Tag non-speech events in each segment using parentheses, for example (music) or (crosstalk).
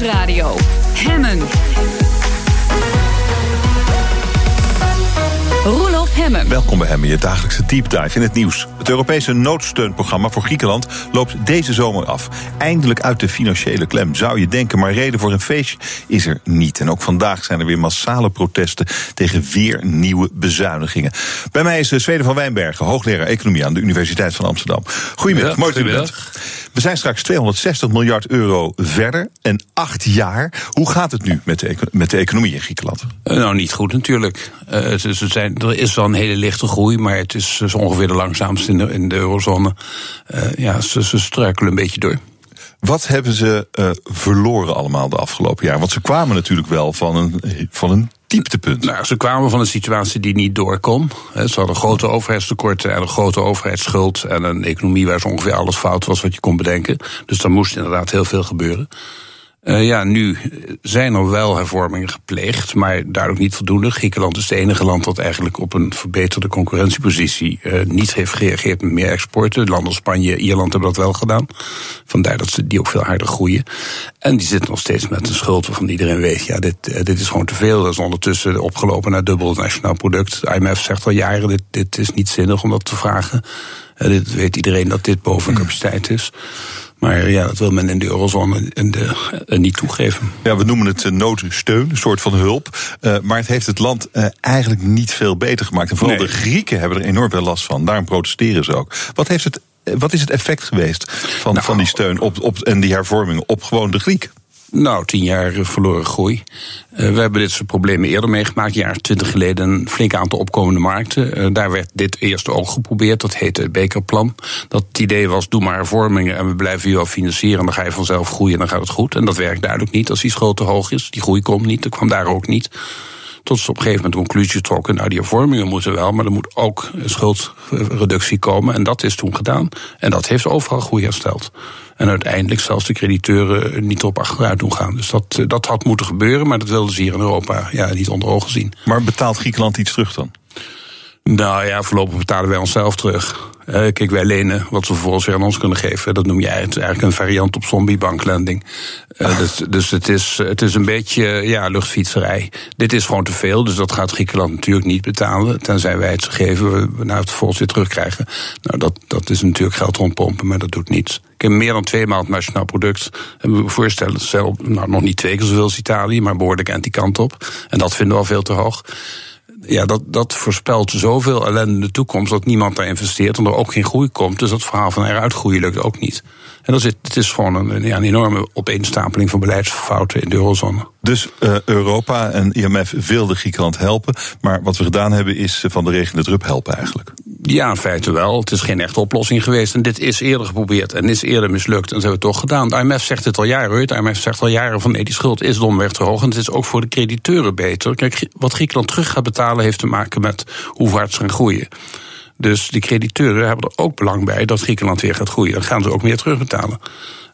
Nieuwsradio. Hemmen. Roelof Hemmen. Welkom bij Hemmen, je dagelijkse deep dive in het nieuws. Het Europese noodsteunprogramma voor Griekenland loopt deze zomer af. Eindelijk uit de financiële klem, zou je denken, maar reden voor een feestje is er niet. En ook vandaag zijn er weer massale protesten tegen weer nieuwe bezuinigingen. Bij mij is Zweden van Wijnbergen, hoogleraar economie aan de Universiteit van Amsterdam. Goedemiddag, mooi dat u bent. We zijn straks 260 miljard euro verder en acht jaar. Hoe gaat het nu met de, met de economie in Griekenland? Uh, nou, niet goed natuurlijk. Uh, ze zijn, er is wel een hele lichte groei, maar het is, is ongeveer de langzaamste in de, in de eurozone. Uh, ja, ze, ze struikelen een beetje door. Wat hebben ze uh, verloren allemaal de afgelopen jaar? Want ze kwamen natuurlijk wel van een, van een dieptepunt. Nou, ze kwamen van een situatie die niet doorkom. Ze hadden grote overheidstekorten en een grote overheidsschuld... en een economie waar zo ongeveer alles fout was wat je kon bedenken. Dus daar moest inderdaad heel veel gebeuren. Uh, ja, nu zijn er wel hervormingen gepleegd, maar duidelijk niet voldoende. Griekenland is het enige land dat eigenlijk op een verbeterde concurrentiepositie uh, niet heeft gereageerd met meer exporten. Landen als Spanje, Ierland hebben dat wel gedaan. Vandaar dat ze die ook veel harder groeien. En die zitten nog steeds met een schuld waarvan iedereen weet, ja, dit, uh, dit is gewoon te veel. Dat is ondertussen opgelopen naar dubbel het nationaal product. IMF zegt al jaren, dit, dit is niet zinnig om dat te vragen. dit weet iedereen dat dit boven capaciteit is. Maar ja, dat wil men in de eurozone in de, uh, niet toegeven. Ja, we noemen het noodsteun, een soort van hulp. Uh, maar het heeft het land uh, eigenlijk niet veel beter gemaakt. En vooral nee. de Grieken hebben er enorm veel last van. Daarom protesteren ze ook. Wat, heeft het, wat is het effect geweest van, nou, van die steun op, op, en die hervormingen op gewoon de Griek? Nou, tien jaar verloren groei. Uh, we hebben dit soort problemen eerder meegemaakt. Een jaar twintig geleden een flink aantal opkomende markten. Uh, daar werd dit eerst ook geprobeerd. Dat heette het Bekerplan. Dat het idee was, doe maar hervormingen en we blijven je wel financieren. En dan ga je vanzelf groeien en dan gaat het goed. En dat werkt duidelijk niet als die schuld te hoog is. Die groei komt niet, dat kwam daar ook niet. Tot ze op een gegeven moment de conclusie trokken. Nou, die hervormingen moeten wel, maar er moet ook schuldreductie komen. En dat is toen gedaan. En dat heeft overal groei hersteld. En uiteindelijk zelfs de crediteuren niet op achteruit doen gaan. Dus dat, dat had moeten gebeuren, maar dat wilden ze hier in Europa ja, niet onder ogen zien. Maar betaalt Griekenland iets terug dan? Nou ja, voorlopig betalen wij onszelf terug. Uh, kijk, wij lenen wat we vervolgens weer aan ons kunnen geven. Dat noem jij het eigenlijk een variant op zombiebanklending. Uh, dus, dus het, is, het is een beetje ja, luchtfietserij. Dit is gewoon te veel, dus dat gaat Griekenland natuurlijk niet betalen. Tenzij wij het ze geven, we nou het vervolgens weer terugkrijgen. Nou, dat, dat is natuurlijk geld rondpompen, maar dat doet niets. Ik heb meer dan twee maal het nationaal product. En we voorstellen zelf, nou nog niet twee keer zoveel als Italië, maar behoorlijk aan die kant op. En dat vinden we al veel te hoog ja, dat, dat voorspelt zoveel ellende in de toekomst dat niemand daar investeert en er ook geen groei komt. Dus dat verhaal van eruit groeien lukt ook niet. En dat is, het is gewoon een, ja, een enorme opeenstapeling van beleidsfouten in de eurozone. Dus uh, Europa en IMF wilden Griekenland helpen. Maar wat we gedaan hebben is van de regen de drup helpen eigenlijk. Ja, in feite wel. Het is geen echte oplossing geweest. En dit is eerder geprobeerd en is eerder mislukt. En ze hebben het toch gedaan. De IMF zegt het al jaren. De IMF zegt al jaren van nee, die schuld is domweg te hoog. En het is ook voor de crediteuren beter. Kijk, wat Griekenland terug gaat betalen heeft te maken met hoe hard ze gaan groeien. Dus de crediteuren hebben er ook belang bij dat Griekenland weer gaat groeien. Dan gaan ze ook meer terugbetalen.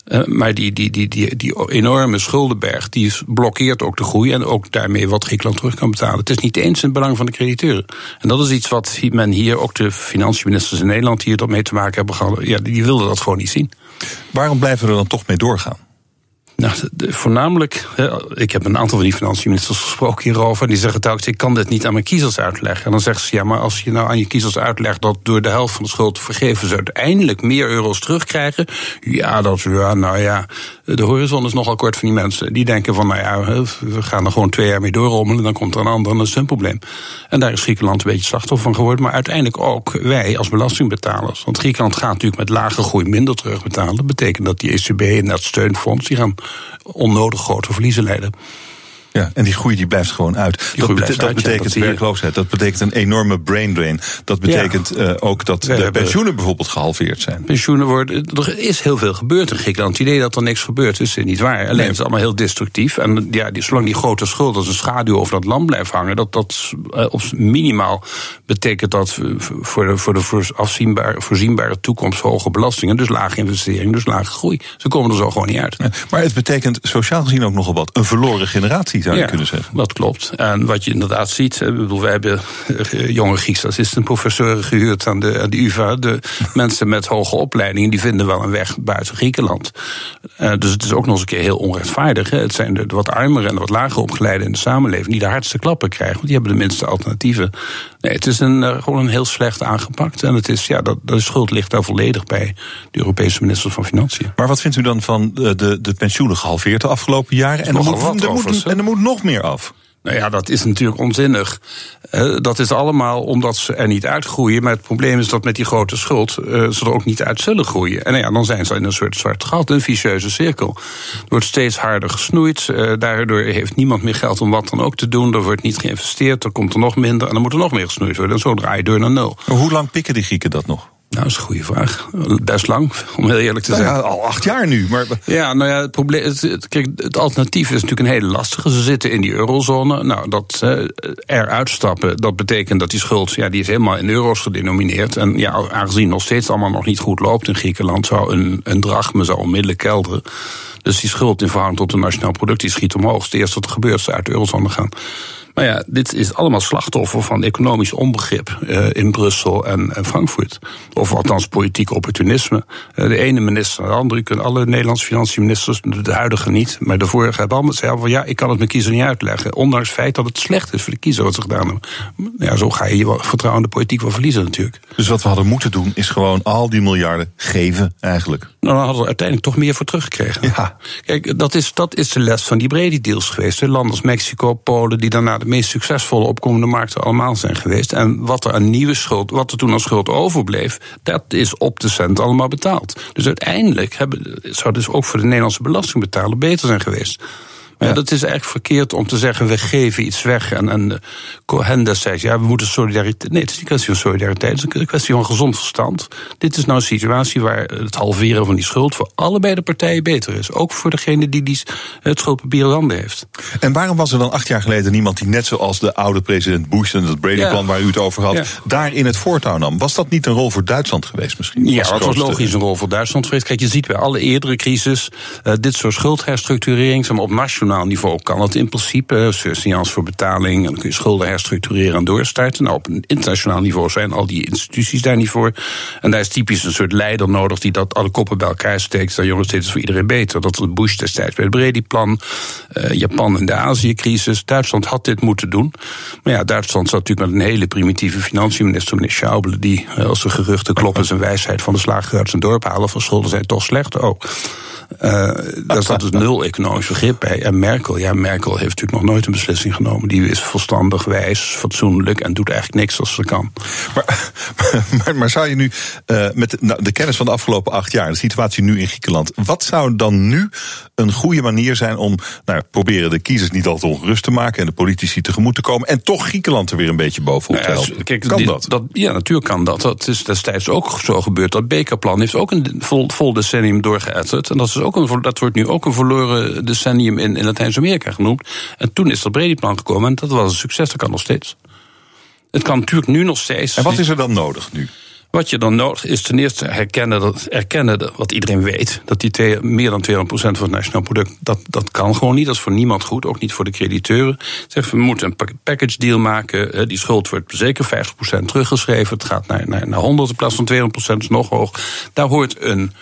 Uh, maar die, die, die, die, die enorme schuldenberg die blokkeert ook de groei en ook daarmee wat Griekenland terug kan betalen. Het is niet eens in het belang van de crediteuren. En dat is iets wat men hier, ook de financiënministers in Nederland, die er mee te maken hebben gehad, ja, die wilden dat gewoon niet zien. Waarom blijven we er dan toch mee doorgaan? Nou, voornamelijk, ik heb een aantal van die financiënministers gesproken hierover. En die zeggen telkens, ik kan dit niet aan mijn kiezers uitleggen. En dan zeggen ze, ja, maar als je nou aan je kiezers uitlegt... dat door de helft van de schuld vergeven ze uiteindelijk meer euro's terugkrijgen... ja, dat ja, nou ja, de horizon is nogal kort van die mensen. Die denken van, nou ja, we gaan er gewoon twee jaar mee doorrommelen... dan komt er een ander en dat is een probleem. En daar is Griekenland een beetje slachtoffer van geworden. Maar uiteindelijk ook wij als belastingbetalers. Want Griekenland gaat natuurlijk met lage groei minder terugbetalen. Dat betekent dat die ECB en dat steunfonds... die gaan onnodig grote verliezen leiden. Ja, en die groei die blijft gewoon uit. Die dat, dat uit, betekent ja, dat werkloosheid. Dat betekent een enorme brain drain. Dat betekent ja. uh, ook dat We de hebben- pensioenen bijvoorbeeld gehalveerd zijn. Pensioenen worden. Er is heel veel gebeurd in Griekenland. Het idee dat er niks gebeurt is niet waar. Alleen Nee. het is allemaal heel destructief. En ja, die, zolang die grote schuld als een schaduw over dat land blijft hangen, dat dat eh, op minimaal betekent dat eh, voor de, voor de afzienbare, voorzienbare toekomst hoge belastingen, dus lage investeringen, dus lage groei. Ze komen er zo gewoon niet uit. Maar het betekent sociaal gezien ook nogal wat. Een verloren generatie, zou je kunnen zeggen. Dat klopt. En wat je inderdaad ziet, ik bedoel, wij hebben eh, jonge Griekse assistenprofessoren gehuurd aan de, aan de UVA. De (laughs) mensen met hoge opleidingen die vinden wel een weg buiten Griekenland. Uh, dus het is ook nog eens een keer heel onrechtvaardig. Hè. Het zijn de, de wat armere en de wat lager opgeleiden in de samenleving die de hardste klappen krijgen, want die hebben de minste alternatieven. Nee, het is een, uh, gewoon een heel slecht aangepakt. En het is, ja, dat, de schuld ligt daar volledig bij de Europese minister van Financiën. Maar wat vindt u dan van de, de, de pensioenen gehalveerd de afgelopen jaren? En er, moet, er moet, en er moet nog meer af. Nou ja, dat is natuurlijk onzinnig. dat is allemaal omdat ze er niet uitgroeien. Maar het probleem is dat met die grote schuld uh, ze er ook niet uit zullen groeien. En nou ja, dan zijn ze in een soort zwart gat, een vicieuze cirkel. Er wordt steeds harder gesnoeid. Uh, daardoor heeft niemand meer geld om wat dan ook te doen. Er wordt niet geïnvesteerd, er komt er nog minder. En dan moet er nog meer gesnoeid worden. En zo draai je door naar nul. hoe lang pikken die Grieken dat nog? Nou, dat is een goede vraag. Best lang, om heel eerlijk te nou zijn. Ja, al acht jaar nu. Maar... Ja, nou ja, het, probleem, het, kijk, het alternatief is natuurlijk een hele lastige. Ze zitten in die eurozone. Nou, dat uh, eruit stappen, dat betekent dat die schuld... Ja, die is helemaal in euro's gedenomineerd. En ja, aangezien nog steeds allemaal nog niet goed loopt in Griekenland... zou een, een drachme zou onmiddellijk kelderen. Dus die schuld in verhouding tot het nationaal product... die schiet omhoog. Het eerste wat er gebeurt, ze uit de eurozone gaan. Nou ja, dit is allemaal slachtoffer van economisch onbegrip uh, in Brussel en, en, Frankfurt. Of althans politiek opportunisme. Uh, de ene minister de andere. U kunt alle Nederlandse financiënministers, de huidige niet, maar de vorige hebben allemaal gezegd van ja, ik kan het mijn kiezer niet uitleggen. Ondanks het feit dat het slecht is voor de kiezer wat ze gedaan hebben. Ja, zo ga je je vertrouwen in de politiek wel verliezen natuurlijk. Dus wat we hadden moeten doen is gewoon al die miljarden geven eigenlijk. Nou, dan hadden we uiteindelijk toch meer voor teruggekregen. Ja. Kijk, dat is, dat is de les van die Brady deals geweest. Landen als Mexico, Polen, die daarna de meest succesvolle opkomende markten allemaal zijn geweest. En wat er aan nieuwe schuld, wat er toen als schuld overbleef, dat is op de cent allemaal betaald. Dus uiteindelijk hebben, zou dus ook voor de Nederlandse belastingbetaler beter zijn geweest. Maar ja. dat is eigenlijk verkeerd om te zeggen, we geven iets weg. En, en Cohen destijds, ja, we moeten solidariteit... Nee, het is niet een kwestie van solidariteit, het is een kwestie van gezond verstand. Dit is nou een situatie waar het halveren van die schuld... voor allebei de partijen beter is. Ook voor degene die, die het schuldpapier in handen heeft. En waarom was er dan acht jaar geleden niemand die net zoals de oude president Bush... en het Brady-plan ja. waar u het over had, ja. daar in het voortouw nam? Was dat niet een rol voor Duitsland geweest misschien? Ja, dat was logisch een rol voor Duitsland geweest. Kijk, je ziet bij alle eerdere crisis... Uh, dit soort schuldherstructurering, op nationaal niveau kan het in principe. Surseance voor betaling, en dan kun je schulden herstructureren en doorstarten. Nou, op een internationaal niveau zijn al die instituties daar niet voor. En daar is typisch een soort leider nodig die dat alle koppen bij elkaar steekt. Dat jongens, dit is voor iedereen beter. Dat was Bush destijds bij het Brady-plan. Uh, Japan in de Azië-crisis. Duitsland had dit moeten doen. Maar ja, Duitsland zat natuurlijk met een hele primitieve financiënminister, meneer Schauble, die als de geruchten kloppen zijn wijsheid van de slager uit zijn dorp halen van schulden zijn toch slecht. Oh. Uh, daar (laughs) zat dus nul economisch begrip bij. En Merkel, ja, Merkel heeft natuurlijk nog nooit een beslissing genomen. Die is verstandig, wijs, fatsoenlijk en doet eigenlijk niks als ze kan. Maar, (laughs) maar, maar zou je nu, uh, met de, nou, de kennis van de afgelopen acht jaar, de situatie nu in Griekenland, wat zou dan nu een goede manier zijn om nou, proberen de kiezers niet altijd ongerust te maken en de politici tegemoet te komen en toch Griekenland er weer een beetje bovenop te helpen? kijk, kan die, dat? dat? Ja, natuurlijk kan dat. Dat is destijds ook zo gebeurd. Dat Bekerplan heeft ook een vol, vol decennium doorgeëtterd. En dat, is ook een, dat wordt nu ook een verloren decennium in, in Latijns-Amerika genoemd. En toen is dat Brady-plan gekomen en dat was een succes. Dat kan nog steeds. Het kan natuurlijk nu nog steeds. En wat is er dan nodig nu? Wat je dan nodig is ten eerste herkennen, dat, erkennen dat, wat iedereen weet. Dat die twee, meer dan 200% van het nationaal product, dat, dat kan gewoon niet. Dat is voor niemand goed, ook niet voor de crediteuren. Zeg, we moeten een package deal maken. Die schuld wordt zeker 50% teruggeschreven. Het gaat naar, naar, naar 100 in plaats van 200%, is nog hoog. Daar hoort een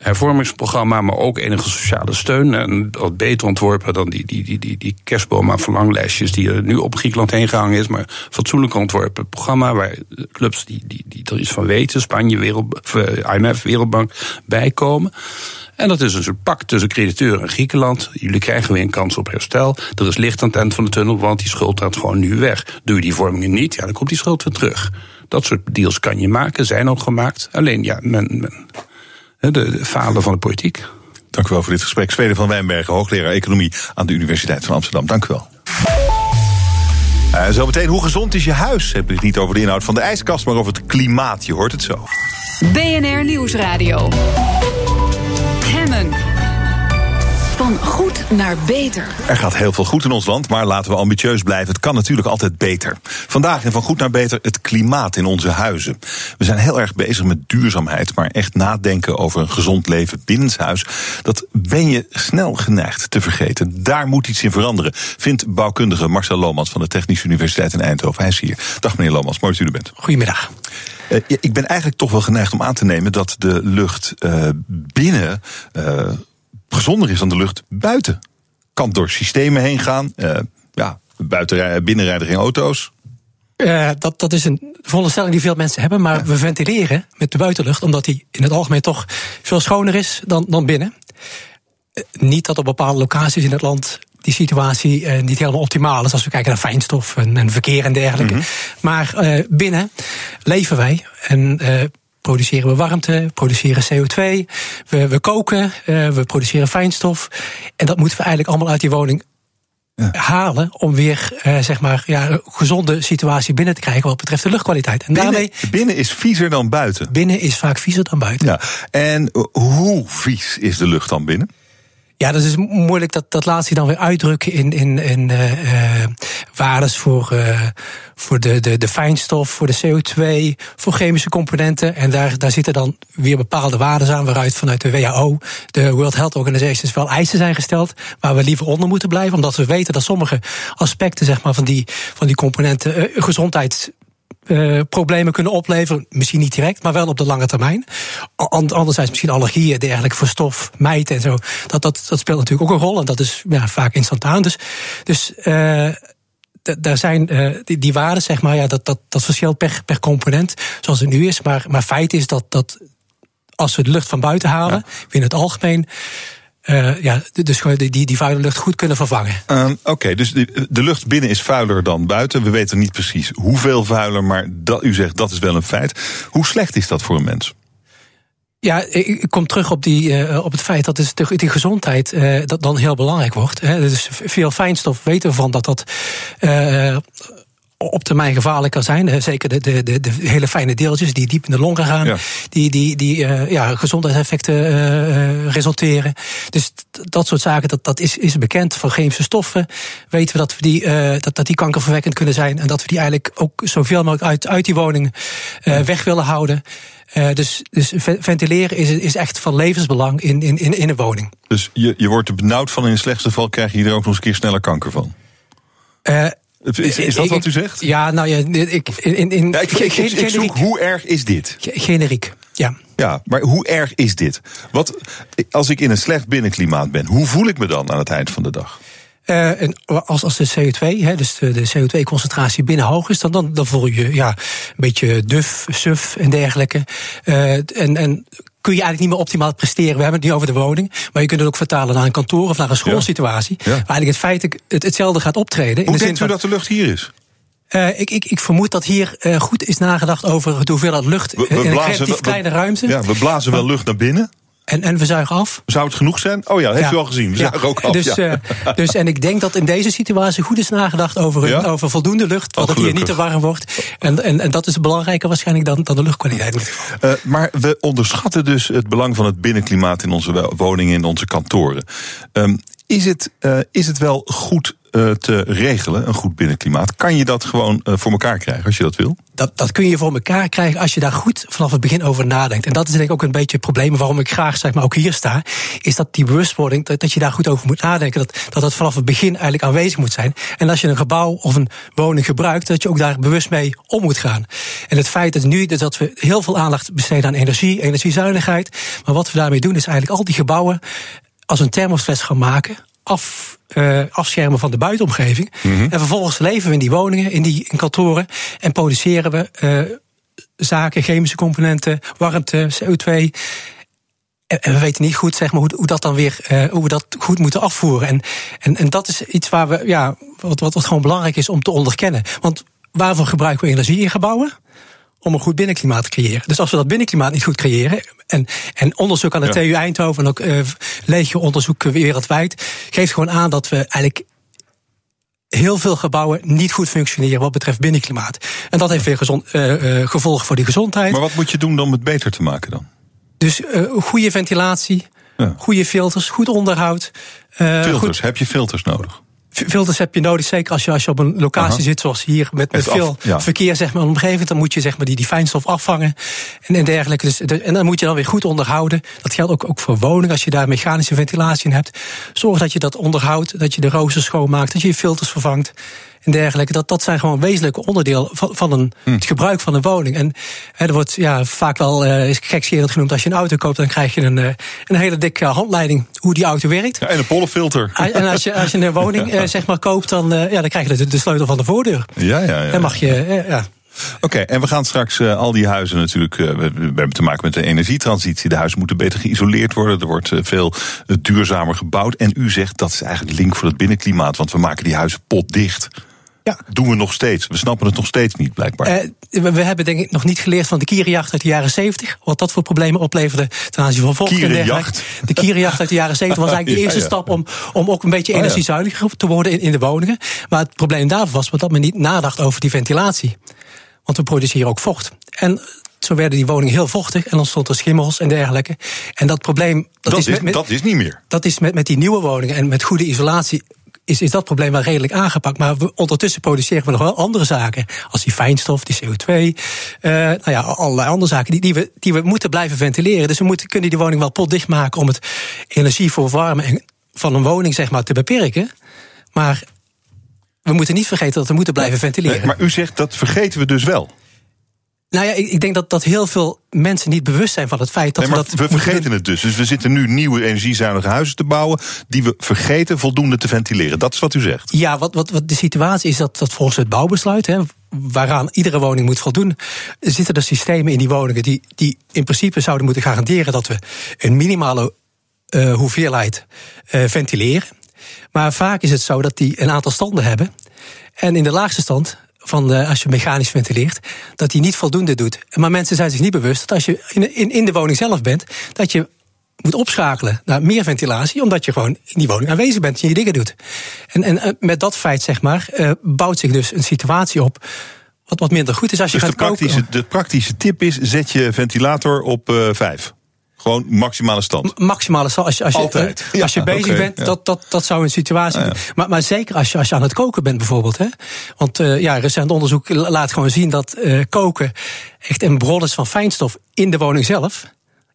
hervormingsprogramma, maar ook enige sociale steun. En wat beter ontworpen dan die, die, die, die, die kerstboom aan verlanglijstjes die er nu op Griekenland heen gehangen is. Maar fatsoenlijk ontworpen programma waar clubs die, die, die er iets van weten, Spanje, Wereld, IMF, Wereldbank, bijkomen. En dat is een soort pak tussen crediteuren en Griekenland. Jullie krijgen weer een kans op herstel. Er is licht aan het eind van de tunnel, want die schuld gaat gewoon nu weg. Doe je die vormingen niet, ja, dan komt die schuld weer terug. Dat soort deals kan je maken, zijn ook gemaakt. Alleen ja, men, men de, de falen van de politiek. Dank u wel voor dit gesprek. Zweden van Wijnbergen, hoogleraar economie aan de Universiteit van Amsterdam. Dank u wel. Uh, zometeen, hoe gezond is je huis? Heb ik het niet over de inhoud van de ijskast, maar over het klimaat. Je hoort het zo. BNR Nieuwsradio. Van goed naar beter. Er gaat heel veel goed in ons land, maar laten we ambitieus blijven. Het kan natuurlijk altijd beter. Vandaag in Van Goed naar Beter het klimaat in onze huizen. We zijn heel erg bezig met duurzaamheid, maar echt nadenken over een gezond leven binnenshuis, dat ben je snel geneigd te vergeten. Daar moet iets in veranderen, vindt bouwkundige Marcel Lomans van de Technische Universiteit in Eindhoven. Hij is hier. Dag meneer Lomans, mooi dat u er bent. Goedemiddag. Uh, ik ben eigenlijk toch wel geneigd om aan te nemen dat de lucht uh, binnen uh, gezonder is dan de lucht buiten. Kan door systemen heen gaan. ja, buiten, binnenrijden geen auto's. Uh, dat, dat is een veronderstelling die veel mensen hebben. Maar ja. we ventileren met de buitenlucht, omdat die in het algemeen toch veel schoner is dan, dan binnen. Uh, niet dat op bepaalde locaties in het land die situatie uh, niet helemaal optimaal is als we kijken naar fijnstof en, en verkeer en dergelijke. Mm -hmm. Maar binnen leven wij en produceren we warmte, produceren CO2, we, we koken, we produceren fijnstof. En dat moeten we eigenlijk allemaal uit die woning ja. halen om weer uh, zeg maar, ja, een gezonde situatie binnen te krijgen wat betreft de luchtkwaliteit. En binnen, daarmee, binnen is viezer dan buiten. Binnen is vaak viezer dan buiten. Ja. En hoe vies is de lucht dan binnen? Ja, dat is moeilijk. Dat, dat laat zich dan weer uitdrukken in, in, in uh, waardes voor, uh, voor de, de, de fijnstof, voor de CO2, voor chemische componenten. En daar, daar zitten dan weer bepaalde waarden aan, waaruit vanuit de WHO, de World Health Organization, wel eisen zijn gesteld, waar we liever onder moeten blijven. Omdat we weten dat sommige aspecten zeg maar, van, die, van die componenten gezondheids uh, problemen kunnen opleveren. Misschien niet direct, maar wel op de lange termijn. Anderzijds misschien allergieën, dergelijke voor stof, mijten en zo. Dat, dat, dat speelt natuurlijk ook een rol en dat is ja, vaak instantaan. Dus, dus uh, daar zijn uh, die, die waarden, zeg maar, ja, dat, dat, dat verschilt per, per component, zoals het nu is. Maar, maar feit is dat, dat als we de lucht van buiten halen, ja. in het algemeen. Uh, ja, dus die, die, die vuile lucht goed kunnen vervangen. Uh, Oké, okay, dus de, de, lucht binnen is vuiler dan buiten. We weten niet precies hoeveel vuiler, maar dat, u zegt dat is wel een feit. Hoe slecht is dat voor een mens? Ja, ik kom terug op, die, uh, op het feit dat dus die gezondheid uh, dat dan heel belangrijk wordt. Hè. Dus veel fijnstof weten we van dat dat op termijn gevaarlijk kan zijn. Zeker de, de, de, de, hele fijne deeltjes die diep in de longen gaan, ja. die, die, die uh, ja, gezondheidseffecten uh, resulteren. Dus dat soort zaken, dat, dat is, is bekend. Van chemische stoffen weten we dat, we die, uh, dat, dat die kankerverwekkend kunnen zijn. En dat we die eigenlijk ook zoveel mogelijk uit, uit die woning ja. weg willen houden. Uh, dus, dus ventileren is, is echt van levensbelang in, in, in, in een woning. Dus je, je wordt er benauwd van, in het slechtste geval krijg je er ook nog eens een keer sneller kanker van? Uh, is, is dat wat u zegt? Ja, nou ja, ik, in, in, ja, ik, ik, ik, ik zoek, hoe erg is dit? Generiek, ja. Ja, maar hoe erg is dit? Wat, als ik in een slecht binnenklimaat ben, hoe voel ik me dan aan het eind van de dag? Uh, en als, als de CO2, hè, dus de, de CO2-concentratie binnen hoog is, dan, dan, dan voel je ja, een beetje duf, suf en dergelijke. Uh, en, en kun je eigenlijk niet meer optimaal presteren. We hebben het niet over de woning, maar je kunt het ook vertalen naar een kantoor of naar een schoolsituatie. Ja. Ja. Waar eigenlijk het feit het, hetzelfde gaat optreden. Hoe in de denkt zin u dat de lucht hier is? Uh, ik, ik, ik vermoed dat hier uh, goed is nagedacht over de hoeveelheid lucht we, we in een relatief we, kleine ruimte. Ja, we blazen wel lucht naar binnen. En, en we zuigen af. Zou het genoeg zijn? Oh ja, heeft ja. u al gezien. We ja. zuigen ook af. Dus, ja. uh, dus, en ik denk dat in deze situatie goed is nagedacht over, over voldoende lucht. Oh, Dat het hier niet te warm wordt. En, en, en dat is belangrijker waarschijnlijk dan, dan de luchtkwaliteit. Uh, maar we onderschatten dus het belang van het binnenklimaat in onze wo- woningen, in onze kantoren. Um, is, het, uh, is het wel goed te regelen, een goed binnenklimaat? Kan je dat gewoon uh, voor elkaar krijgen als je dat wil? Dat, dat kun je voor elkaar krijgen als je daar goed vanaf het begin over nadenkt. En dat is denk ik ook een beetje het probleem waarom ik graag zeg maar, ook hier sta. Is dat die bewustwording, dat, dat je daar goed over moet nadenken. Dat, dat dat vanaf het begin eigenlijk aanwezig moet zijn. En als je een gebouw of een woning gebruikt, dat je ook daar bewust mee om moet gaan. En het feit is nu dat we heel veel aandacht besteden aan energie, energiezuinigheid. Maar wat we daarmee doen is eigenlijk al die gebouwen als een thermosfles gaan maken. Af, uh, afschermen van de buitenomgeving. Mhm. En vervolgens leven we in die woningen, in die in kantoren. En produceren we uh, zaken, chemische componenten, warmte, CO2. En, en we weten niet goed zeg maar, hoe, hoe dat dan weer, uh, hoe we dat goed moeten afvoeren. En, en, en dat is iets waar we, ja, wat, wat, wat gewoon belangrijk is om te onderkennen. Want waarvoor gebruiken we energie in gebouwen? Om een goed binnenklimaat te creëren. Dus als we dat binnenklimaat niet goed creëren... en, en onderzoek aan de. TU Eindhoven en ook uh, legio onderzoek wereldwijd... geeft gewoon aan dat we eigenlijk heel veel gebouwen niet goed functioneren wat betreft binnenklimaat. En dat heeft weer gezond, uh, uh, gevolgen voor die gezondheid. Maar wat moet je doen om het beter te maken dan? Dus goede ventilatie, Ja. Goede filters, goed onderhoud. eh, Filters, goed- heb je filters nodig? Filters heb je nodig, zeker als je, als je op een locatie Aha. zit, zoals hier, met, met af- veel ja. verkeer zeg maar, omgeving. Dan moet je zeg maar, die, die fijnstof afvangen en, en dergelijke. Dus, de- en dan moet je dan weer goed onderhouden. Dat geldt ook, ook voor woningen. Als je daar mechanische ventilatie in hebt, zorg dat je dat onderhoudt. Dat je de roosters schoonmaakt, dat je je filters vervangt. En dergelijke. Dat, dat zijn gewoon wezenlijke onderdelen van, van een, Hm. het gebruik van een woning. En hè, er wordt ja, vaak wel is gekscherend genoemd. Als je een auto koopt, dan krijg je een, eh, een hele dikke handleiding hoe die auto werkt. Ja, en een pollenfilter. Ah, En als je, als je een woning (laughs) eh, zeg maar koopt, dan, ja, dan krijg je de, de sleutel van de voordeur. Ja, ja, ja. Dan mag je, ja. Oké, en we gaan straks al die huizen natuurlijk. we, we hebben te maken met de energietransitie. De huizen moeten beter geïsoleerd worden. Er wordt veel duurzamer gebouwd. En u zegt dat is eigenlijk link voor het binnenklimaat. Want we maken die huizen potdicht. Ja. Doen we nog steeds. We snappen het nog steeds niet, blijkbaar. Eh, we, we hebben denk ik nog niet geleerd van de kierenjacht uit de jaren 70. Wat dat voor problemen opleverde ten aanzien van volk en dergelijke. Kierenjacht? De kierenjacht uit de jaren 70 was eigenlijk de (laughs) eerste ja. stap om, om ook een beetje Oh, energiezuiniger te worden in, in de woningen. Maar het probleem daarvan was dat men niet nadacht over die ventilatie. Want we produceren ook vocht. En zo werden die woningen heel vochtig en ontstond er schimmels en dergelijke. En dat probleem. Dat, dat, is, is, met, met- dat is niet meer. dat is met, met die nieuwe woningen en met goede isolatie. Is, is dat probleem wel redelijk aangepakt. Maar we, ondertussen produceren we nog wel andere zaken. Als die fijnstof, die CO2. eh, nou ja, allerlei andere zaken die, die, we, die we moeten blijven ventileren. Dus we moeten, kunnen die woning wel potdicht maken. om het energie voor warmen en van een woning zeg maar, te beperken. Maar we moeten niet vergeten dat we moeten blijven ventileren. Nee, maar u zegt dat vergeten we dus wel. Nou ja, ik, denk dat, dat heel veel mensen niet bewust zijn van het feit dat Nee, we dat. we vergeten het dus. Dus we zitten nu nieuwe energiezuinige huizen te bouwen. die we vergeten voldoende te ventileren. Dat is wat u zegt. Ja, wat, wat, wat de situatie is dat, dat volgens het bouwbesluit, hè, waaraan iedere woning moet voldoen, zitten er systemen in die woningen die, die in principe zouden moeten garanderen dat we een minimale eh, hoeveelheid eh, ventileren. Maar vaak is het zo dat die een aantal standen hebben. En in de laagste stand, van de, als je mechanisch ventileert, dat die niet voldoende doet. Maar mensen zijn zich niet bewust dat als je in, in, in de woning zelf bent, dat je moet opschakelen naar meer ventilatie, omdat je gewoon in die woning aanwezig bent en je dingen doet. En, en eh, met dat feit, zeg maar, eh, bouwt zich dus een situatie op wat, wat minder goed is als je Dus de gaat koken. praktische, de praktische tip is: zet je ventilator op eh, vijf. Gewoon maximale stand. maximale sta- als je, als je, Altijd. eh, als je Ja, bezig bent, ja. dat, dat, dat zou een situatie Ah, ja. maar, maar zeker als je, als je aan het koken bent bijvoorbeeld. Hè? Want eh, ja, recent onderzoek laat gewoon zien dat eh, koken echt een bron is van fijnstof in de woning zelf.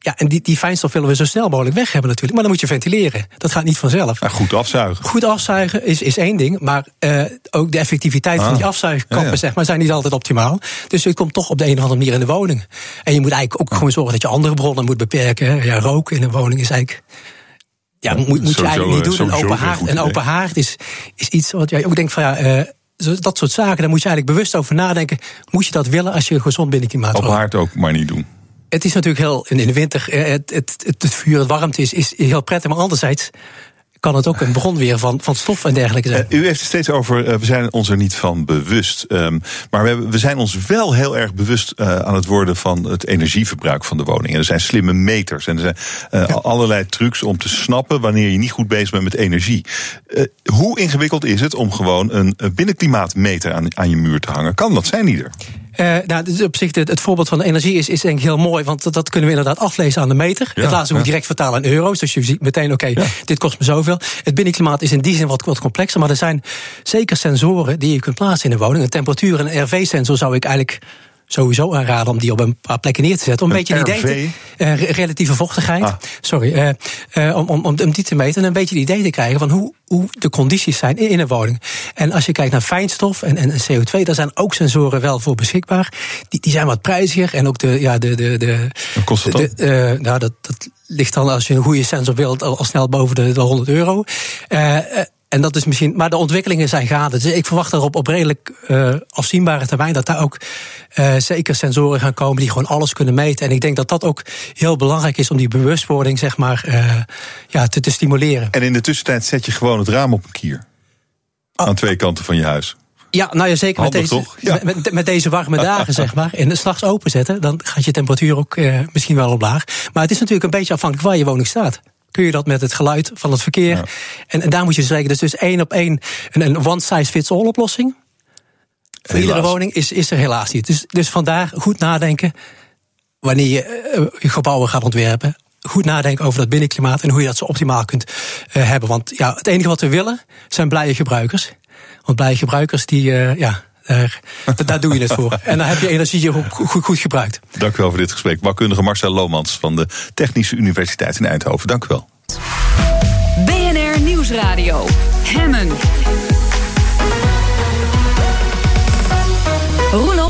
Ja, en die, die fijnstof willen we zo snel mogelijk weg hebben natuurlijk. Maar dan moet je ventileren. Dat gaat niet vanzelf. Nou, goed afzuigen. Goed afzuigen is, is één ding, maar eh, ook de effectiviteit van Ah. die afzuigkappen Ja, ja. Zeg maar, zijn niet altijd optimaal. Dus het komt toch op de een of andere manier in de woning. En je moet eigenlijk ook gewoon zorgen dat je andere bronnen moet beperken. hè. Ja, roken in een woning is eigenlijk. Ja, moet, moet je eigenlijk niet doen. Een open haard, een open haard is, is iets wat jij ook denkt van ja. eh, dat soort zaken, daar moet je eigenlijk bewust over nadenken. Moet je dat willen als je een gezond binnenklimaat Op wil? haard ook maar niet doen. Het is natuurlijk heel, in de winter, eh, het, het, het, het vuur, het warmte is, is heel prettig. Maar anderzijds kan het ook een bron weer van, van stof en dergelijke zijn. Eh, u heeft het steeds over, eh, we zijn ons er niet van bewust. Ehm, maar we, hebben, we zijn ons wel heel erg bewust aan het worden van het energieverbruik van de woning. En er zijn slimme meters en er zijn allerlei trucs om te snappen wanneer je niet goed bezig bent met energie. Hoe ingewikkeld is het om gewoon een binnenklimaatmeter aan, aan je muur te hangen? Kan dat zijn die Eh, nou, dus op zich, het, het voorbeeld van de energie is, is denk ik heel mooi. Want dat, dat kunnen we inderdaad aflezen aan de meter. Ja, het laten we ja. direct vertalen in euro's. Dus je ziet meteen, oké, dit kost me zoveel. Het binnenklimaat is in die zin wat, wat complexer. Maar er zijn zeker sensoren die je kunt plaatsen in de woning. Een temperatuur- en een RV-sensor zou ik eigenlijk sowieso aanraden om die op een paar plekken neer te zetten. Om een, Een beetje een idee te, re- relatieve vochtigheid. Ah. Sorry. eh, eh, om, om, om, om die te meten en een beetje een idee te krijgen van hoe, hoe de condities zijn in, een woning. En als je kijkt naar fijnstof en, en CO2, daar zijn ook sensoren wel voor beschikbaar. Die, die zijn wat prijziger en ook de. Ja, de, de, de kost dat dan? de, eh, nou, dat, dat ligt dan als je een goede sensor wilt al, al snel boven de, de 100 euro. En dat is misschien, maar de ontwikkelingen zijn gaande. Dus ik verwacht erop op redelijk eh, afzienbare termijn dat daar ook eh, zeker sensoren gaan komen die gewoon alles kunnen meten. En ik denk dat dat ook heel belangrijk is om die bewustwording, zeg maar, eh, ja, te, te stimuleren. En in de tussentijd zet je gewoon het raam op een kier. Aan twee kanten van je huis. Ja, nou ja, zeker met deze? Ja. met, deze warme dagen, (laughs) zeg maar. En s'nachts openzetten, dan gaat je temperatuur ook eh, misschien wel omlaag. Maar het is natuurlijk een beetje afhankelijk waar je woning staat. Kun je dat met het geluid van het verkeer? Ja. En, en daar moet je dus rekenen. Dus, dus één op één, een, een one-size-fits-all oplossing. Voor iedere woning is, is er helaas niet. Dus, dus vandaar goed nadenken wanneer je eh, je gebouwen gaat ontwerpen. goed nadenken over dat binnenklimaat en hoe je dat zo optimaal kunt uh, hebben. Want ja, het enige wat we willen zijn blije gebruikers. Want blije gebruikers, die, uh, ja, daar, daar, doe je het voor. (laughs) En dan heb je energie goed, goed, goed gebruikt. Dank u wel voor dit gesprek. Bouwkundige Marcel Lomans van de Technische Universiteit in Eindhoven. Dank u wel. BNR Nieuwsradio. Hemmen.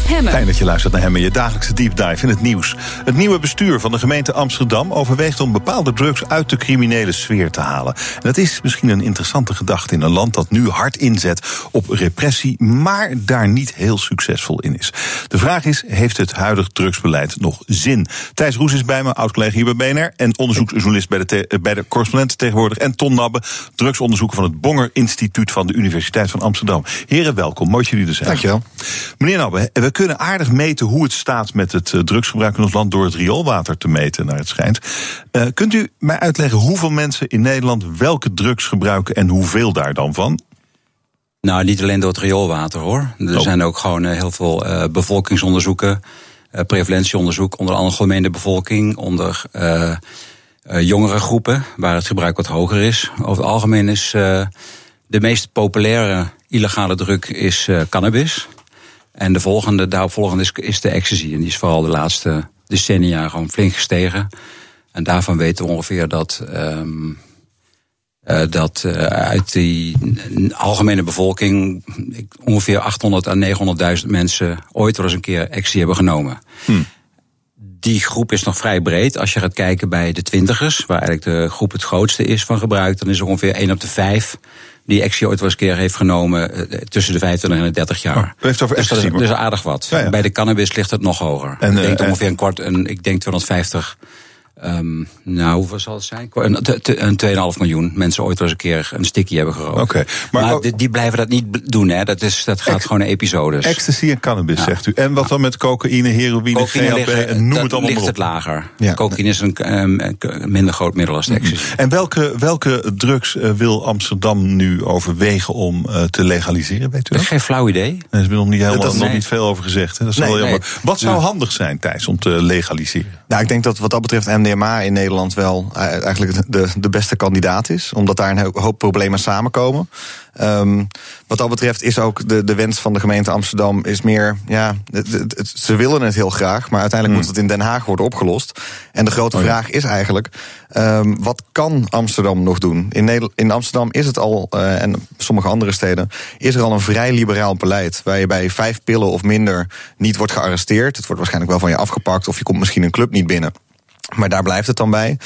Hemmen. Fijn dat je luistert naar hem in je dagelijkse deep dive in het nieuws. Het nieuwe bestuur van de gemeente Amsterdam overweegt om bepaalde drugs uit de criminele sfeer te halen. En dat is misschien een interessante gedachte in een land dat nu hard inzet op repressie, maar daar niet heel succesvol in is. De vraag is: heeft het huidig drugsbeleid nog zin? Thijs Roes is bij me, oud-collega hier bij BNR en onderzoeksjournalist bij de, bij de correspondent tegenwoordig. En Ton Nabbe, drugsonderzoeker van het Bonger Instituut van de Universiteit van Amsterdam. Heren, welkom. Mooi dat jullie er zijn. Dankjewel. Meneer Nabbe, we kunnen aardig meten hoe het staat met het eh, drugsgebruik in ons land door het rioolwater te meten, naar het schijnt. Uh, kunt u mij uitleggen hoeveel mensen in Nederland welke drugs gebruiken en hoeveel daar dan van? Nou, niet alleen door het rioolwater hoor. Er oh. zijn ook gewoon uh, heel veel uh, bevolkingsonderzoeken, prevalentieonderzoek onder de algemene bevolking, onder jongere groepen waar het gebruik wat hoger is. Over het algemeen is de meest populaire illegale druk is cannabis. En de volgende, daaropvolgende is, is de ecstasy. En die is vooral de laatste decennia gewoon flink gestegen. En daarvan weten we ongeveer dat, um, dat uh, uit die algemene bevolking ongeveer 800 à 900.000 mensen ooit wel eens een keer ecstasy hebben genomen. Hmm. Die groep is nog vrij breed. Als je gaat kijken bij de twintigers, waar eigenlijk de groep het grootste is van gebruik, dan is er ongeveer 1 op de 5 die Exie ooit wel eens keer heeft genomen eh, tussen de 25 en de 30 jaar. Oh, heeft over dus dat is, dus aardig wat. Ja, ja. Bij de cannabis ligt het nog hoger. En, ik denk uh, ongeveer een kwart, een, ik denk 250 Um, nou, hoeveel zal het zijn? Een, een 2,5 miljoen mensen ooit wel eens een keer een sticky hebben gerookt. Okay, maar, maar die, die, blijven dat niet doen, hè? Dat, is, dat gaat gewoon in episodes. Ecstasy en cannabis, ja. zegt u. En wat dan met cocaïne, heroïne, cocaïne GHB liggen, en noem het allemaal ligt het lager. Ja. Cocaïne is een, um, een minder groot middel als ecstasy. Mm -hmm. En welke, welke drugs uh, wil Amsterdam nu overwegen om uh, te legaliseren, weet u dat? Geen flauw idee. Er is nog niet, helemaal, dat, nog nee. niet veel over gezegd. Hè? Dat is nee, wel jammer. Nee. Wat zou handig zijn, Thijs, om te legaliseren? Nou, ik denk dat wat dat betreft MDMA in Nederland wel eigenlijk de, de beste kandidaat is. Omdat daar een hoop problemen samenkomen. Um, wat dat betreft is ook de, de wens van de gemeente Amsterdam is meer, ja, het, het, ze willen het heel graag, maar uiteindelijk hmm. moet het in Den Haag worden opgelost. En de grote oh, ja. vraag is eigenlijk, um, wat kan Amsterdam nog doen? In, Nederland, in Amsterdam is het al, uh, en sommige andere steden, is er al een vrij liberaal beleid. Waar je bij vijf pillen of minder niet wordt gearresteerd. Het wordt waarschijnlijk wel van je afgepakt of je komt misschien een club niet binnen. Maar daar blijft het dan bij.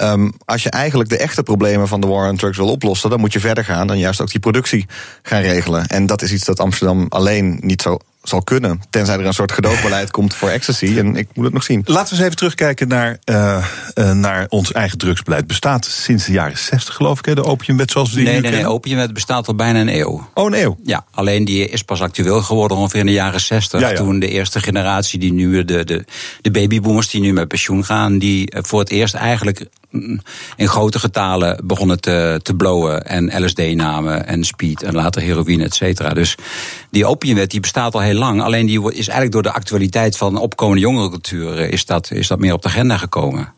Um, als je eigenlijk de echte problemen van de war on drugs wil oplossen, dan moet je verder gaan en juist ook die productie gaan regelen. En dat is iets dat Amsterdam alleen niet zo zal kunnen. Tenzij er een soort gedoogbeleid komt voor ecstasy. (laughs) En ik moet het nog zien. Laten we eens even terugkijken naar, uh, uh, naar ons eigen drugsbeleid. Bestaat sinds de jaren 60 geloof ik, hè, de opiumwet zoals we die nee, nu nee, kennen? Nee, opiumwet bestaat al bijna een eeuw. Oh, een eeuw? Ja, alleen die is pas actueel geworden ongeveer in de jaren 60. Ja, ja. Toen de eerste generatie, die nu, de, de, de babyboomers die nu met pensioen gaan... die voor het eerst eigenlijk in grote getalen begonnen te, te blowen. En LSD namen en speed en later heroïne, et cetera. Dus die opiumwet die bestaat al heel lang. Alleen die is eigenlijk door de actualiteit van opkomende jongerencultuur... is dat, is dat meer op de agenda gekomen.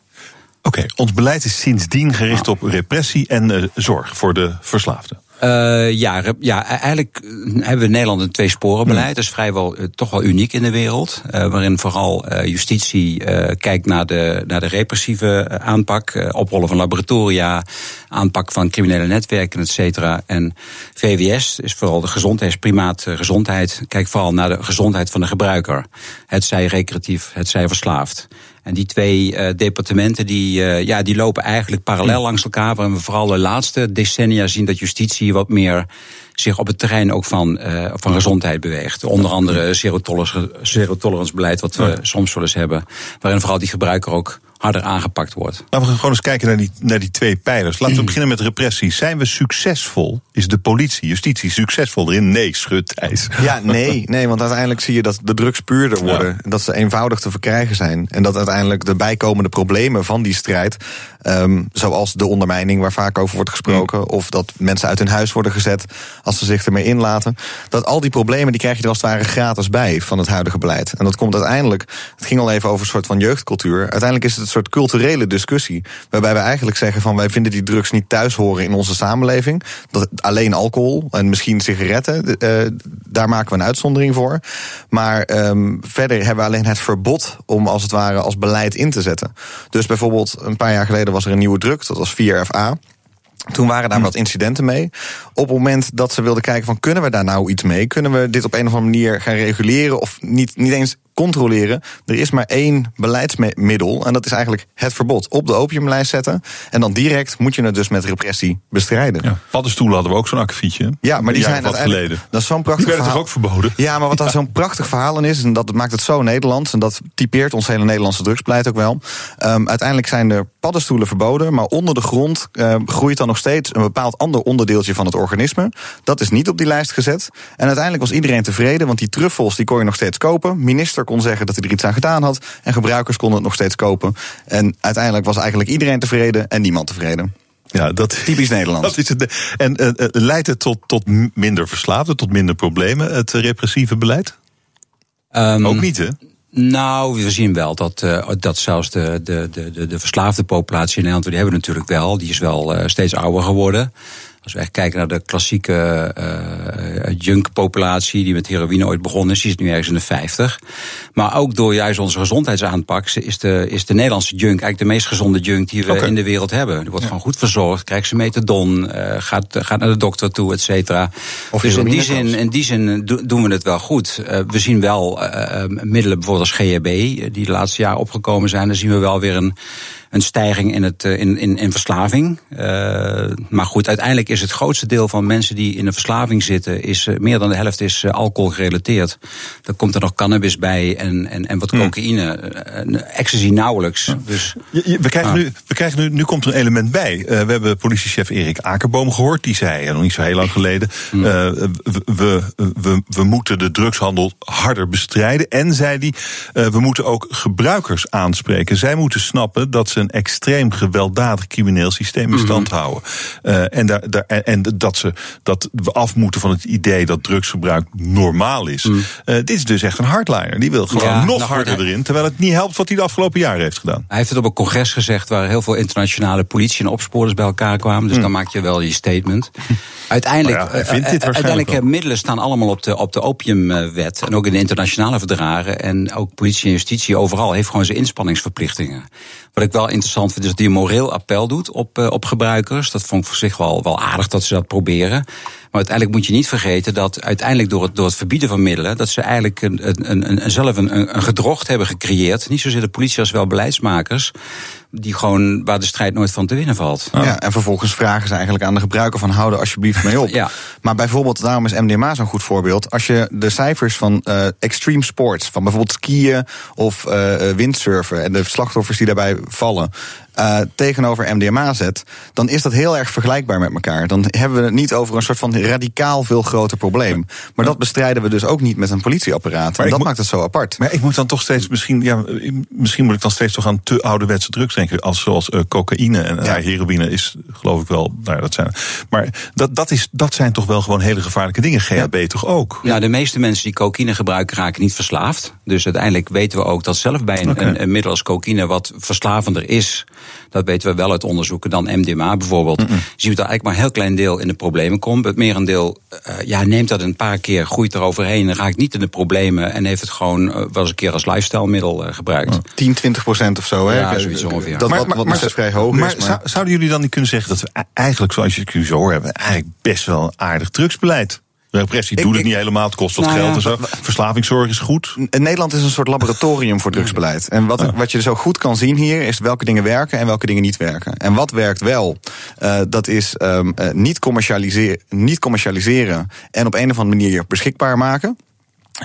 Oké, okay, ons beleid is sindsdien gericht op repressie en uh, zorg voor de verslaafden. Uh, ja, ja, eigenlijk hebben we in Nederland een tweesporenbeleid. Hmm. Dat is vrijwel uh, toch wel uniek in de wereld. Uh, waarin vooral justitie kijkt naar de, naar de repressieve aanpak. oprollen van laboratoria, aanpak van criminele netwerken, et cetera. En VWS is vooral de gezondheidsprimaat gezondheid. Kijkt vooral naar de gezondheid van de gebruiker. Het zij recreatief, het zij verslaafd. En die twee uh, departementen die, uh, ja, die lopen eigenlijk parallel hm. langs elkaar. Waarin we vooral de laatste decennia zien dat justitie wat meer zich op het terrein ook van, uh, van gezondheid beweegt. Onder andere zero tolerance beleid, wat we ja. soms wel eens hebben. Waarin vooral die gebruiker ook harder aangepakt wordt. Laten we gewoon eens kijken naar die, naar die twee pijlers. Laten we beginnen met repressie. Zijn we succesvol? Is de politie, justitie succesvol erin? Nee, schud, ijs. Ja, nee, nee, want uiteindelijk zie je dat de drugs puurder worden. Ja. Dat ze eenvoudig te verkrijgen zijn. En dat uiteindelijk de bijkomende problemen van die strijd... Um, zoals de ondermijning waar vaak over wordt gesproken... Mm. of dat mensen uit hun huis worden gezet als ze zich ermee inlaten... dat al die problemen die krijg je er als het ware gratis bij van het huidige beleid. En dat komt uiteindelijk, het ging al even over een soort van jeugdcultuur... uiteindelijk is het soort culturele discussie. Waarbij we eigenlijk zeggen van wij vinden die drugs niet thuis horen in onze samenleving. Dat alleen alcohol en misschien sigaretten, uh, daar maken we een uitzondering voor. Maar um, verder hebben we alleen het verbod om als het ware als beleid in te zetten. Dus bijvoorbeeld een paar jaar geleden was er een nieuwe druk, dat was 4FA. Toen waren daar hm. wat incidenten mee. Op het moment dat ze wilden kijken van kunnen we daar nou iets mee? Kunnen we dit op een of andere manier gaan reguleren? Of niet, niet eens controleren. Er is maar één beleidsmiddel en dat is eigenlijk het verbod op de opiumlijst zetten. En dan direct moet je het dus met repressie bestrijden. Ja, paddenstoelen hadden we ook zo'n akkefietje. Ja, maar die zijn wat geleden. Dat is zo'n prachtig die verhaal. toch ook verboden? Ja, maar wat dan zo'n prachtig verhaal in is, en dat maakt het zo Nederlands, en dat typeert ons hele Nederlandse drugsbeleid ook wel. Um, uiteindelijk zijn er paddenstoelen verboden, maar onder de grond uh, groeit dan nog steeds een bepaald ander onderdeeltje van het organisme. Dat is niet op die lijst gezet. En uiteindelijk was iedereen tevreden, want die truffels die kon je nog steeds kopen. Minister kon zeggen dat hij er iets aan gedaan had. En gebruikers konden het nog steeds kopen. En uiteindelijk was eigenlijk iedereen tevreden en niemand tevreden. Ja, dat, Typisch Nederlands. (laughs) Dat is het. En uh, leidt het tot, tot minder verslaafden, tot minder problemen, het repressieve beleid? Um, Ook niet, hè? Nou, we zien wel dat, uh, dat zelfs de, de, de, de verslaafde populatie in Nederland, die hebben we natuurlijk wel, die is wel uh, steeds ouder geworden. Als we echt kijken naar de klassieke uh, junk-populatie die met heroïne ooit begonnen is, die is nu ergens in de 50. Maar ook door juist onze gezondheidsaanpak is de, is de Nederlandse junk eigenlijk de meest gezonde junk die we in de wereld hebben. Die wordt gewoon goed verzorgd, krijgt ze methadon, uh, gaat, gaat naar de dokter toe, et cetera. Dus in die, zin, in die zin doen we het wel goed. Uh, we zien wel middelen bijvoorbeeld als GHB, die de laatste jaren opgekomen zijn. Dan zien we wel weer een een stijging in, het, in, in, in verslaving. Uh, maar goed, uiteindelijk is het grootste deel van mensen die in een verslaving zitten, is, uh, meer dan de helft is alcohol gerelateerd. Dan komt er nog cannabis bij en, en, en wat hmm. cocaïne. ecstasy nauwelijks. Dus, we krijgen, nu, we krijgen nu, nu komt er een element bij. we hebben politiechef Erik Akerboom gehoord. Die zei, nog niet zo heel lang geleden, hmm. we, we, we, we moeten de drugshandel harder bestrijden. En zei hij, we moeten ook gebruikers aanspreken. Zij moeten snappen dat ze een extreem gewelddadig crimineel systeem in stand mhm. houden. Uh, en, daar, daar, en dat, ze, dat we af moeten van het idee dat drugsgebruik normaal is. Mm. Uh, dit is dus echt een hardliner. Die wil gewoon nog nou, harder erin. Terwijl het niet helpt wat hij de afgelopen jaren heeft gedaan. Hij heeft het op een congres gezegd waar heel veel internationale politie en opsporers bij elkaar kwamen. Dus mm. dan maak je wel je statement. (laughs) Uiteindelijk, ja, uh, uiteindelijk middelen staan allemaal op de, op de opiumwet. En ook in de internationale verdragen. En ook politie en justitie overal heeft gewoon zijn inspanningsverplichtingen. Wat ik wel interessant vind, is dat hij een moreel appel doet op, uh, op gebruikers. Dat vond ik voor zich wel, wel aardig dat ze dat proberen. Maar uiteindelijk moet je niet vergeten dat uiteindelijk door het, door het verbieden van middelen, dat ze eigenlijk een, een, een, zelf een, een gedrocht hebben gecreëerd. Niet zozeer de politie als wel beleidsmakers die gewoon waar de strijd nooit van te winnen valt. Ja, en vervolgens vragen ze eigenlijk aan de gebruiker van hou er alsjeblieft mee op. (laughs) ja. Maar bijvoorbeeld, daarom is MDMA zo'n goed voorbeeld. Als je de cijfers van uh, extreme sports, van bijvoorbeeld skiën of uh, windsurfen en de slachtoffers die daarbij vallen, uh, tegenover MDMA zet, dan is dat heel erg vergelijkbaar met elkaar. Dan hebben we het niet over een soort van radicaal veel groter probleem. Maar dat bestrijden we dus ook niet met een politieapparaat. Maar en dat maakt het zo apart. Maar ik moet dan toch steeds, misschien, ja, misschien moet ik dan steeds toch aan te ouderwetse drugs denken. Als, zoals uh, cocaïne en ja. heroïne is, geloof ik wel. Nou ja, dat zijn. Maar dat, dat, is, dat zijn toch wel gewoon hele gevaarlijke dingen. GHB toch ook? Ja, de meeste mensen die cocaïne gebruiken raken niet verslaafd. Dus uiteindelijk weten we ook dat zelf bij een, een, een middel als cocaïne wat verslavender is dat weten we wel uit onderzoeken dan MDMA bijvoorbeeld. Mm -mm. Zien we dat eigenlijk maar een heel klein deel in de problemen komt. Het merendeel uh, ja, neemt dat een paar keer, groeit eroverheen, raakt niet in de problemen en heeft het gewoon uh, wel eens een keer als lifestyle-middel uh, gebruikt. 10, 20 procent of zo, hè? Ja, zoiets ongeveer. Dat maar, wat, wat maar, vrij hoog maar, is. Maar zouden jullie dan niet kunnen zeggen dat we eigenlijk, zoals je het zo hoor hebben, eigenlijk best wel een aardig drugsbeleid? Repressie doet het niet helemaal, het kost wat nou geld en zo. Verslavingszorg is goed. Nederland is een soort laboratorium voor drugsbeleid. En wat, wat je zo goed kan zien hier is welke dingen werken en welke dingen niet werken. En wat werkt wel, uh, dat is um, niet, commercialiseren, niet commercialiseren en op een of andere manier beschikbaar maken.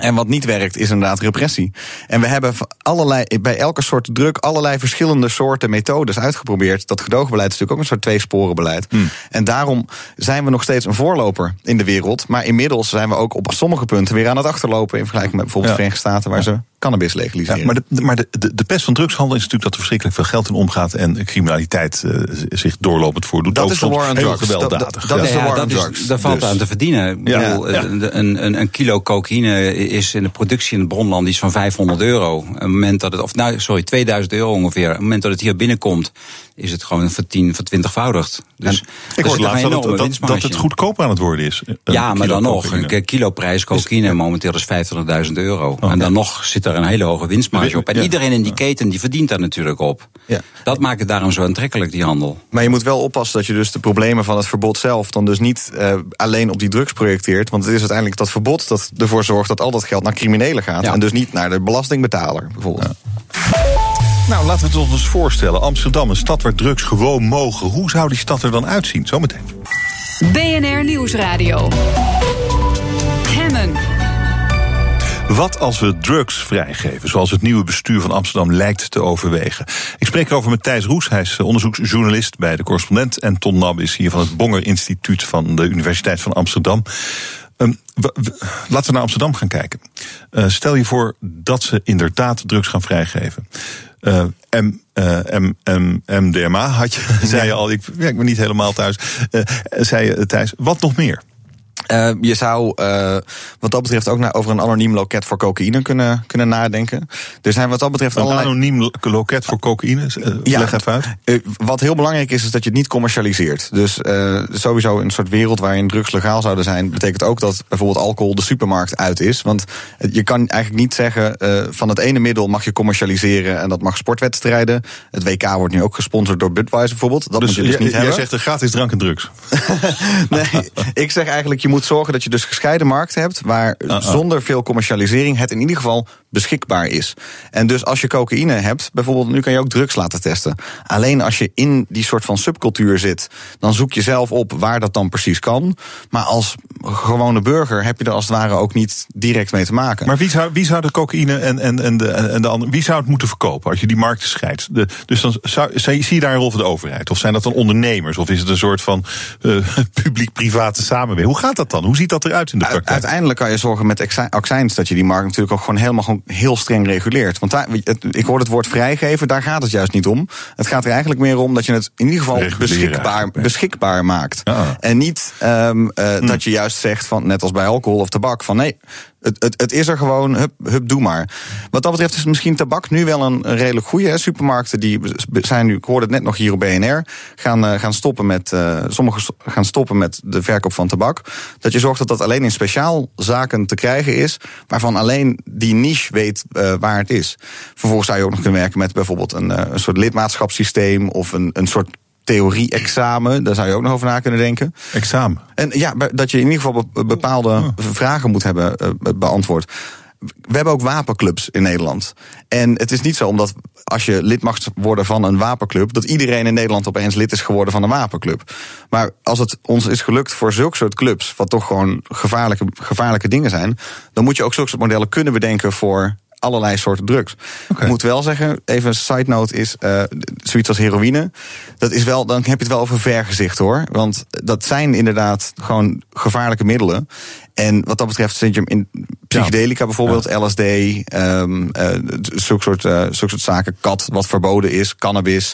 En wat niet werkt is inderdaad repressie. En we hebben allerlei, bij elke soort druk allerlei verschillende soorten methodes uitgeprobeerd. Dat gedoogbeleid is natuurlijk ook een soort tweesporenbeleid. Hmm. En daarom zijn we nog steeds een voorloper in de wereld. Maar inmiddels zijn we ook op sommige punten weer aan het achterlopen. In vergelijking met bijvoorbeeld de Verenigde Staten, waar ze cannabis legaliseren. Ja, maar de, maar de, de, de pest van drugshandel is natuurlijk dat er verschrikkelijk veel geld in omgaat en criminaliteit uh, zich doorlopend voordoet. Dat Ook is de war on drugs. gewelddadig. Dat, dat, is de war on is-. Daar valt Dus- aan te verdienen. Ik Ja. bedoel, Ja. een, een, een, een kilo cocaïne is in de productie in het bronland iets van 500 euro. Het moment dat het, of nou, sorry, 2000 euro ongeveer. Op het moment dat het hier binnenkomt, is het gewoon vertien, vertwintigvoudigd. Dus Ik hoorde zit laatst een dat, enorme het- dat, het goedkoper aan het worden is. een Ja, maar dan nog. cocaïne. Een kiloprijs cocaïne momenteel is 25.000 euro. En dan nog zit er een hele hoge winstmarge op. En Ja. iedereen in die keten die verdient daar natuurlijk op. Ja. Dat maakt het daarom zo aantrekkelijk, die handel. Maar je moet wel oppassen dat je dus de problemen van het verbod zelf dan dus niet eh, alleen op die drugs projecteert. Want het is uiteindelijk dat verbod dat ervoor zorgt dat al dat geld naar criminelen gaat. Ja. En dus niet naar de belastingbetaler bijvoorbeeld. Nou, laten we het ons eens voorstellen. Amsterdam, een stad waar drugs gewoon mogen. Hoe zou die stad er dan uitzien? Zometeen. BNR Nieuwsradio. Wat als we drugs vrijgeven, zoals het nieuwe bestuur van Amsterdam lijkt te overwegen? Ik spreek erover met Thijs Roes, hij is onderzoeksjournalist bij de correspondent. En Ton Nab is hier van het Bonger Instituut van de Universiteit van Amsterdam. Ehm, laten we naar Amsterdam gaan kijken. Eh, stel je voor dat ze inderdaad drugs gaan vrijgeven. Eh, M, eh, M, M, MDMA had je, (laughs) zei je al, ik, ja, ik ben niet helemaal thuis. Eh, zei je, Thijs, wat nog meer? Eh, je zou eh, wat dat betreft ook naar, over een anoniem loket voor cocaïne kunnen, kunnen nadenken. Er zijn wat dat betreft Een allerlei... anoniem lo- loket voor cocaïne? Eh, Ja. Leg even uit. Wat heel belangrijk is, is dat je het niet commercialiseert. Dus sowieso een soort wereld waarin drugs legaal zouden zijn, betekent ook dat bijvoorbeeld alcohol de supermarkt uit is. Want je kan eigenlijk niet zeggen van het ene middel mag je commercialiseren en dat mag sportwedstrijden. Het WK wordt nu ook gesponsord door Budweiser bijvoorbeeld. Dat Dus moet je dus jij, niet jij hebben. zegt er gratis drank en drugs. (laughs) Nee, ik zeg eigenlijk, je moet zorgen dat je dus gescheiden markten hebt... waar ah. zonder veel commercialisering het in ieder geval beschikbaar is. En dus als je cocaïne hebt, bijvoorbeeld, nu kan je ook drugs laten testen. Alleen als je in die soort van subcultuur zit, dan zoek je zelf op waar dat dan precies kan. Maar als gewone burger heb je er als het ware ook niet direct mee te maken. Maar wie zou, wie zou de cocaïne en, en, en, de, en de andere, wie zou het moeten verkopen als je die markten scheidt? De, dus dan zou, zie je daar een rol van de overheid? Of zijn dat dan ondernemers? Of is het een soort van eh, (laughs) publiek-private samenwerking? Hoe gaat dat dan? Hoe ziet dat eruit in de praktijk? Uiteindelijk kan je zorgen met acci- accijns dat je die markt natuurlijk ook gewoon helemaal gewoon heel streng reguleert. Want daar, het- ik hoor het woord vrijgeven, daar gaat het juist niet om. Het gaat er eigenlijk meer om dat je het in ieder geval Reguleren beschikbaar, ja. beschikbaar maakt. Ja. En niet ehm, eh, Hm. dat je juist zegt van, net als bij alcohol of tabak, van nee. Het, het, het is er gewoon, hup, hup, doe maar. Wat dat betreft is misschien tabak nu wel een, redelijk goede. Hè. Supermarkten die zijn nu, ik hoorde het net nog hier op BNR, gaan, eh, gaan stoppen met, eh sommigen gaan stoppen met de verkoop van tabak. Dat je zorgt dat dat alleen in speciaal zaken te krijgen is, waarvan alleen die niche weet eh, waar het is. Vervolgens zou je ook nog kunnen werken met bijvoorbeeld een, eh, een soort lidmaatschapssysteem of een, een soort theorie-examen. Daar zou je ook nog over na kunnen denken. Examen. En ja, dat je in ieder geval be- bepaalde vragen moet hebben eh, beantwoord. We hebben ook wapenclubs in Nederland. En het is niet zo omdat als je lid mag worden van een wapenclub, dat iedereen in Nederland opeens lid is geworden van een wapenclub. Maar als het ons is gelukt voor zulke soort clubs, wat toch gewoon gevaarlijke, gevaarlijke dingen zijn, dan moet je ook zulke soort modellen kunnen bedenken voor allerlei soorten drugs. Ik moet wel zeggen, even een side note is, eh, zoiets als heroïne, dat is wel, dan heb je het wel over vergezicht hoor. Want dat zijn inderdaad gewoon gevaarlijke middelen. En wat dat betreft zit je in psychedelica bijvoorbeeld, LSD, ehm eh, zulke, soort, eh, zulke soort zaken, kat wat verboden is, cannabis.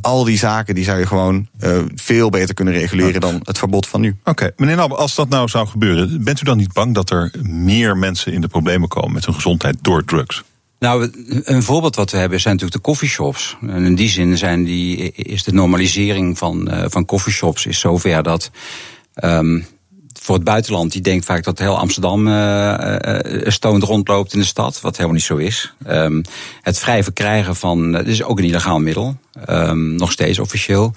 Al die zaken die zou je gewoon veel beter kunnen reguleren dan het verbod van nu. Oké, meneer Nabbe, als dat nou zou gebeuren, bent u dan niet bang dat er meer mensen in de problemen komen met hun gezondheid door drugs? Nou, een voorbeeld wat we hebben zijn natuurlijk de coffeeshops. En in die zin zijn die, is de normalisering van, uh, van coffeeshops is zover dat. Um, voor het buitenland, die denkt vaak dat heel Amsterdam uh, uh, stoned rondloopt in de stad, wat helemaal niet zo is. Um, het vrij verkrijgen van, dit is ook een illegaal middel, um, nog steeds officieel,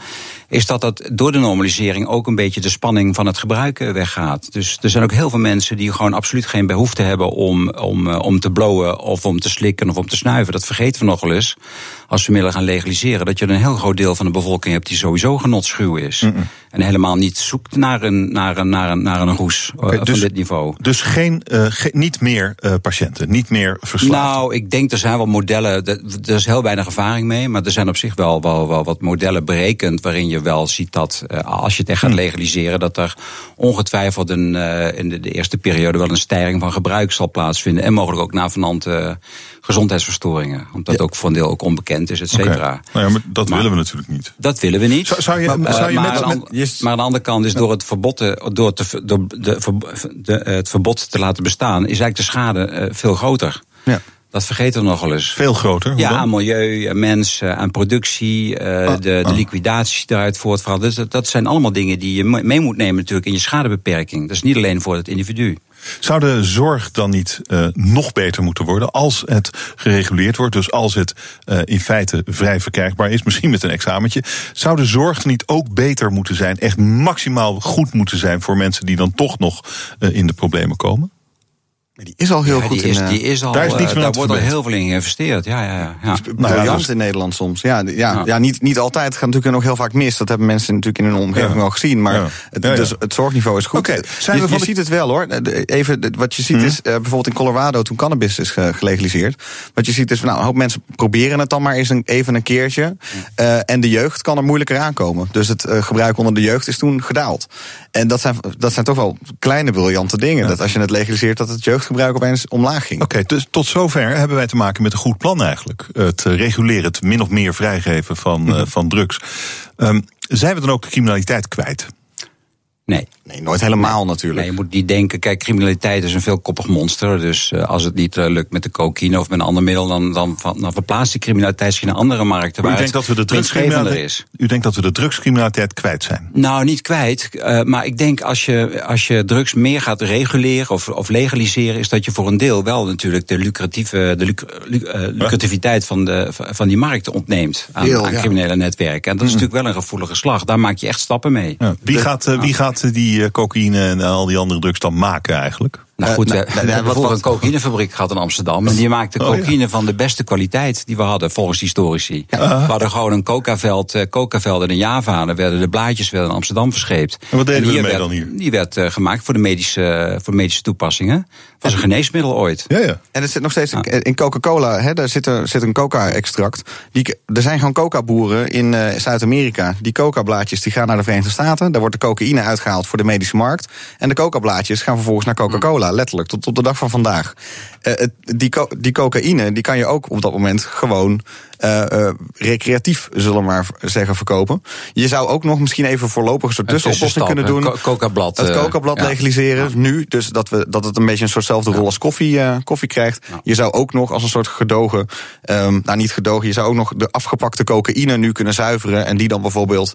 is dat dat door de normalisering ook een beetje de spanning van het gebruiken weggaat. Dus er zijn ook heel veel mensen die gewoon absoluut geen behoefte hebben om, om, om te blowen of om te slikken of om te snuiven. Dat vergeten we nogal eens als we middelen gaan legaliseren. Dat je een heel groot deel van de bevolking hebt die sowieso genotschuw is. Mm -mm. En helemaal niet zoekt naar een, naar een, naar een, naar een roes okay, dus, van dit niveau. Dus geen, uh, ge niet meer uh, patiënten, niet meer verslaafden? Nou, ik denk er zijn wel modellen, er is heel weinig ervaring mee, maar er zijn op zich wel, wel, wel wat modellen berekend waarin je je wel ziet dat als je het echt gaat Hmm. legaliseren, dat er ongetwijfeld een, in de, de, eerste periode wel een stijging van gebruik zal plaatsvinden. En mogelijk ook navenante gezondheidsverstoringen. Omdat ja. ook voor een deel ook onbekend is, et cetera. Okay. Nou ja, maar dat maar, willen we natuurlijk niet. Dat willen we niet. Zou, zou je, maar, zou je maar, met, aan, met, maar aan de andere kant is door het verbod, door te, door de, de, het verbod te laten bestaan, is eigenlijk de schade veel groter. Ja. Dat vergeten we nogal eens. Veel groter? Ja, dan? aan milieu, aan mensen, aan productie, uh, oh, de, de liquidaties die daaruit voortvallen. Dus dat, dat, zijn allemaal dingen die je mee moet nemen natuurlijk in je schadebeperking. Dat is niet alleen voor het individu. Zou de zorg dan niet uh, nog beter moeten worden als het gereguleerd wordt? Dus als het uh, in feite vrij verkrijgbaar is, misschien met een examentje. Zou de zorg niet ook beter moeten zijn, echt maximaal goed moeten zijn voor mensen die dan toch nog in de problemen komen? Die is al heel ja, goed die is, in. Die is al, daar is niets daar wordt al heel veel in geïnvesteerd. Ja, ja, ja. ja. Briljant nou, dus, in Nederland soms. Ja, ja, ja. ja niet, niet altijd. Het gaat natuurlijk nog heel vaak mis. Dat hebben mensen natuurlijk in hun omgeving ja. al gezien. Maar het, dus het zorgniveau is goed. Okay, je, je ziet het wel hoor. Even, wat je ziet Mhm. is, uh, bijvoorbeeld in Colorado toen cannabis is gelegaliseerd. Wat je ziet is, nou, een hoop mensen proberen het dan maar eens een, even een keertje. Uh, en de jeugd kan er moeilijker aankomen. Dus het uh, gebruik onder de jeugd is toen gedaald. En dat zijn, dat zijn toch wel kleine briljante dingen. Dat als je het legaliseert, dat het jeugdgebruik opeens omlaag ging. Oké, okay, dus tot zover hebben wij te maken met een goed plan eigenlijk. Het reguleren, het min of meer vrijgeven van, mm -hmm. uh, van drugs. Um, zijn we dan ook criminaliteit kwijt? Nee. Nee, nooit helemaal nee. natuurlijk. Nee, je moet niet denken, kijk, criminaliteit is een veelkoppig monster. Dus uh, als het niet uh, lukt met de cocaïne of met een ander middel, dan, dan, dan verplaatst die criminaliteit zich naar andere markten. Maar waar u denkt, dat we de drugscriminaliteit, is. u denkt dat we de drugscriminaliteit kwijt zijn? Nou, niet kwijt. Uh, maar ik denk als je, als je drugs meer gaat reguleren of, of legaliseren, is dat je voor een deel wel natuurlijk de, lucratieve, de luc, lucrativiteit van, de, van die markten ontneemt aan, aan ja. criminele netwerken. En dat is mm. natuurlijk wel een gevoelige slag. Daar maak je echt stappen mee. Ja. Wie, gaat, wie gaat die cocaïne en al die andere drugs dan maken eigenlijk? Nou goed, Uh, we, nou, we nou, hebben wat- een cocaïnefabriek gehad in Amsterdam. En die maakte Oh, ja. cocaïne van de beste kwaliteit die we hadden, volgens historici. We hadden gewoon een coca-veld, eh, coca-velden in Java. Daar werden de blaadjes werden in Amsterdam verscheept. En wat deden we ermee werd, dan hier? Die werd eh, gemaakt voor de medische, voor medische toepassingen. was een geneesmiddel ooit. Ja, ja. En het zit nog steeds in- in Coca-Cola, hè, daar zit, er, zit een coca-extract. Die, er zijn gewoon coca-boeren in eh, Zuid-Amerika. Die coca-blaadjes die gaan naar de Verenigde Staten. Daar wordt de cocaïne uitgehaald voor de medische markt. En de coca-blaadjes gaan vervolgens naar Coca-Cola, letterlijk, tot op de dag van vandaag. Eh, het- die, die cocaïne die kan je ook op dat moment gewoon eh, eh, recreatief, zullen we maar zeggen, verkopen. Je zou ook nog misschien even voorlopig een soort tussenoplossing kunnen doen. co- Coca-blad. Het coca-blad legaliseren nu. Dus dat, we, dat het een beetje een soortzelfde rol als koffie, koffie krijgt. Ja. Je zou ook nog als een soort gedogen, ehm, nou niet gedogen, je zou ook nog de afgepakte cocaïne nu kunnen zuiveren. En die dan bijvoorbeeld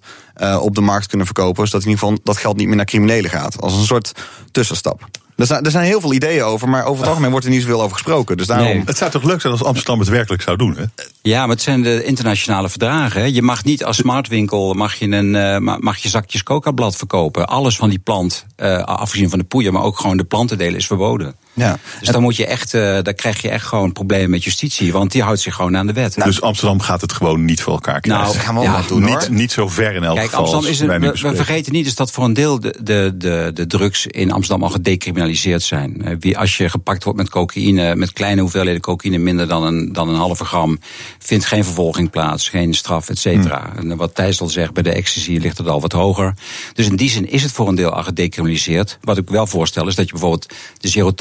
op de markt kunnen verkopen. Zodat in ieder geval dat geld niet meer naar criminelen gaat. Als een soort tussenstap. Er zijn, er zijn heel veel ideeën over, maar over het algemeen wordt er niet zoveel over gesproken. Dus daarom. Nee. Het zou toch leuk zijn als Amsterdam het werkelijk zou doen, hè? Ja, maar het zijn de internationale verdragen. hè. Je mag niet als smartwinkel mag je een eh, ma- mag je zakjes coca-blad verkopen. Alles van die plant, eh, afgezien van de poeier, maar ook gewoon de plantendelen is verboden. Ja. Dus dan moet je echt, eh daar krijg je echt gewoon problemen met justitie, want die houdt zich gewoon aan de wet. dus Amsterdam gaat het gewoon niet voor elkaar krijgen. Nou, Dat gaan we ook ja, doen niet, hoor. niet zo ver in elk Kijk, geval. Amsterdam is een, we, vergeten niet is dat voor een deel de, de, de, de drugs in Amsterdam al gedecriminaliseerd zijn. Eh, Wie, als je gepakt wordt met cocaïne, met kleine hoeveelheden cocaïne, minder dan een, dan een halve gram, vindt geen vervolging plaats, geen straf, et cetera. Hmm. En wat Thijs al zegt, bij de ecstasy ligt het al wat hoger. Dus in die zin is het voor een deel al gedecriminaliseerd. Wat ik wel voorstel is dat je bijvoorbeeld de zero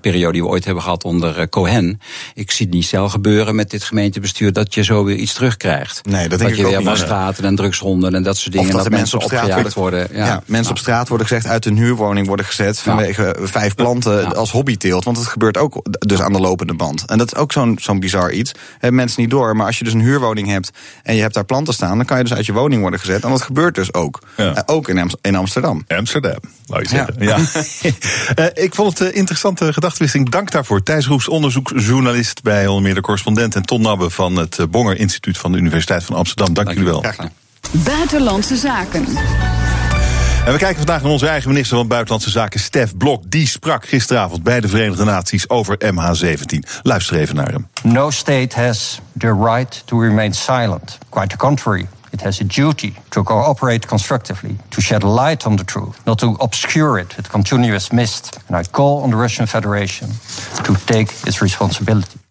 periode die we ooit hebben gehad onder eh, Cohen. Ik zie het niet snel gebeuren met dit gemeentebestuur dat je zo weer iets terugkrijgt. Nee, dat denk dat ik je ook weer niet. wasstraten en drugshonden en dat soort dingen. Of dat, er mensen op straat opgejaagd worden. Ja, mensen op straat worden gezegd uit hun huurwoning worden gezet vanwege vijf planten Ja. als hobbyteelt. Want het gebeurt ook dus aan de lopende band. En dat is ook zo'n zo'n bizar iets. Hebben mensen niet door. Maar als je dus een huurwoning hebt en je hebt daar planten staan, dan kan je dus uit je woning worden gezet. En dat gebeurt dus ook. Ja. Eh, ook in, Am- in Amsterdam. Amsterdam, wou je zeggen. Ja. (laughs) Eh, ik vond het een interessante gedachtewisseling. Dank daarvoor. Thijs Roes, onderzoeksjournalist bij onder meer de correspondent... en Ton Nabbe van het eh, Bonger Instituut van de Universiteit van Amsterdam. Dank, jullie wel. Graag gedaan. Buitenlandse zaken. En we kijken vandaag naar onze eigen minister van Buitenlandse Zaken, Stef Blok. Die sprak gisteravond bij de Verenigde Naties over MH17. Luister even naar hem. No state has the right to remain silent. Quite the contrary. It has a duty to cooperate constructively, to shed light on the truth, not to obscure it with continuous mist. And I call on the Russian Federation to take its responsibility.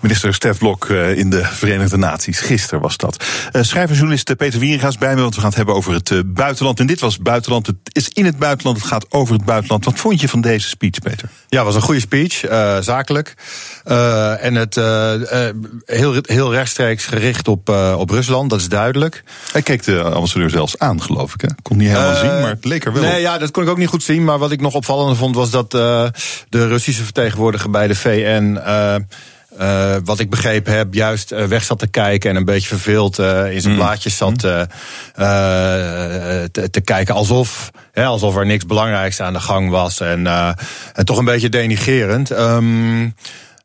Minister Stef Blok eh, in de Verenigde Naties. Gisteren was dat. Uh, schrijver Peter Wieringa is bij me, want we gaan het hebben over het uh, buitenland. En dit was buitenland. Het is in het buitenland, het gaat over het buitenland. Wat vond je van deze speech, Peter? Ja, het was een goede speech, uh, zakelijk. en het heel, heel rechtstreeks gericht op, op Rusland, dat is duidelijk. Hij keek de ambassadeur zelfs aan, geloof ik. Hè? Kon niet helemaal zien, maar het leek er wel Nee, ja, dat kon ik ook niet goed zien. Maar wat ik nog opvallender vond, was dat de Russische vertegenwoordiger bij de VN. Uh, wat ik begrepen heb, juist uh, weg zat te kijken en een beetje verveeld uh, in zijn mm. blaadjes zat te, te, kijken. Alsof, hè, alsof er niks belangrijks aan de gang was. En, en toch een beetje denigerend. Um,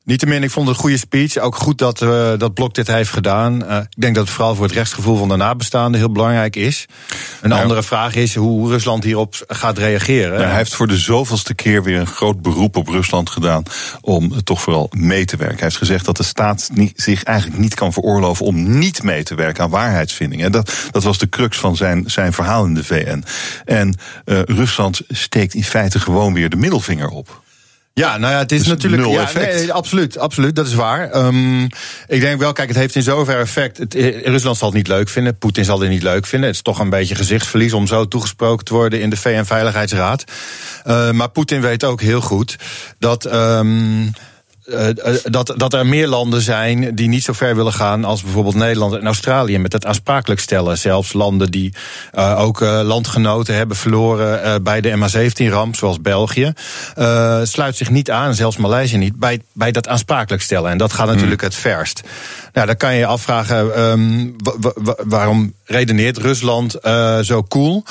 Niettemin, ik vond het een goede speech. Ook goed dat, uh, dat Blok dit heeft gedaan. Uh, ik denk dat het vooral voor het rechtsgevoel van de nabestaanden heel belangrijk is. Een nou, andere vraag is hoe Rusland hierop gaat reageren. Nou, hij heeft voor de zoveelste keer weer een groot beroep op Rusland gedaan om toch vooral mee te werken. Hij heeft gezegd dat de staat niet, zich eigenlijk niet kan veroorloven om niet mee te werken aan waarheidsvinding. En dat, dat was de crux van zijn, zijn verhaal in de VN. En uh, Rusland steekt in feite gewoon weer de middelvinger op. Ja, nou ja, het is dus natuurlijk. Nul ja. Nee, absoluut, absoluut, dat is waar. Um, ik denk wel, kijk, het heeft in zover effect. Het, Rusland zal het niet leuk vinden, Poetin zal het niet leuk vinden. Het is toch een beetje gezichtsverlies om zo toegesproken te worden in de VN-veiligheidsraad. Uh, maar Poetin weet ook heel goed dat. Um, uh, dat, dat er meer landen zijn die niet zo ver willen gaan als bijvoorbeeld Nederland en Australië. Met het aansprakelijk stellen. Zelfs landen die uh, ook landgenoten hebben verloren bij de MH17-ramp, zoals België. sluit zich niet aan, zelfs Maleisië niet, bij, bij dat aansprakelijk stellen. En dat gaat natuurlijk hmm. het verst. Nou, dan kan je je afvragen um, waarom redeneert Rusland zo cool?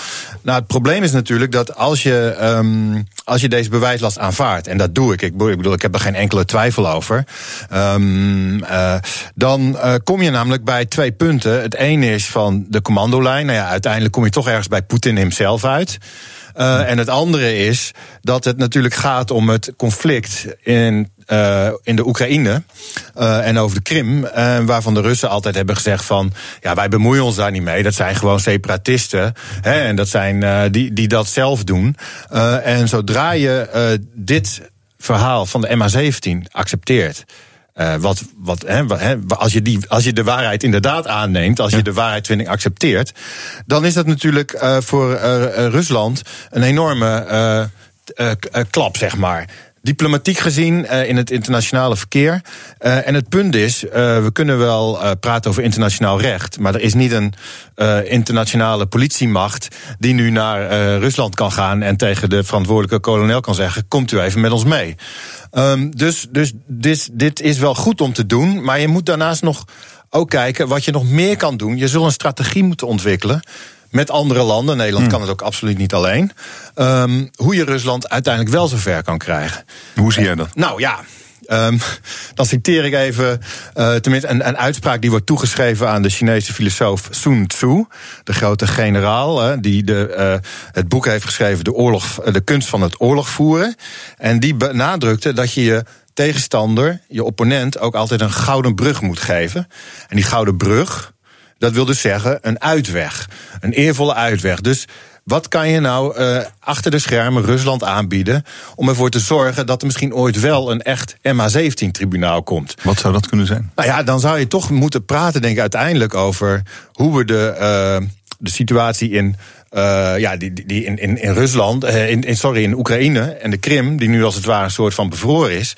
Nou, het probleem is natuurlijk dat als je, um, als je deze bewijslast aanvaardt, en dat doe ik, ik bedoel, ik heb er geen enkele twijfel over, um, uh, dan uh, kom je namelijk bij twee punten. Het ene is van de commandolijn. Nou ja, uiteindelijk kom je toch ergens bij Poetin hemzelf uit. Uh, en het andere is dat het natuurlijk gaat om het conflict in in de Oekraïne en over de Krim. Waarvan de Russen altijd hebben gezegd van ja, wij bemoeien ons daar niet mee. Dat zijn gewoon separatisten. Hè, en dat zijn die, die dat zelf doen. en zodra je dit verhaal van de MH17 accepteert. Uh, wat, wat, als, je die, als je de waarheid inderdaad aanneemt, als je de waarheidsvinding accepteert, dan is dat natuurlijk uh, voor uh, Rusland een enorme klap, zeg maar diplomatiek gezien uh, in het internationale verkeer. Uh, en het punt is, uh, we kunnen wel praten over internationaal recht, maar er is niet een internationale politiemacht die nu naar Rusland kan gaan en tegen de verantwoordelijke kolonel kan zeggen: Komt u even met ons mee. Um, dus dus dit, dit is wel goed om te doen, maar je moet daarnaast nog ook kijken wat je nog meer kan doen. Je zult een strategie moeten ontwikkelen met andere landen. Nederland hmm. kan het ook absoluut niet alleen. Um, hoe je Rusland uiteindelijk wel zover kan krijgen. Hoe zie jij dat? Nou ja. Um, dan citeer ik even uh, tenminste een, een, uitspraak die wordt toegeschreven aan de Chinese filosoof Sun Tzu, de grote generaal, die de, uh, het boek heeft geschreven, de, oorlog, de kunst van het oorlog voeren. En die benadrukte dat je je tegenstander, je opponent, ook altijd een gouden brug moet geven. En die gouden brug, dat wil dus zeggen een uitweg. Een eervolle uitweg. Dus wat kan je nou uh, achter de schermen Rusland aanbieden om ervoor te zorgen dat er misschien ooit wel een echt MH17-tribunaal komt? Wat zou dat kunnen zijn? Nou ja, dan zou je toch moeten praten, denk ik, uiteindelijk over hoe we de, uh, de situatie in. Uh, ja, die, die in, in, in Rusland, in, in, sorry, in Oekraïne en de Krim, die nu als het ware een soort van bevroren is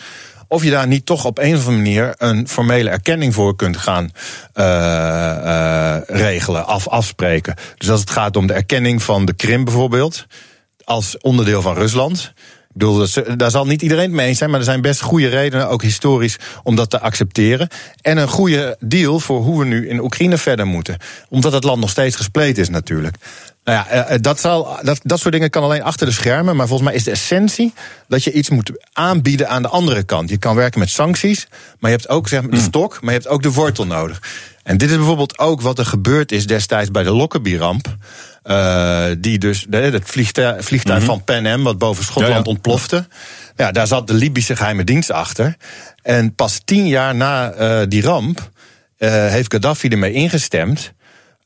of je daar niet toch op een of andere manier een formele erkenning voor kunt gaan uh, uh, regelen, af, afspreken. Dus als het gaat om de erkenning van de Krim bijvoorbeeld, als onderdeel van Rusland. Ik bedoel, daar zal niet iedereen het mee eens zijn, maar er zijn best goede redenen, ook historisch, om dat te accepteren. En een goede deal voor hoe we nu in Oekraïne verder moeten. Omdat het land nog steeds gespleten is natuurlijk. Nou ja, dat, zal, dat, dat soort dingen kan alleen achter de schermen. Maar volgens mij is de essentie dat je iets moet aanbieden aan de andere kant. Je kan werken met sancties, maar je hebt ook zeg maar, de stok, maar je hebt ook de wortel nodig. En dit is bijvoorbeeld ook wat er gebeurd is destijds bij de Lockerbie-ramp. Uh, die dus, het vliegtuig, vliegtuig mm -hmm. van Pan Am, wat boven Schotland ja, ja. ontplofte. Ja, daar zat de Libische geheime dienst achter. En pas tien jaar na uh, die ramp uh, heeft Gaddafi ermee ingestemd.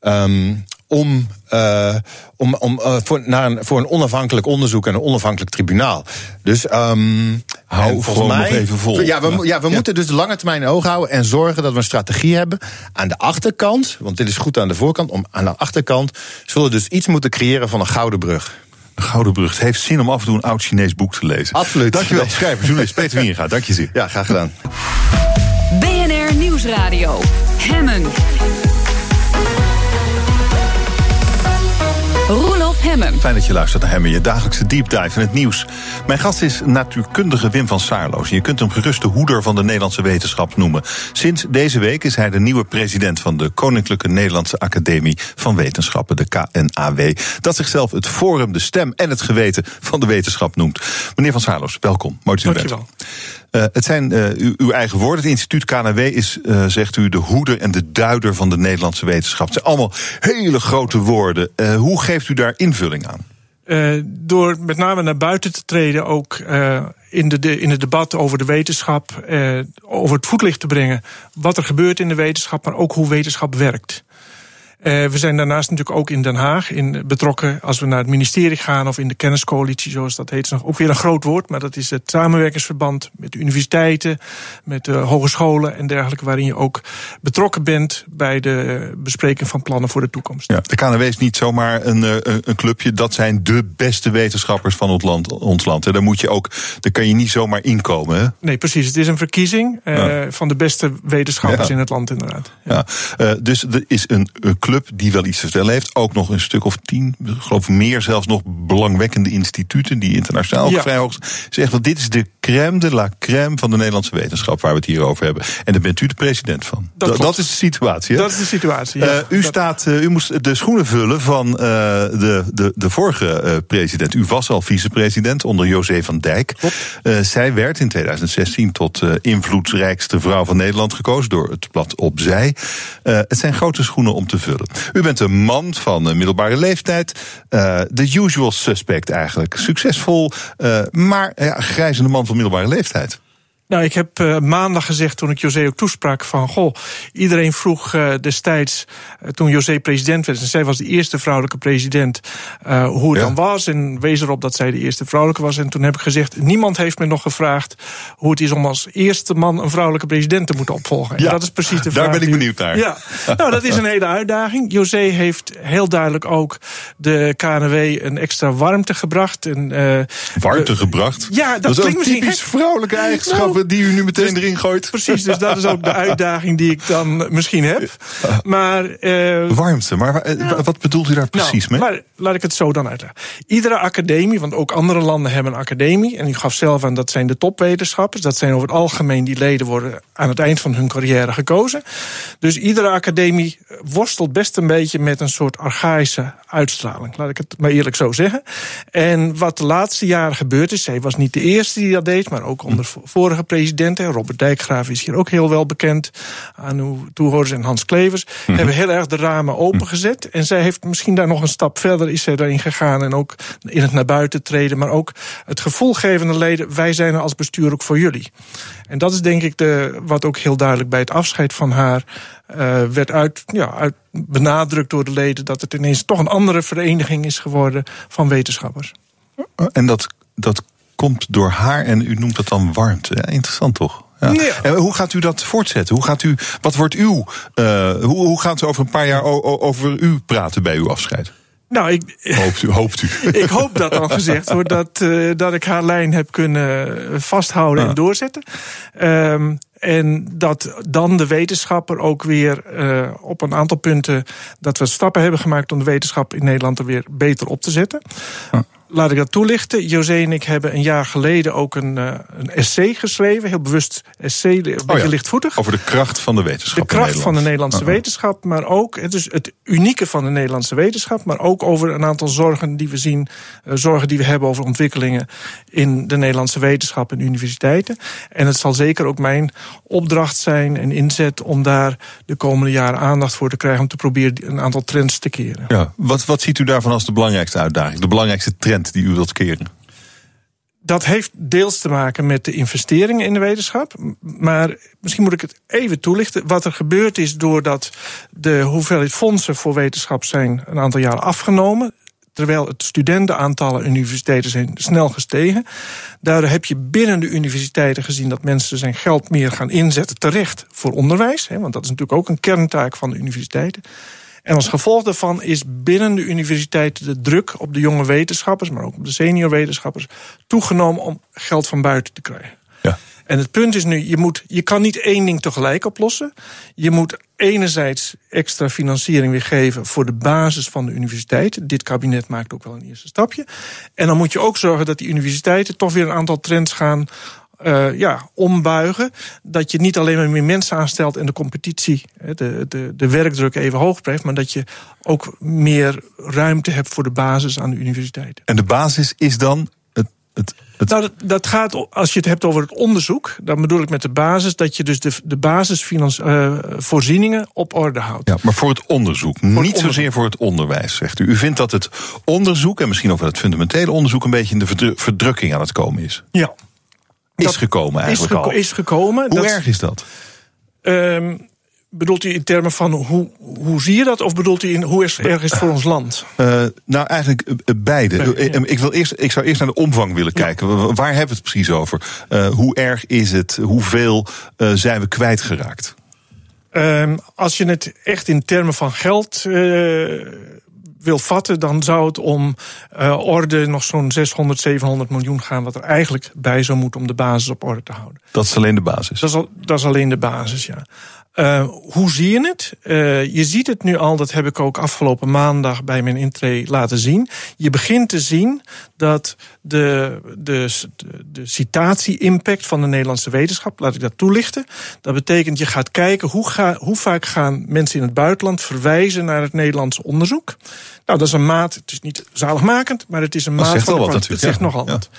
Um, om, uh, om, om uh, voor, naar een, voor een onafhankelijk onderzoek en een onafhankelijk tribunaal. Dus um, hou volgens mij nog even vol. Ja, we, ja, we ja. moeten dus de lange termijn in oog houden en zorgen dat we een strategie hebben. Aan de achterkant, want dit is goed aan de voorkant, om aan de achterkant zullen we dus iets moeten creëren van een gouden brug. Een gouden brug. Het heeft zin om af en toe een oud Chinees boek te lezen. Absoluut. Dankjewel, schrijver, journalist Peter Wieringa. Dank je zeer. Ja, graag gedaan. BNR Nieuwsradio. Hemmen. Hemmen. Fijn dat je luistert naar Hemmen, je dagelijkse deep dive in het nieuws. Mijn gast is natuurkundige Wim van Saarloos. Je kunt hem gerust de hoeder van de Nederlandse wetenschap noemen. Sinds deze week is hij de nieuwe president van de Koninklijke Nederlandse Academie van Wetenschappen, de KNAW. Dat zichzelf het Forum, de stem en het geweten van de wetenschap noemt. Meneer van Saarloos, welkom. Mooi dat u bent. Uh, het zijn uh, uw, eigen woorden. Het instituut KNW is, uh, zegt u, de hoeder en de duider van de Nederlandse wetenschap. Het zijn allemaal hele grote woorden. hoe geeft u daar invulling aan? door met name naar buiten te treden, ook in, de, in het debat over de wetenschap, over het voetlicht te brengen wat er gebeurt in de wetenschap, maar ook hoe wetenschap werkt. Uh, we zijn daarnaast natuurlijk ook in Den Haag in betrokken. Als we naar het ministerie gaan of in de kenniscoalitie, zoals dat heet, is nog ook weer een groot woord. Maar dat is het samenwerkingsverband met de universiteiten, met de hogescholen en dergelijke, waarin je ook betrokken bent bij de bespreking van plannen voor de toekomst. Ja, de KNW is niet zomaar een, een clubje. Dat zijn de beste wetenschappers van ons land. Ons land. Daar moet je ook, daar kan je niet zomaar inkomen. Hè? Nee, precies. Het is een verkiezing uh, ja. van de beste wetenschappers ja. in het land, inderdaad. Ja. Uh, dus er is een, een club die wel iets te vertellen heeft. Ook nog een stuk of tien, ik geloof meer zelfs nog belangwekkende instituten die internationaal ja. vrij hoog Zegt wel, dit is de crème de la crème van de Nederlandse wetenschap waar we het hier over hebben. En daar bent u de president van. Dat, dat is de situatie. Hè? Dat is de situatie. Ja. Uh, u, dat... staat, uh, u moest de schoenen vullen van uh, de, de, de vorige president. U was al vicepresident onder José van Dijk. zij werd in 2016 tot invloedrijkste vrouw van Nederland gekozen door het blad Opzij. het zijn grote schoenen om te vullen. U bent een man van een middelbare leeftijd. De usual suspect eigenlijk. Succesvol, maar ja, grijzende man van middelbare leeftijd. Nou, ik heb uh, maandag gezegd toen ik José ook toesprak van... goh, iedereen vroeg uh, destijds, uh, toen José president werd... en zij was de eerste vrouwelijke president, hoe het ja. dan was... en wees erop dat zij de eerste vrouwelijke was. En toen heb ik gezegd, niemand heeft me nog gevraagd... hoe het is om als eerste man een vrouwelijke president te moeten opvolgen. Ja, en dat is precies de vraag. Daar ben ik benieuwd naar. Ja, nou, dat is een hele uitdaging. José heeft heel duidelijk ook de KNW een extra warmte gebracht. En, warmte gebracht? Ja, dat, dat klinkt is een typisch vrouwelijke eigenschap... Nou, die u nu meteen dus, erin gooit. Precies, dus dat is ook de (laughs) uitdaging die ik dan misschien heb. Maar, uh, Warmte, maar nou, wat bedoelt u daar precies nou, mee? Laat, laat ik het zo dan uitleggen. Iedere academie, want ook andere landen hebben een academie... en u gaf zelf aan, dat zijn de topwetenschappers. Dat zijn over het algemeen die leden worden aan het eind van hun carrière gekozen. Dus iedere academie worstelt best een beetje met een soort archaïsche uitstraling. Laat ik het maar eerlijk zo zeggen. En wat de laatste jaren gebeurd is... zij was niet de eerste die dat deed, maar ook onder vorige presidenten... Robert Dijkgraaf is hier ook heel wel bekend... aan uw toehoorders en Hans Klevers... Mm-hmm. hebben heel erg de ramen opengezet. En zij heeft misschien daar nog een stap verder is zij daarin gegaan... en ook in het naar buiten treden... maar ook het gevoel geven aan de leden... wij zijn er als bestuur ook voor jullie. En dat is denk ik de, wat ook heel duidelijk bij het afscheid van haar... Uh, werd uit, ja, uit benadrukt door de leden... dat het ineens toch een andere vereniging is geworden van wetenschappers. En dat, dat komt door haar en u noemt dat dan warmte. Ja, interessant toch? Ja. Ja. En hoe gaat u dat voortzetten? Hoe gaat u, wat wordt uw, uh, hoe, hoe gaat ze over een paar jaar over u praten bij uw afscheid? Nou, ik, hoopt u, hoopt u. (laughs) ik hoop dat dan gezegd wordt, dat, uh, dat ik haar lijn heb kunnen vasthouden en doorzetten. Um, en dat dan de wetenschapper ook weer uh, op een aantal punten... dat we stappen hebben gemaakt om de wetenschap in Nederland er weer beter op te zetten. Ja. Laat ik dat toelichten. José en ik hebben een jaar geleden ook een, uh, een essay geschreven. Heel bewust essay, een beetje oh ja, lichtvoetig. Over de kracht van de wetenschap. De kracht van de Nederlandse uh -huh. wetenschap. Maar ook het, is het unieke van de Nederlandse wetenschap. Maar ook over een aantal zorgen die we zien. Uh, zorgen die we hebben over ontwikkelingen in de Nederlandse wetenschap en universiteiten. En het zal zeker ook mijn opdracht zijn en inzet om daar de komende jaren aandacht voor te krijgen. Om te proberen een aantal trends te keren. Ja, wat, wat ziet u daarvan als de belangrijkste uitdaging? De belangrijkste trend die u wilt keren? dat heeft deels te maken met de investeringen in de wetenschap. Maar misschien moet ik het even toelichten. Wat er gebeurd is doordat de hoeveelheid fondsen voor wetenschap zijn een aantal jaren afgenomen. Terwijl het studentenaantallen universiteiten zijn snel gestegen. Daardoor heb je binnen de universiteiten gezien dat mensen zijn geld meer gaan inzetten terecht voor onderwijs. Want dat is natuurlijk ook een kerntaak van de universiteiten. En als gevolg daarvan is binnen de universiteiten de druk op de jonge wetenschappers, maar ook op de senior wetenschappers, toegenomen om geld van buiten te krijgen. Ja. En het punt is nu, je, moet, je kan niet één ding tegelijk oplossen. Je moet enerzijds extra financiering weer geven voor de basis van de universiteit. Dit kabinet maakt ook wel een eerste stapje. En dan moet je ook zorgen dat die universiteiten toch weer een aantal trends gaan uh, ja, ombuigen. Dat je niet alleen maar meer mensen aanstelt en de competitie, de, de, de werkdruk even hoog blijft, maar dat je ook meer ruimte hebt voor de basis aan de universiteiten. En de basis is dan het. het. Nou, dat, dat gaat, als je het hebt over het onderzoek, dan bedoel ik met de basis dat je dus de, de basisvoorzieningen uh, op orde houdt. Ja, maar voor het onderzoek, Voor niet het onderzoek. zozeer voor het onderwijs, zegt u. U vindt dat het onderzoek, en misschien ook wel het fundamentele onderzoek, een beetje in de verdru- verdrukking aan het komen is. Ja. Is Dat gekomen Is, eigenlijk geko- al. is gekomen. Hoe Dat- erg is dat? Ehm, bedoelt u in termen van hoe, hoe zie je dat? Of bedoelt u in hoe is, erg is het voor ons land? Eh, nou, eigenlijk eh, eh, beide. Ja. ik, wil eerst, ik zou eerst naar de omvang willen kijken. Wa- Waar hebben we het precies over? Hoe erg is het? Hoeveel zijn we kwijtgeraakt? Ehm, als je het echt in termen van geld wil vatten, dan zou het om eh, orde nog zo'n 600, 700 miljoen gaan, wat er eigenlijk bij zou moeten om de basis op orde te houden. Dat is alleen de basis. Dat is, al, dat is alleen de basis, ja. Eh, hoe zie je het? Eh, je ziet het nu al, dat heb ik ook afgelopen maandag bij mijn intree laten zien. Je begint te zien dat de, de, de, citatie-impact van de Nederlandse wetenschap, laat ik dat toelichten. Dat betekent, je gaat kijken hoe, ga, hoe vaak gaan mensen in het buitenland verwijzen naar het Nederlandse onderzoek. Nou, dat is een maat, het is niet zaligmakend, maar het is een Dat maat van wat. Het zegt ja. nogal Ja. wat.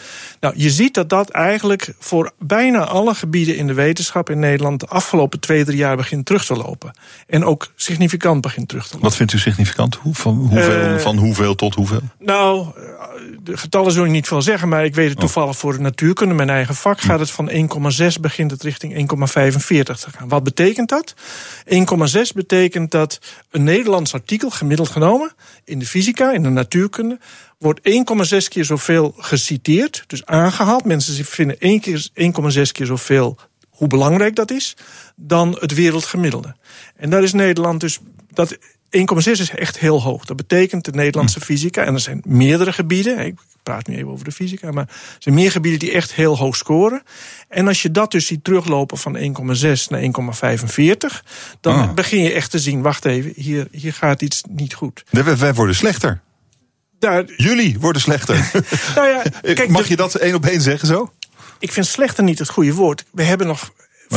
Nou, je ziet dat dat eigenlijk voor bijna alle gebieden in de wetenschap in Nederland de afgelopen twee, drie jaar begint terug te lopen. En ook significant begint terug te lopen. Wat vindt u significant? Hoe, van, hoeveel, Eh, van hoeveel tot hoeveel? Nou, de getallen zul je niet veel zeggen, maar ik weet Oh. het toevallig voor de natuurkunde, mijn eigen vak, gaat het van 1,6 begint het richting 1,45 te gaan. Wat betekent dat? 1,6 betekent dat een Nederlands artikel, gemiddeld genomen, in de fysica, in de natuurkunde, wordt 1,6 keer zoveel geciteerd, dus aangehaald. Mensen vinden 1 keer- 1,6 keer zoveel hoe belangrijk dat is, dan het wereldgemiddelde. En daar is Nederland dus. Dat 1,6 is echt heel hoog. Dat betekent de Nederlandse fysica, en er zijn meerdere gebieden, ik praat nu even over de fysica, maar er zijn meer gebieden die echt heel hoog scoren. En als je dat dus ziet teruglopen van 1,6 naar 1,45, dan Ah. begin je echt te zien, wacht even, hier, hier gaat iets niet goed. Wij, worden slechter. Daar, Jullie worden slechter. (laughs) nou ja, (laughs) kijk, Mag je dat één op één zeggen zo? ik vind slechter niet het goede woord. We hebben nog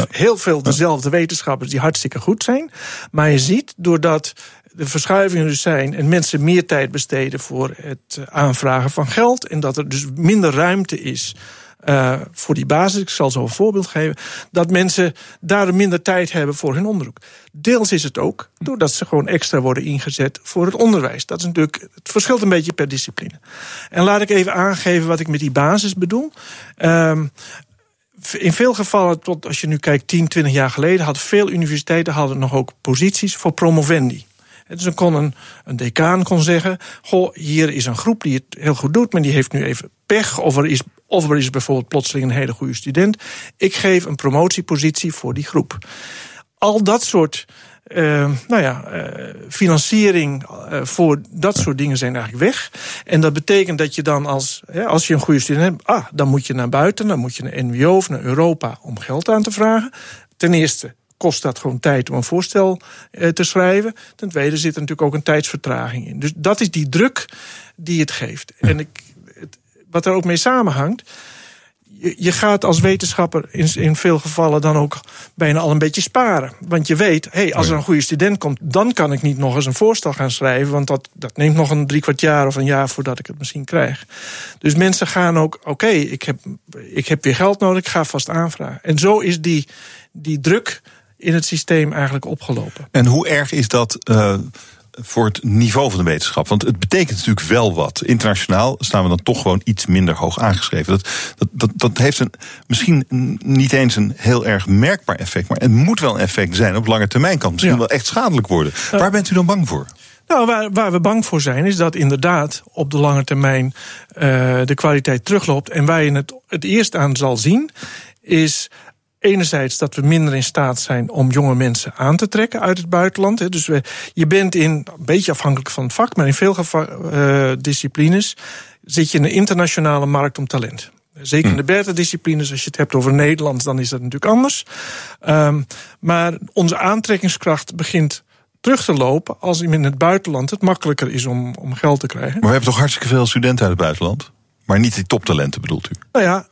heel veel dezelfde wetenschappers die hartstikke goed zijn. Maar je ziet, doordat de verschuivingen dus zijn en mensen meer tijd besteden voor het eh, aanvragen van geld. En dat er dus minder ruimte is. eh, voor die basis, ik zal zo een voorbeeld geven, dat mensen daar minder tijd hebben voor hun onderzoek. Deels is het ook doordat ze gewoon extra worden ingezet voor het onderwijs. Dat is natuurlijk, het verschilt een beetje per discipline. En laat ik even aangeven wat ik met die basis bedoel. Ehm, in veel gevallen, tot als je nu kijkt, 10, 20 jaar geleden, hadden veel universiteiten hadden nog ook posities voor promovendi. Dus dan kon een, een decaan kon zeggen: Goh, hier is een groep die het heel goed doet, maar die heeft nu even pech. Of er is, of er is bijvoorbeeld plotseling een hele goede student. Ik geef een promotiepositie voor die groep. Al dat soort eh, nou ja, eh, financiering eh, voor dat soort dingen zijn eigenlijk weg. En dat betekent dat je dan als, hè, als je een goede student hebt, ah, dan moet je naar buiten, dan moet je naar NWO of naar Europa om geld aan te vragen. Ten eerste kost dat gewoon tijd om een voorstel eh, te schrijven. Ten tweede zit er natuurlijk ook een tijdsvertraging in. Dus dat is die druk die het geeft. En ik, het, wat er ook mee samenhangt. Je, gaat als wetenschapper in, in veel gevallen dan ook bijna al een beetje sparen. Want je weet, hey, als er een goede student komt, dan kan ik niet nog eens een voorstel gaan schrijven. Want dat, dat neemt nog een drie kwart jaar of een jaar voordat ik het misschien krijg. Dus mensen gaan ook, oké, ik, heb, ik heb weer geld nodig, ik ga vast aanvragen. En zo is die, die druk in het systeem eigenlijk opgelopen. En hoe erg is dat eh, voor het niveau van de wetenschap. Want het betekent natuurlijk wel wat. Internationaal staan we dan toch gewoon iets minder hoog aangeschreven. Dat, dat, dat, dat heeft een, misschien niet eens een heel erg merkbaar effect. Maar het moet wel een effect zijn op lange termijn. Kan misschien wel echt schadelijk worden. Waar bent u dan bang voor? Nou, waar, waar, we bang voor zijn, is dat inderdaad op de lange termijn uh, de kwaliteit terugloopt. En waar je het het eerst aan zal zien, is enerzijds dat we minder in staat zijn om jonge mensen aan te trekken uit het buitenland. Dus we, je bent in, een beetje afhankelijk van het vak, maar in veel uh, disciplines zit je in een internationale markt om talent. Zeker in de hm. beta-disciplines, als je het hebt over Nederland, dan is dat natuurlijk anders. Um, maar onze aantrekkingskracht begint terug te lopen als in het buitenland het makkelijker is om, om geld te krijgen. Maar we hebben toch hartstikke veel studenten uit het buitenland? Maar niet die toptalenten bedoelt u? Nou ja,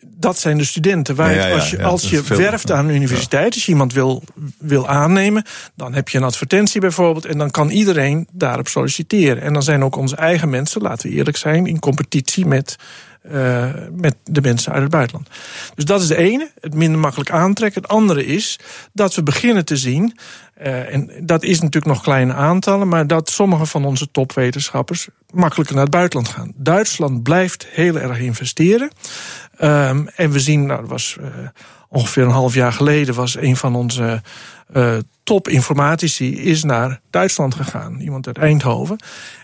dat zijn de studenten. Waar als je, als je werft aan een universiteit, als je iemand wil, wil aannemen, dan heb je een advertentie bijvoorbeeld. En dan kan iedereen daarop solliciteren. En dan zijn ook onze eigen mensen, laten we eerlijk zijn, in competitie met, uh, met de mensen uit het buitenland. Dus dat is de ene, het minder makkelijk aantrekken. Het andere is dat we beginnen te zien uh, en dat is natuurlijk nog kleine aantallen, maar dat sommige van onze topwetenschappers makkelijker naar het buitenland gaan. Duitsland blijft heel erg investeren. Um, en we zien, nou, dat was uh, ongeveer een half jaar geleden, was een van onze uh, topinformatici is naar Duitsland gegaan. Iemand uit Eindhoven.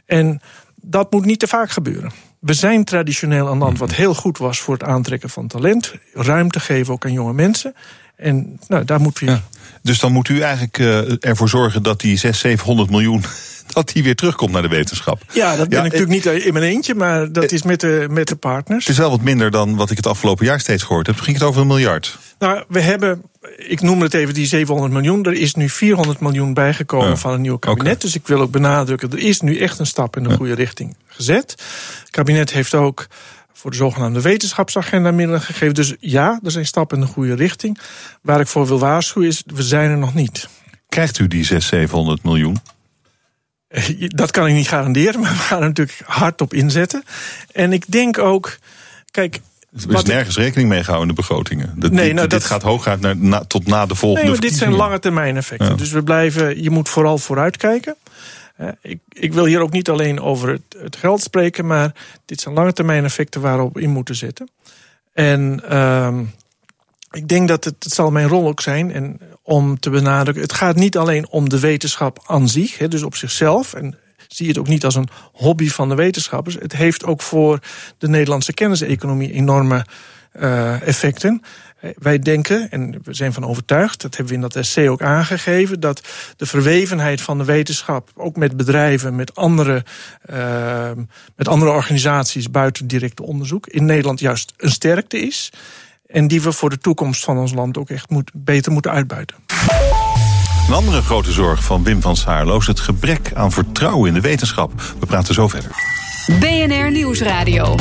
En dat moet niet te vaak gebeuren. We zijn traditioneel een land wat heel goed was voor het aantrekken van talent. Ruimte geven ook aan jonge mensen. En nou, daar we. Ja. Dus dan moet u eigenlijk uh, ervoor zorgen dat die 600, 700 miljoen (laughs) dat die weer terugkomt naar de wetenschap. Ja, dat ben ik natuurlijk niet in mijn eentje, maar dat is met de, met de partners. Het is wel wat minder dan wat ik het afgelopen jaar steeds gehoord heb. ging het over een miljard. Nou, we hebben, ik noem het even die 700 miljoen. Er is nu 400 miljoen bijgekomen van een nieuw kabinet. Dus ik wil ook benadrukken, er is nu echt een stap in de goede richting gezet. Het kabinet heeft ook voor de zogenaamde wetenschapsagenda middelen gegeven. Dus ja, er zijn stappen in de goede richting. Waar ik voor wil waarschuwen is, we zijn er nog niet. Krijgt u die 600, 700 miljoen? (laughs) Dat kan ik niet garanderen, maar we gaan er natuurlijk hard op inzetten. En ik denk ook, kijk, er is nergens rekening mee gehouden in de begrotingen. Dat, nee, nou, dit, gaat hooguit naar, tot na de volgende nee, Dit zijn lange termijn effecten. Dus we blijven, je moet vooral vooruitkijken. Ik, ik wil hier ook niet alleen over het, het, geld spreken, maar dit zijn lange termijn effecten waarop we in moeten zetten. En uh, ik denk dat het, het zal mijn rol ook zijn en om te benadrukken. Het gaat niet alleen om de wetenschap aan zich, dus op zichzelf. En zie het ook niet als een hobby van de wetenschappers. Het heeft ook voor de Nederlandse kenniseconomie enorme uh, effecten. Wij denken, en we zijn van overtuigd, dat hebben we in dat essay ook aangegeven, dat de verwevenheid van de wetenschap, ook met bedrijven, met andere, uh, met andere organisaties buiten direct onderzoek, in Nederland juist een sterkte is. En die we voor de toekomst van ons land ook echt moet, beter moeten uitbuiten. Een andere grote zorg van Wim van Saarlo is het gebrek aan vertrouwen in de wetenschap. We praten zo verder. BNR Nieuwsradio.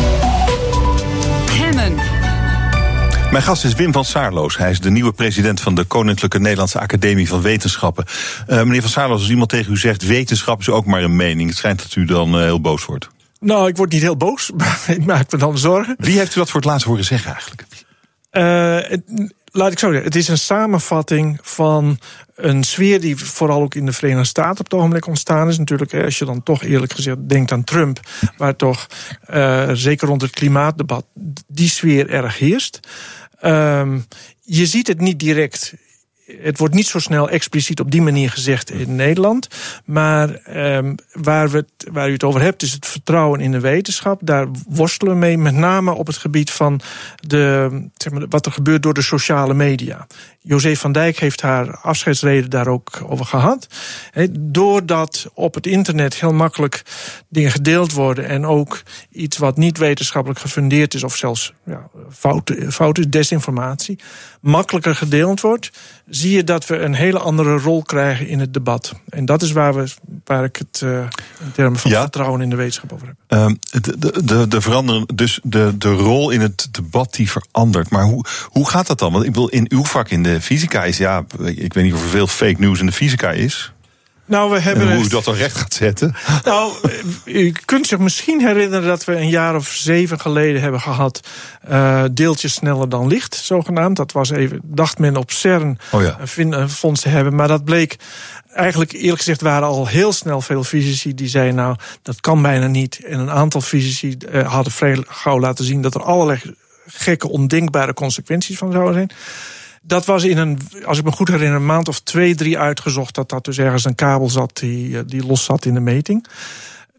Mijn gast is Wim van Saarloos. Hij is de nieuwe president van de Koninklijke Nederlandse Academie van Wetenschappen. Uh, meneer van Saarloos, als iemand tegen u zegt wetenschap is ook maar een mening, het schijnt dat u dan uh, heel boos wordt. Nou, ik word niet heel boos, (laughs) maar ik maak me dan zorgen. Wie heeft u dat voor het laatst horen zeggen eigenlijk? Uh, laat ik zo zeggen, het is een samenvatting van een sfeer die vooral ook in de Verenigde Staten op het ogenblik ontstaan is. Natuurlijk, als je dan toch eerlijk gezegd denkt aan Trump, waar toch uh, zeker rond het klimaatdebat die sfeer erg heerst. Um, je ziet het niet direct het wordt niet zo snel expliciet op die manier gezegd in Nederland. Maar um, waar, we waar u het over hebt, is het vertrouwen in de wetenschap. Daar worstelen we mee, met name op het gebied van de, zeg maar, wat er gebeurt door de sociale media. José van Dijk heeft haar afscheidsreden daar ook over gehad. doordat op het internet heel makkelijk dingen gedeeld worden en ook iets wat niet wetenschappelijk gefundeerd is, of zelfs ja, fouten, fouten, desinformatie, makkelijker gedeeld wordt, zie je dat we een hele andere rol krijgen in het debat. En dat is waar, we, waar ik het uh, in termen van vertrouwen in de wetenschap over heb. Um, de, de, de, de veranderen, dus de, de rol in het debat die verandert. Maar hoe, hoe gaat dat dan? Want ik wil in uw vak in de fysica is, ja, ik weet niet of er veel fake news in de fysica is. Nou, we hebben. En hoe u dat dan recht gaat zetten? Nou, u kunt zich misschien herinneren dat we een jaar of zeven geleden hebben gehad. Uh, deeltjes sneller dan licht, zogenaamd. Dat was even, dacht men op CERN oh ja. een fonds te hebben. Maar dat bleek eigenlijk eerlijk gezegd waren al heel snel veel fysici die zeiden nou dat kan bijna niet. En een aantal fysici uh, hadden vrij gauw laten zien dat er allerlei gekke ondenkbare consequenties van zouden zijn. Dat was in een, als ik me goed herinner, een maand of twee, drie uitgezocht dat dat dus ergens een kabel zat die, eh, die los zat in de meting.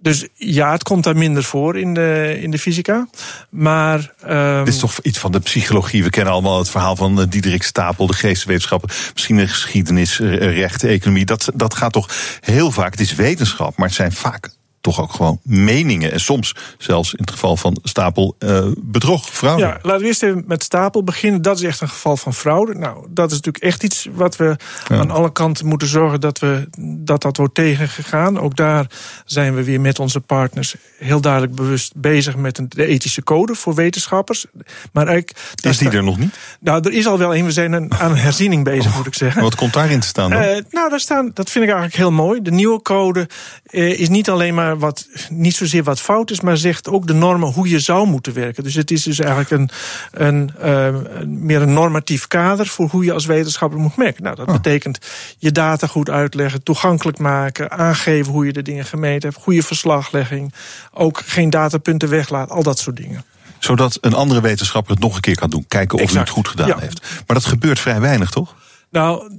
Dus ja, het komt daar minder voor in de, in de fysica. Maar. Um... Dit is toch iets van de psychologie. We kennen allemaal het verhaal van eh, Diederik Stapel, de geesteswetenschappen. Misschien de geschiedenis, recht, economie. Dat, dat gaat toch heel vaak. Het is wetenschap, maar het zijn vaak toch ook gewoon meningen. En soms zelfs in het geval van Stapel uh, bedrog, fraude. Ja, laten we eerst even met Stapel beginnen. Dat is echt een geval van fraude. Nou, dat is natuurlijk echt iets wat we aan alle kanten moeten zorgen dat, we, dat dat wordt tegengegaan. Ook daar zijn we weer met onze partners heel duidelijk bewust bezig met een, de ethische code voor wetenschappers. Maar eigenlijk, is die er nog niet? Nou, er is al wel een. We zijn aan een herziening bezig, oh, moet ik zeggen. Wat komt daarin te staan dan? Uh, nou, daar staan, dat vind ik eigenlijk heel mooi. De nieuwe code uh, is niet alleen maar wat niet zozeer wat fout is, maar zegt ook de normen hoe je zou moeten werken. Dus het is dus eigenlijk een, een, uh, meer een normatief kader voor hoe je als wetenschapper moet merken. Nou, dat oh. betekent je data goed uitleggen, toegankelijk maken, aangeven hoe je de dingen gemeten hebt, goede verslaglegging, ook geen datapunten weglaten, al dat soort dingen zodat een andere wetenschapper het nog een keer kan doen. Kijken of hij het goed gedaan heeft. Maar dat gebeurt vrij weinig, toch? Nou,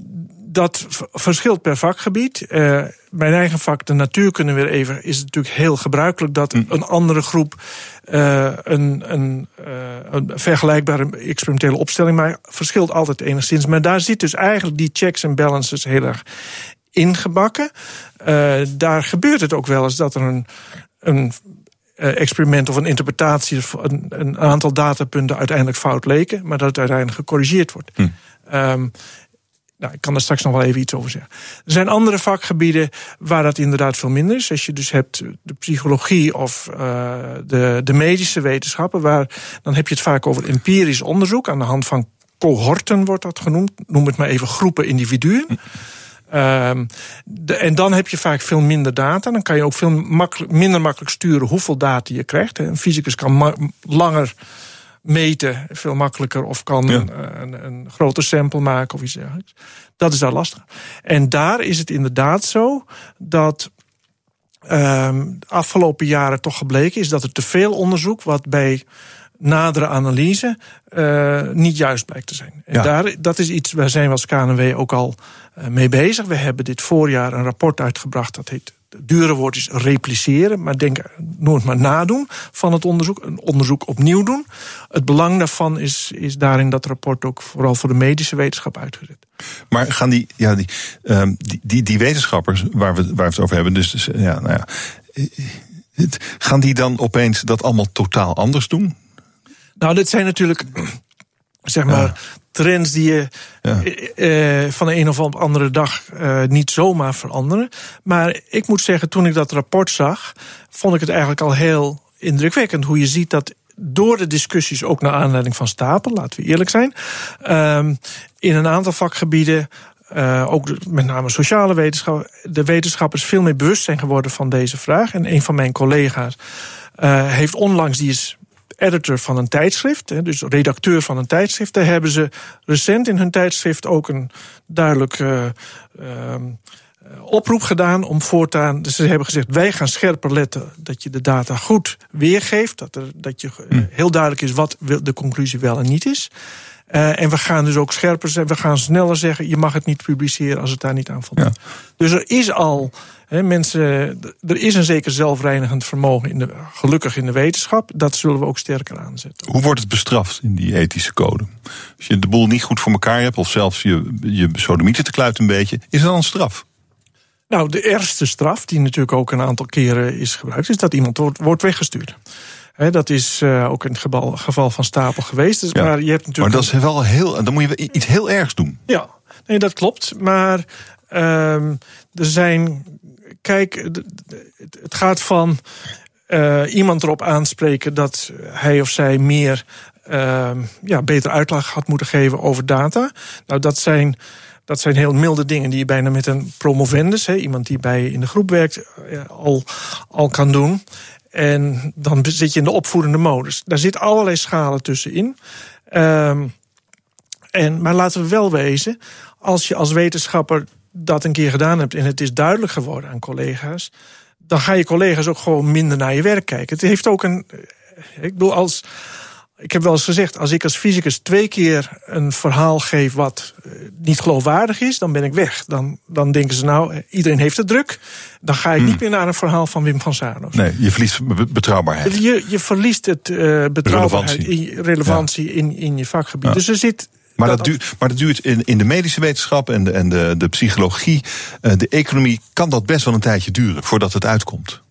dat verschilt per vakgebied. Uh, mijn eigen vak, de natuurkunde weer even, is het natuurlijk heel gebruikelijk dat hm. een andere groep uh, een, een, uh, een, vergelijkbare experimentele opstelling maakt. Verschilt altijd enigszins. Maar daar zit dus eigenlijk die checks en balances heel erg ingebakken. daar gebeurt het ook wel eens dat er een, een experiment of een interpretatie, een, een, aantal datapunten uiteindelijk fout leken, maar dat het uiteindelijk gecorrigeerd wordt. Hm. Um, nou, ik kan daar straks nog wel even iets over zeggen. Er zijn andere vakgebieden waar dat inderdaad veel minder is. Als je dus hebt de psychologie of uh, de, de medische wetenschappen, waar, dan heb je het vaak over empirisch onderzoek. Aan de hand van cohorten wordt dat genoemd. Noem het maar even groepen individuen. De, en dan heb je vaak veel minder data. Dan kan je ook veel minder makkelijk sturen hoeveel data je krijgt. Een fysicus kan langer meten veel makkelijker of kan een, een, een, groter sample maken of iets dergelijks. Dat is daar lastig. En daar is het inderdaad zo dat um, de afgelopen jaren toch gebleken is dat er te veel onderzoek wat bij nadere analyse uh, niet juist blijkt te zijn. En daar, dat is iets, waar zijn we als KNW ook al uh, mee bezig. We hebben dit voorjaar een rapport uitgebracht dat heet het dure woord is repliceren, maar denk nooit maar nadoen van het onderzoek. Een onderzoek opnieuw doen. Het belang daarvan is, is daarin dat rapport ook vooral voor de medische wetenschap uitgezet. Maar gaan die, ja, die, die, die, die, wetenschappers waar we, waar we het over hebben, dus, dus ja, nou ja. Gaan die dan opeens dat allemaal totaal anders doen? Nou, dit zijn natuurlijk (clears throat) zeg maar, trends die je eh, eh, van de een of andere dag eh, niet zomaar veranderen. Maar ik moet zeggen, toen ik dat rapport zag, vond ik het eigenlijk al heel indrukwekkend hoe je ziet dat door de discussies, ook naar aanleiding van Stapel, laten we eerlijk zijn, ehm, in een aantal vakgebieden ook met name sociale wetenschap, de wetenschappers veel meer bewust zijn geworden van deze vraag. En een van mijn collega's heeft onlangs, die is editor van een tijdschrift, dus redacteur van een tijdschrift. Daar hebben ze recent in hun tijdschrift ook een duidelijk uh, uh, oproep gedaan om voortaan. Dus ze hebben gezegd: wij gaan scherper letten dat je de data goed weergeeft. Dat, er, dat je uh, heel duidelijk is wat de conclusie wel en niet is. Uh, en we gaan dus ook scherper zijn. We gaan sneller zeggen: je mag het niet publiceren als het daar niet aan voldoet. Ja. Dus er is al mensen, er is een zeker zelfreinigend vermogen, in de, gelukkig in de wetenschap. Dat zullen we ook sterker aanzetten. Hoe wordt het bestraft in die ethische code? Als je de boel niet goed voor elkaar hebt, of zelfs je, je sodemieter te kluit een beetje, is er dan een straf? Nou, de ergste straf, die natuurlijk ook een aantal keren is gebruikt, is dat iemand wordt, wordt weggestuurd. Dat is uh, ook in het geval, geval, van Stapel geweest. Dus, ja. maar, je hebt natuurlijk maar dat is wel heel. Dan moet je iets heel ergs doen. Ja, nee, dat klopt. Maar um, er zijn kijk, het gaat van uh, iemand erop aanspreken dat hij of zij meer uh, ja, beter uitleg had moeten geven over data. Nou, dat zijn Dat zijn heel milde dingen die je bijna met een promovendus, iemand die bij in de groep werkt, eh, al, al kan doen. En dan zit je in de opvoedende modus. Daar zit allerlei schalen tussenin. Um, en, maar laten we wel wezen, als je als wetenschapper dat een keer gedaan hebt en het is duidelijk geworden aan collega's, dan gaan je collega's ook gewoon minder naar je werk kijken. Het heeft ook een. Ik bedoel, als. Ik heb wel eens gezegd, als ik als fysicus twee keer een verhaal geef wat eh, niet geloofwaardig is, dan ben ik weg. Dan, dan denken ze nou, iedereen heeft het druk. Dan ga ik hmm. niet meer naar een verhaal van Wim van Zanos. Nee, je verliest betrouwbaarheid. Je, je verliest het uh, betrouwbaarheid, relevantie, relevantie in, in je vakgebied. Dus er zit maar dat, duurt, maar dat duurt in, in de medische wetenschap en de, en de, de psychologie, de economie, kan dat best wel een tijdje duren voordat het uitkomt.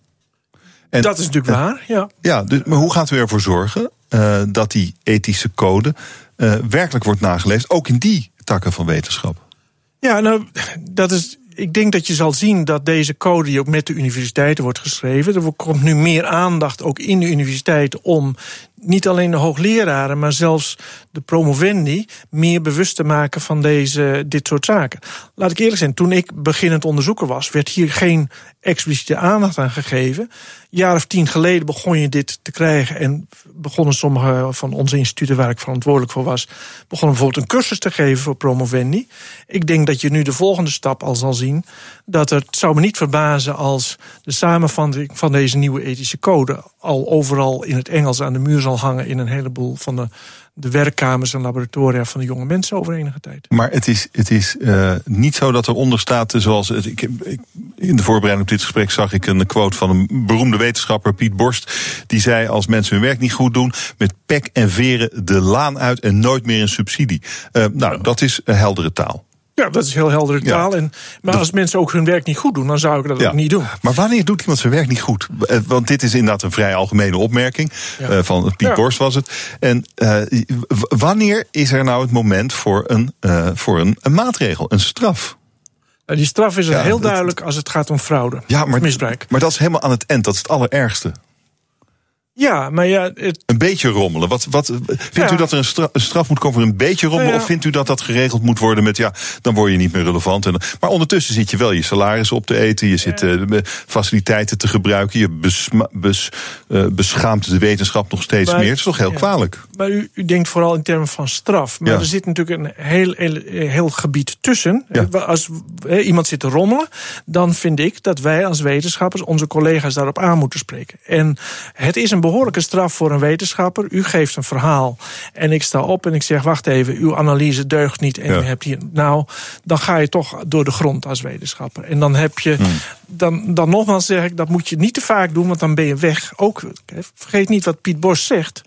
En, dat is natuurlijk waar, ja. Ja, dus, maar hoe gaat u ervoor zorgen uh, dat die ethische code uh, werkelijk wordt nageleefd, ook in die takken van wetenschap? Ja, nou, dat is ik denk dat je zal zien dat deze code die ook met de universiteiten wordt geschreven. Er komt nu meer aandacht ook in de universiteiten om niet alleen de hoogleraren, maar zelfs de promovendi meer bewust te maken van deze, dit soort zaken. Laat ik eerlijk zijn, toen ik beginnend onderzoeker was, werd hier geen expliciete aandacht aan gegeven. Een jaar of tien geleden begon je dit te krijgen en begonnen sommige van onze instituten waar ik verantwoordelijk voor was, begonnen bijvoorbeeld een cursus te geven voor promovendi. Ik denk dat je nu de volgende stap al zal zien dat het zou me niet verbazen als de samenvatting van deze nieuwe ethische code al overal in het Engels aan de muur zal hangen in een heleboel van de, de werkkamers en laboratoria van de jonge mensen over enige tijd. Maar het is, het is uh, niet zo dat eronder staat, zoals het, ik, ik, in de voorbereiding op dit gesprek zag ik een quote van een beroemde wetenschapper, Piet Borst. Die zei: Als mensen hun werk niet goed doen, met pek en veren de laan uit en nooit meer een subsidie. Uh, nou, dat is heldere taal. Ja, dat is heel heldere taal. En, maar als mensen ook hun werk niet goed doen, dan zou ik dat ook niet doen. Maar wanneer doet iemand zijn werk niet goed? Eh, want dit is inderdaad een vrij algemene opmerking. Uh, van Piet Borst was het. En uh, wanneer is er nou het moment voor een, uh, voor een, een maatregel, een straf? Nou, die straf is er heel duidelijk als het gaat om fraude. Ja, maar, misbruik. Maar dat is helemaal aan het eind. Dat is het allerergste. Ja, maar ja... Het... Een beetje rommelen. Wat, wat, vindt u dat er een straf, moet komen voor een beetje rommelen? Of vindt u dat dat geregeld moet worden met... ja, dan word je niet meer relevant. En, maar ondertussen zit je wel je salaris op te eten. Je zit uh, faciliteiten te gebruiken. Je bes, uh, beschaamt de wetenschap nog steeds meer. Het is toch heel kwalijk. Maar u, u, denkt vooral in termen van straf. Maar er zit natuurlijk een heel, heel, heel gebied tussen. Als iemand zit te rommelen... dan vind ik dat wij als wetenschappers... onze collega's daarop aan moeten spreken. En het is een behoorlijke straf voor een wetenschapper. U geeft een verhaal en ik sta op en ik zeg: wacht even, uw analyse deugt niet. En ja. je hebt hier. Nou, dan ga je toch door de grond als wetenschapper. En dan heb je. Hmm. Dan, dan nogmaals zeg ik, dat moet je niet te vaak doen, want dan ben je weg. Ook, vergeet niet wat Piet Bos zegt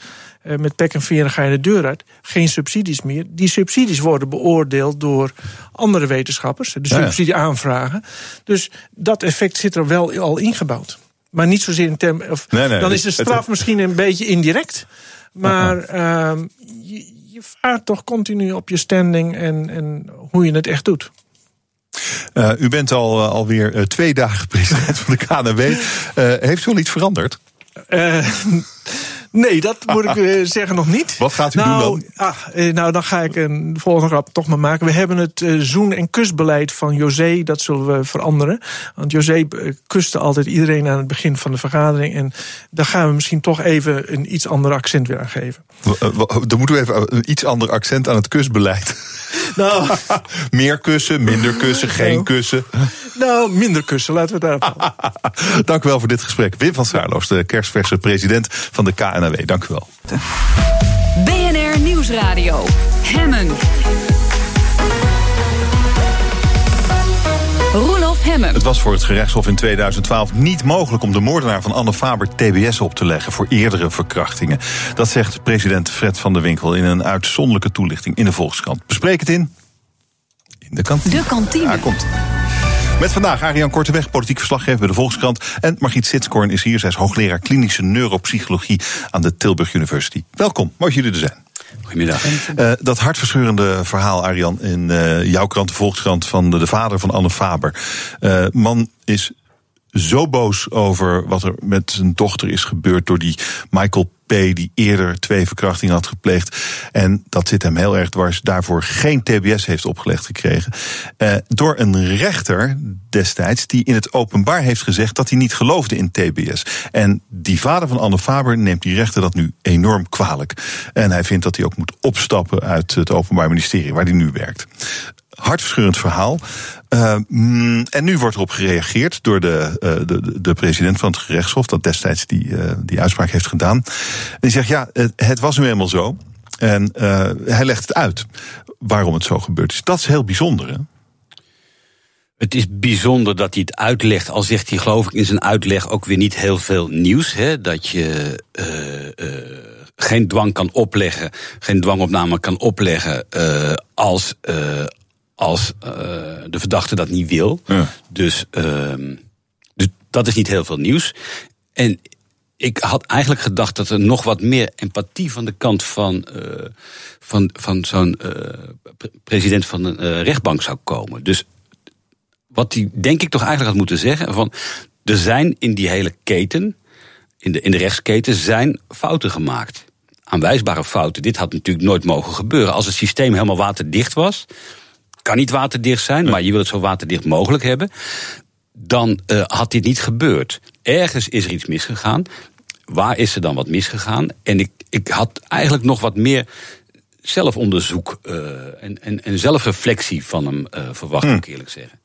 eh, met pek en veren ga je de deur uit. Geen subsidies meer. Die subsidies worden beoordeeld door andere wetenschappers. De subsidie aanvragen. Dus dat effect zit er wel al ingebouwd. Maar niet zozeer in termen. Of, dan is de straf misschien een beetje indirect. Maar uh, je, je, vaart toch continu op je standing en, en hoe je het echt doet. Uh, u bent al uh, alweer uh, twee dagen president van de KNW. heeft u al iets veranderd? Nee, dat moet ik eh, (laughs) zeggen nog niet. Wat gaat u nou, doen dan? Ah, eh, nou, dan ga ik een volgende grap toch maar maken. We hebben het uh, zoen- en kusbeleid van José, dat zullen we veranderen. Want José kuste altijd iedereen aan het begin van de vergadering. En daar gaan we misschien toch even een iets ander accent weer aan geven. Dan moeten we even een iets ander accent aan het kusbeleid. (laughs) Nou. (laughs) Meer kussen, minder kussen, geen nou. kussen. Nou, minder kussen, laten we het daarop Dank u wel voor dit gesprek. Wim van Saarloos, de kerstverse president van de KNW. Dank u wel. BNR Nieuwsradio. Hemmen. Roelof Hemmen. Het was voor het gerechtshof in 2012 niet mogelijk om de moordenaar van Anne Faber TBS op te leggen voor eerdere verkrachtingen. Dat zegt president Fred van der Winkel in een uitzonderlijke toelichting in de Volkskrant. Bespreek het in. In de kantine. De kantine. Daar komt met vandaag Arjan Korteweg, politiek verslaggever bij de Volkskrant. En Margriet Sitskoorn is hier. Zij is hoogleraar klinische neuropsychologie aan de Tilburg University. Welkom, mooi dat jullie er zijn. Goedemiddag. Uh, dat hartverscheurende verhaal, Arjan, in uh, jouw krant, de Volkskrant, van de, de vader van Anne Faber. Uh, man is zo boos over wat er met zijn dochter is gebeurd door die Michael P. die eerder twee verkrachtingen had gepleegd. En dat zit hem heel erg dwars. Daarvoor geen TBS heeft opgelegd gekregen. Uh, door een rechter destijds die in het openbaar heeft gezegd dat hij niet geloofde in TBS. En die vader van Anne Faber neemt die rechter dat nu enorm kwalijk. En hij vindt dat hij ook moet opstappen uit het Openbaar Ministerie waar hij nu werkt hartverscheurend verhaal. Uh, en nu wordt erop gereageerd door de, uh, de, de, president van het gerechtshof, dat destijds die, uh, die uitspraak heeft gedaan. En die zegt: ja, het was nu eenmaal zo. En hij legt het uit waarom het zo gebeurd is. Dat is heel bijzonder. Hè? Het is bijzonder dat hij het uitlegt. Al zegt hij, geloof ik, in zijn uitleg ook weer niet heel veel nieuws. Hè? Dat je geen dwang kan opleggen, geen dwangopname kan opleggen als als uh, de verdachte dat niet wil. Ja. Dus, uh, dus dat is niet heel veel nieuws. En ik had eigenlijk gedacht dat er nog wat meer empathie van de kant van, uh, van, van zo'n uh, president van een rechtbank zou komen. Dus wat hij denk ik toch eigenlijk had moeten zeggen: van er zijn in die hele keten, in de, in de rechtsketen, zijn fouten gemaakt. Aanwijsbare fouten. Dit had natuurlijk nooit mogen gebeuren. Als het systeem helemaal waterdicht was, kan niet waterdicht zijn, maar je wil het zo waterdicht mogelijk hebben. Dan uh, had dit niet gebeurd. Ergens is er iets misgegaan. Waar is er dan wat misgegaan? En ik, ik had eigenlijk nog wat meer zelfonderzoek uh, en, en, en zelfreflectie van hem uh, verwacht, hm. moet ik eerlijk zeggen.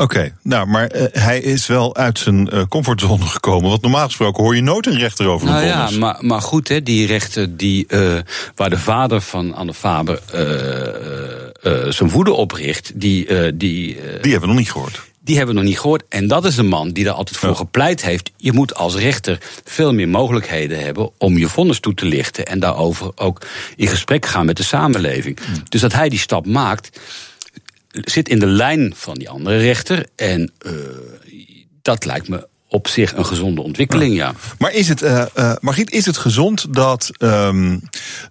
Oké, okay, nou, maar uh, hij is wel uit zijn uh, comfortzone gekomen. Want normaal gesproken hoor je nooit een rechter over nou een ja, maar, maar goed, hè, die rechter die, uh, waar de vader van Anne Faber zijn voeden opricht... Die, die, die hebben we nog niet gehoord. Die hebben we nog niet gehoord. En dat is de man die er altijd voor gepleit heeft. Je moet als rechter veel meer mogelijkheden hebben om je vonnis toe te lichten. En daarover ook in gesprek gaan met de samenleving. Hmm. Dus dat hij die stap maakt zit in de lijn van die andere rechter. En uh, dat lijkt me op zich een gezonde ontwikkeling, ja. Maar is het, uh, uh, Margriet, is het gezond dat um,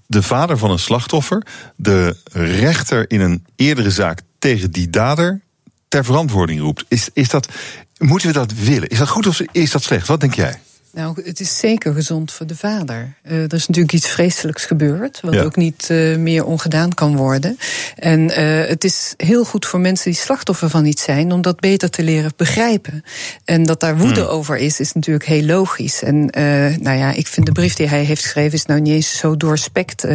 de vader van een slachtoffer de rechter in een eerdere zaak tegen die dader ter verantwoording roept? Is, is dat, moeten we dat willen? Is dat goed of is dat slecht? Wat denk jij? Nou, het is zeker gezond voor de vader. Uh, er is natuurlijk iets vreselijks gebeurd, wat ook niet uh, meer ongedaan kan worden. En uh, het is heel goed voor mensen die slachtoffer van iets zijn, om dat beter te leren begrijpen. En dat daar woede hmm. over is, is natuurlijk heel logisch. En nou ja, ik vind de brief die hij heeft geschreven, is nou niet eens zo doorspekt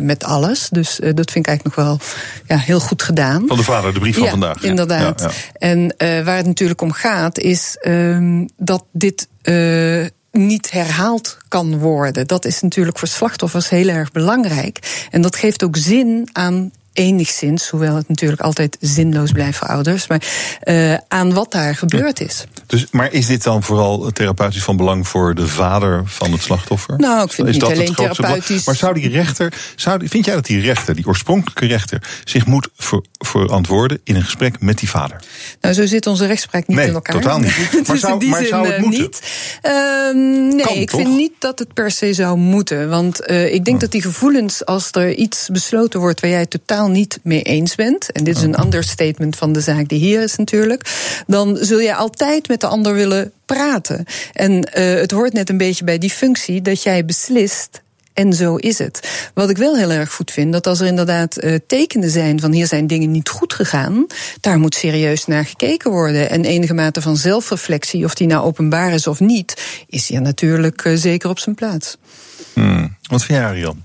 met alles. Dus dat vind ik eigenlijk nog wel ja, heel goed gedaan. Van de vader, de brief van ja, vandaag. Inderdaad. En waar het natuurlijk om gaat, is ehm, dat dit uh, niet herhaald kan worden. Dat is natuurlijk voor slachtoffers heel erg belangrijk. En dat geeft ook zin aan enigszins, hoewel het natuurlijk altijd zinloos blijft voor ouders, maar uh, aan wat daar gebeurd is. Dus, maar is dit dan vooral therapeutisch van belang voor de vader van het slachtoffer? Nou, ik vind is het niet alleen therapeutisch. Maar zou die rechter, zou, vind jij dat die rechter, die oorspronkelijke rechter, zich moet ver, verantwoorden in een gesprek met die vader? Nou, zo zit onze rechtspraak niet nee, in elkaar. totaal niet. (laughs) dus maar zou, maar zou het uh, moeten? niet. Um, nee, kan, ik toch? vind niet dat het per se zou moeten. Want uh, ik denk oh. dat die gevoelens, als er iets besloten wordt waar jij totaal niet mee eens bent, en dit is een understatement van de zaak die hier is natuurlijk, dan zul je altijd met de ander willen praten. En uh, het hoort net een beetje bij die functie dat jij beslist. En zo is het. Wat ik wel heel erg goed vind, dat als er inderdaad uh, tekenen zijn van hier zijn dingen niet goed gegaan, daar moet serieus naar gekeken worden. En enige mate van zelfreflectie, of die nou openbaar is of niet, is hier natuurlijk uh, zeker op zijn plaats. Hmm. Wat vind jij, Arjan?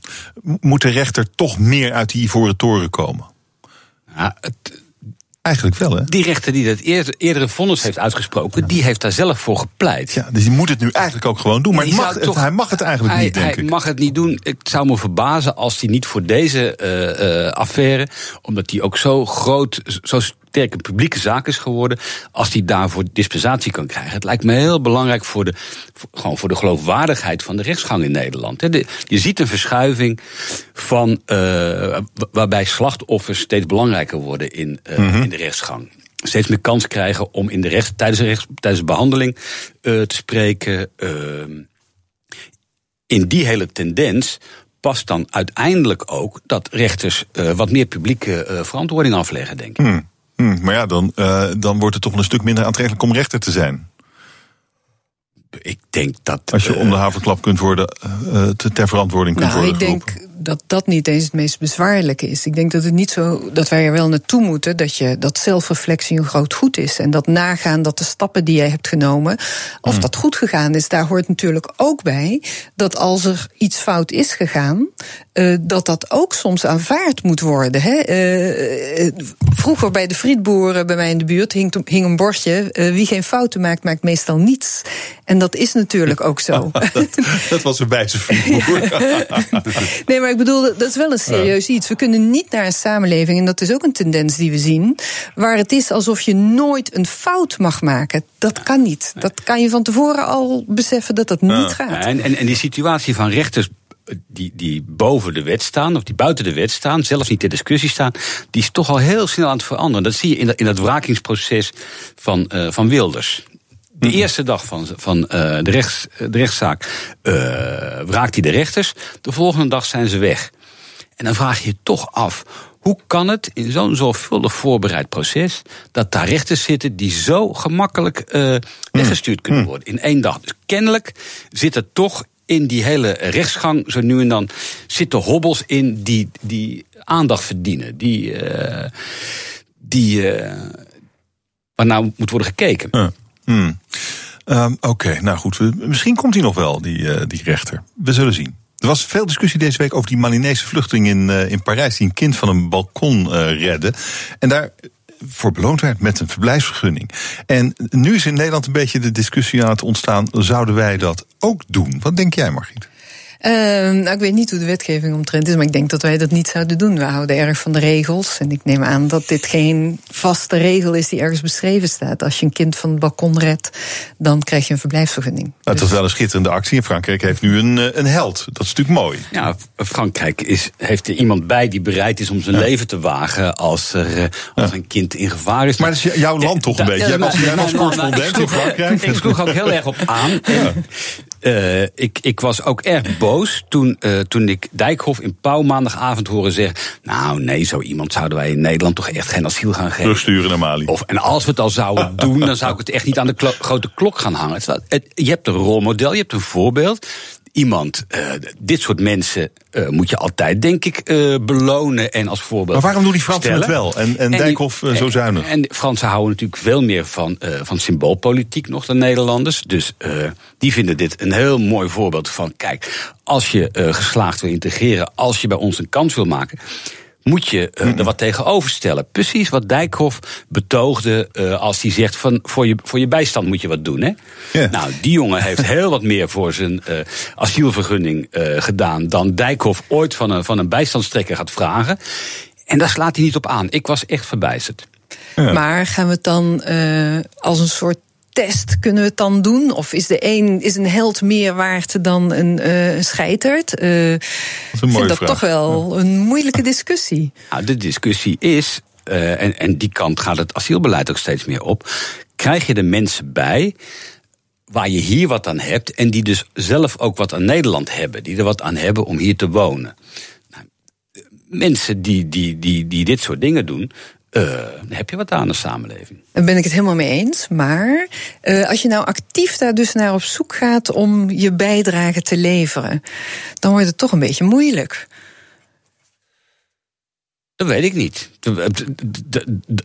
Moet de rechter toch meer uit die ivoren toren komen? Ja, het, Eigenlijk wel, hè? Die rechter die dat eerder, eerdere vonnis heeft uitgesproken, die heeft daar zelf voor gepleit. Ja, dus die moet het nu eigenlijk ook gewoon doen. Maar het mag, toch, hij mag het eigenlijk hij, niet, denk hij ik. Hij mag het niet doen. Het zou me verbazen als hij niet voor deze uh, uh, affaire, omdat die ook zo groot, zo sterk een publieke zaak is geworden, als die daarvoor dispensatie kan krijgen. Het lijkt me heel belangrijk voor de, voor, gewoon voor de geloofwaardigheid van de rechtsgang in Nederland. De, je ziet een verschuiving van, uh, waarbij slachtoffers steeds belangrijker worden in, uh, mm-hmm. in de rechtsgang. Steeds meer kans krijgen om in de rechts, tijdens, de rechts, tijdens de behandeling uh, te spreken. in die hele tendens past dan uiteindelijk ook dat rechters wat meer publieke verantwoording afleggen, denk ik. Mm. Hmm, maar ja, dan, uh, dan wordt het toch een stuk minder aantrekkelijk om rechter te zijn. Ik denk dat. Als je eh, om de haverklap kunt worden, eh, eh, te- ter verantwoording kunt Nou, worden ik denk. Dat dat niet eens het meest bezwaarlijke is. Ik denk dat het niet zo dat wij er wel naartoe moeten dat je dat zelfreflectie een groot goed is en dat nagaan dat de stappen die jij hebt genomen of Hmm. dat goed gegaan is. Daar hoort natuurlijk ook bij dat als er iets fout is gegaan, eh, dat dat ook soms aanvaard moet worden. Hè? Eh, eh, vroeger bij de frietboeren bij mij in de buurt hing, hing een bordje: wie geen fouten maakt, maakt meestal niets. En dat is natuurlijk ook zo. (laughs) Dat was een wijze vriend. (laughs) Nee, maar ik bedoel, dat is wel een serieus iets. We kunnen niet naar een samenleving, en dat is ook een tendens die we zien, waar het is alsof je nooit een fout mag maken. Dat kan niet. Dat kan je van tevoren al beseffen dat dat niet gaat. En, en, en die situatie van rechters eh, die, die boven de wet staan, of die buiten de wet staan, zelfs niet ter discussie staan, die is toch al heel snel aan het veranderen. Dat zie je in, dat- in het wrakingsproces van, eh, van Wilders. De Mhm. eerste dag van, van eh, de, rechts, de rechtszaak eh wraakt hij de rechters. De volgende dag zijn ze weg. En dan vraag je je toch af. Hoe kan het in zo'n zorgvuldig voorbereid proces dat daar rechters zitten die zo gemakkelijk eh, weggestuurd kunnen worden in één dag? Dus kennelijk zit er toch in die hele rechtsgang zo nu en dan zitten hobbels in die, die aandacht verdienen, die, die eh, waar nou moet worden gekeken. Ja. Hmm. Ehm, Oké, nou goed. Misschien komt hij nog wel, die, eh, die rechter. We zullen zien. Er was veel discussie deze week over die Malinese vluchteling in, eh, in Parijs... die een kind van een balkon eh, redde. En daar voor beloond werd met een verblijfsvergunning. En nu is in Nederland een beetje de discussie aan het ontstaan... zouden wij dat ook doen? Wat denk jij, Margriet? Ehm, nou, ik weet niet hoe de wetgeving omtrent is, maar ik denk dat wij dat niet zouden doen. We houden erg van de regels. En ik neem aan dat dit geen vaste regel is die ergens beschreven staat. Als je een kind van het balkon redt, dan krijg je een verblijfsvergunning. Nou, het was wel een schitterende actie. En Frankrijk heeft nu een, eh, een held. Dat is natuurlijk mooi. Ja, Frankrijk is, heeft er iemand bij die bereid is om zijn leven te wagen als er eh, als een kind in gevaar is. Maar dat is jouw land toch een beetje? Jij was- jij was correspondent in Frankrijk. Ik sloeg ook heel erg op aan. Eh, ik, ik was ook erg boos toen, eh, toen ik Dijkhoff in Pauw maandagavond horen zeggen... nou nee, zo iemand zouden wij in Nederland toch echt geen asiel gaan geven. Terugsturen naar Mali. Of, en als we het al zouden (laughs) doen, dan zou ik het echt niet aan de klo- grote klok gaan hangen. Het- je hebt een rolmodel, je hebt een voorbeeld. Iemand, eh, dit soort mensen eh, moet je altijd, denk ik, eh, belonen en als voorbeeld. Maar waarom doen die Fransen het wel en- en die- Dijkhoff, zo zuinig? En de Fransen houden natuurlijk veel meer van, van symboolpolitiek nog dan Nederlanders. Dus die vinden dit een heel mooi voorbeeld van: kijk, als je geslaagd wil integreren, als je bij ons een kans wil maken moet je eh, er wat tegenover stellen. Precies wat Dijkhoff betoogde eh, als hij zegt... van voor je, voor je bijstand moet je wat doen. Hè? Nou, die jongen heeft (laughs) heel wat meer voor zijn eh, asielvergunning eh, gedaan... dan Dijkhoff ooit van een, van een bijstandstrekker gaat vragen. En daar slaat hij niet op aan. Ik was echt verbijsterd. Maar gaan we het dan eh, als een soort test kunnen we het dan doen? Of is, de een, is een held meer waard dan een, eh een scheiterd? Eh, ik mooie vind dat vraag. toch wel een moeilijke discussie. Nou, de discussie is, eh, en, en die kant gaat het asielbeleid ook steeds meer op. Krijg je de mensen bij waar je hier wat aan hebt en die dus zelf ook wat aan Nederland hebben, die er wat aan hebben om hier te wonen? Nou, eh, mensen die, die, die, die dit soort dingen doen, eh, heb je wat aan de samenleving. Daar ben ik het helemaal mee eens. Maar eh, als je nou actief daar dus naar op zoek gaat om je bijdrage te leveren, dan wordt het toch een beetje moeilijk. Dat weet ik niet.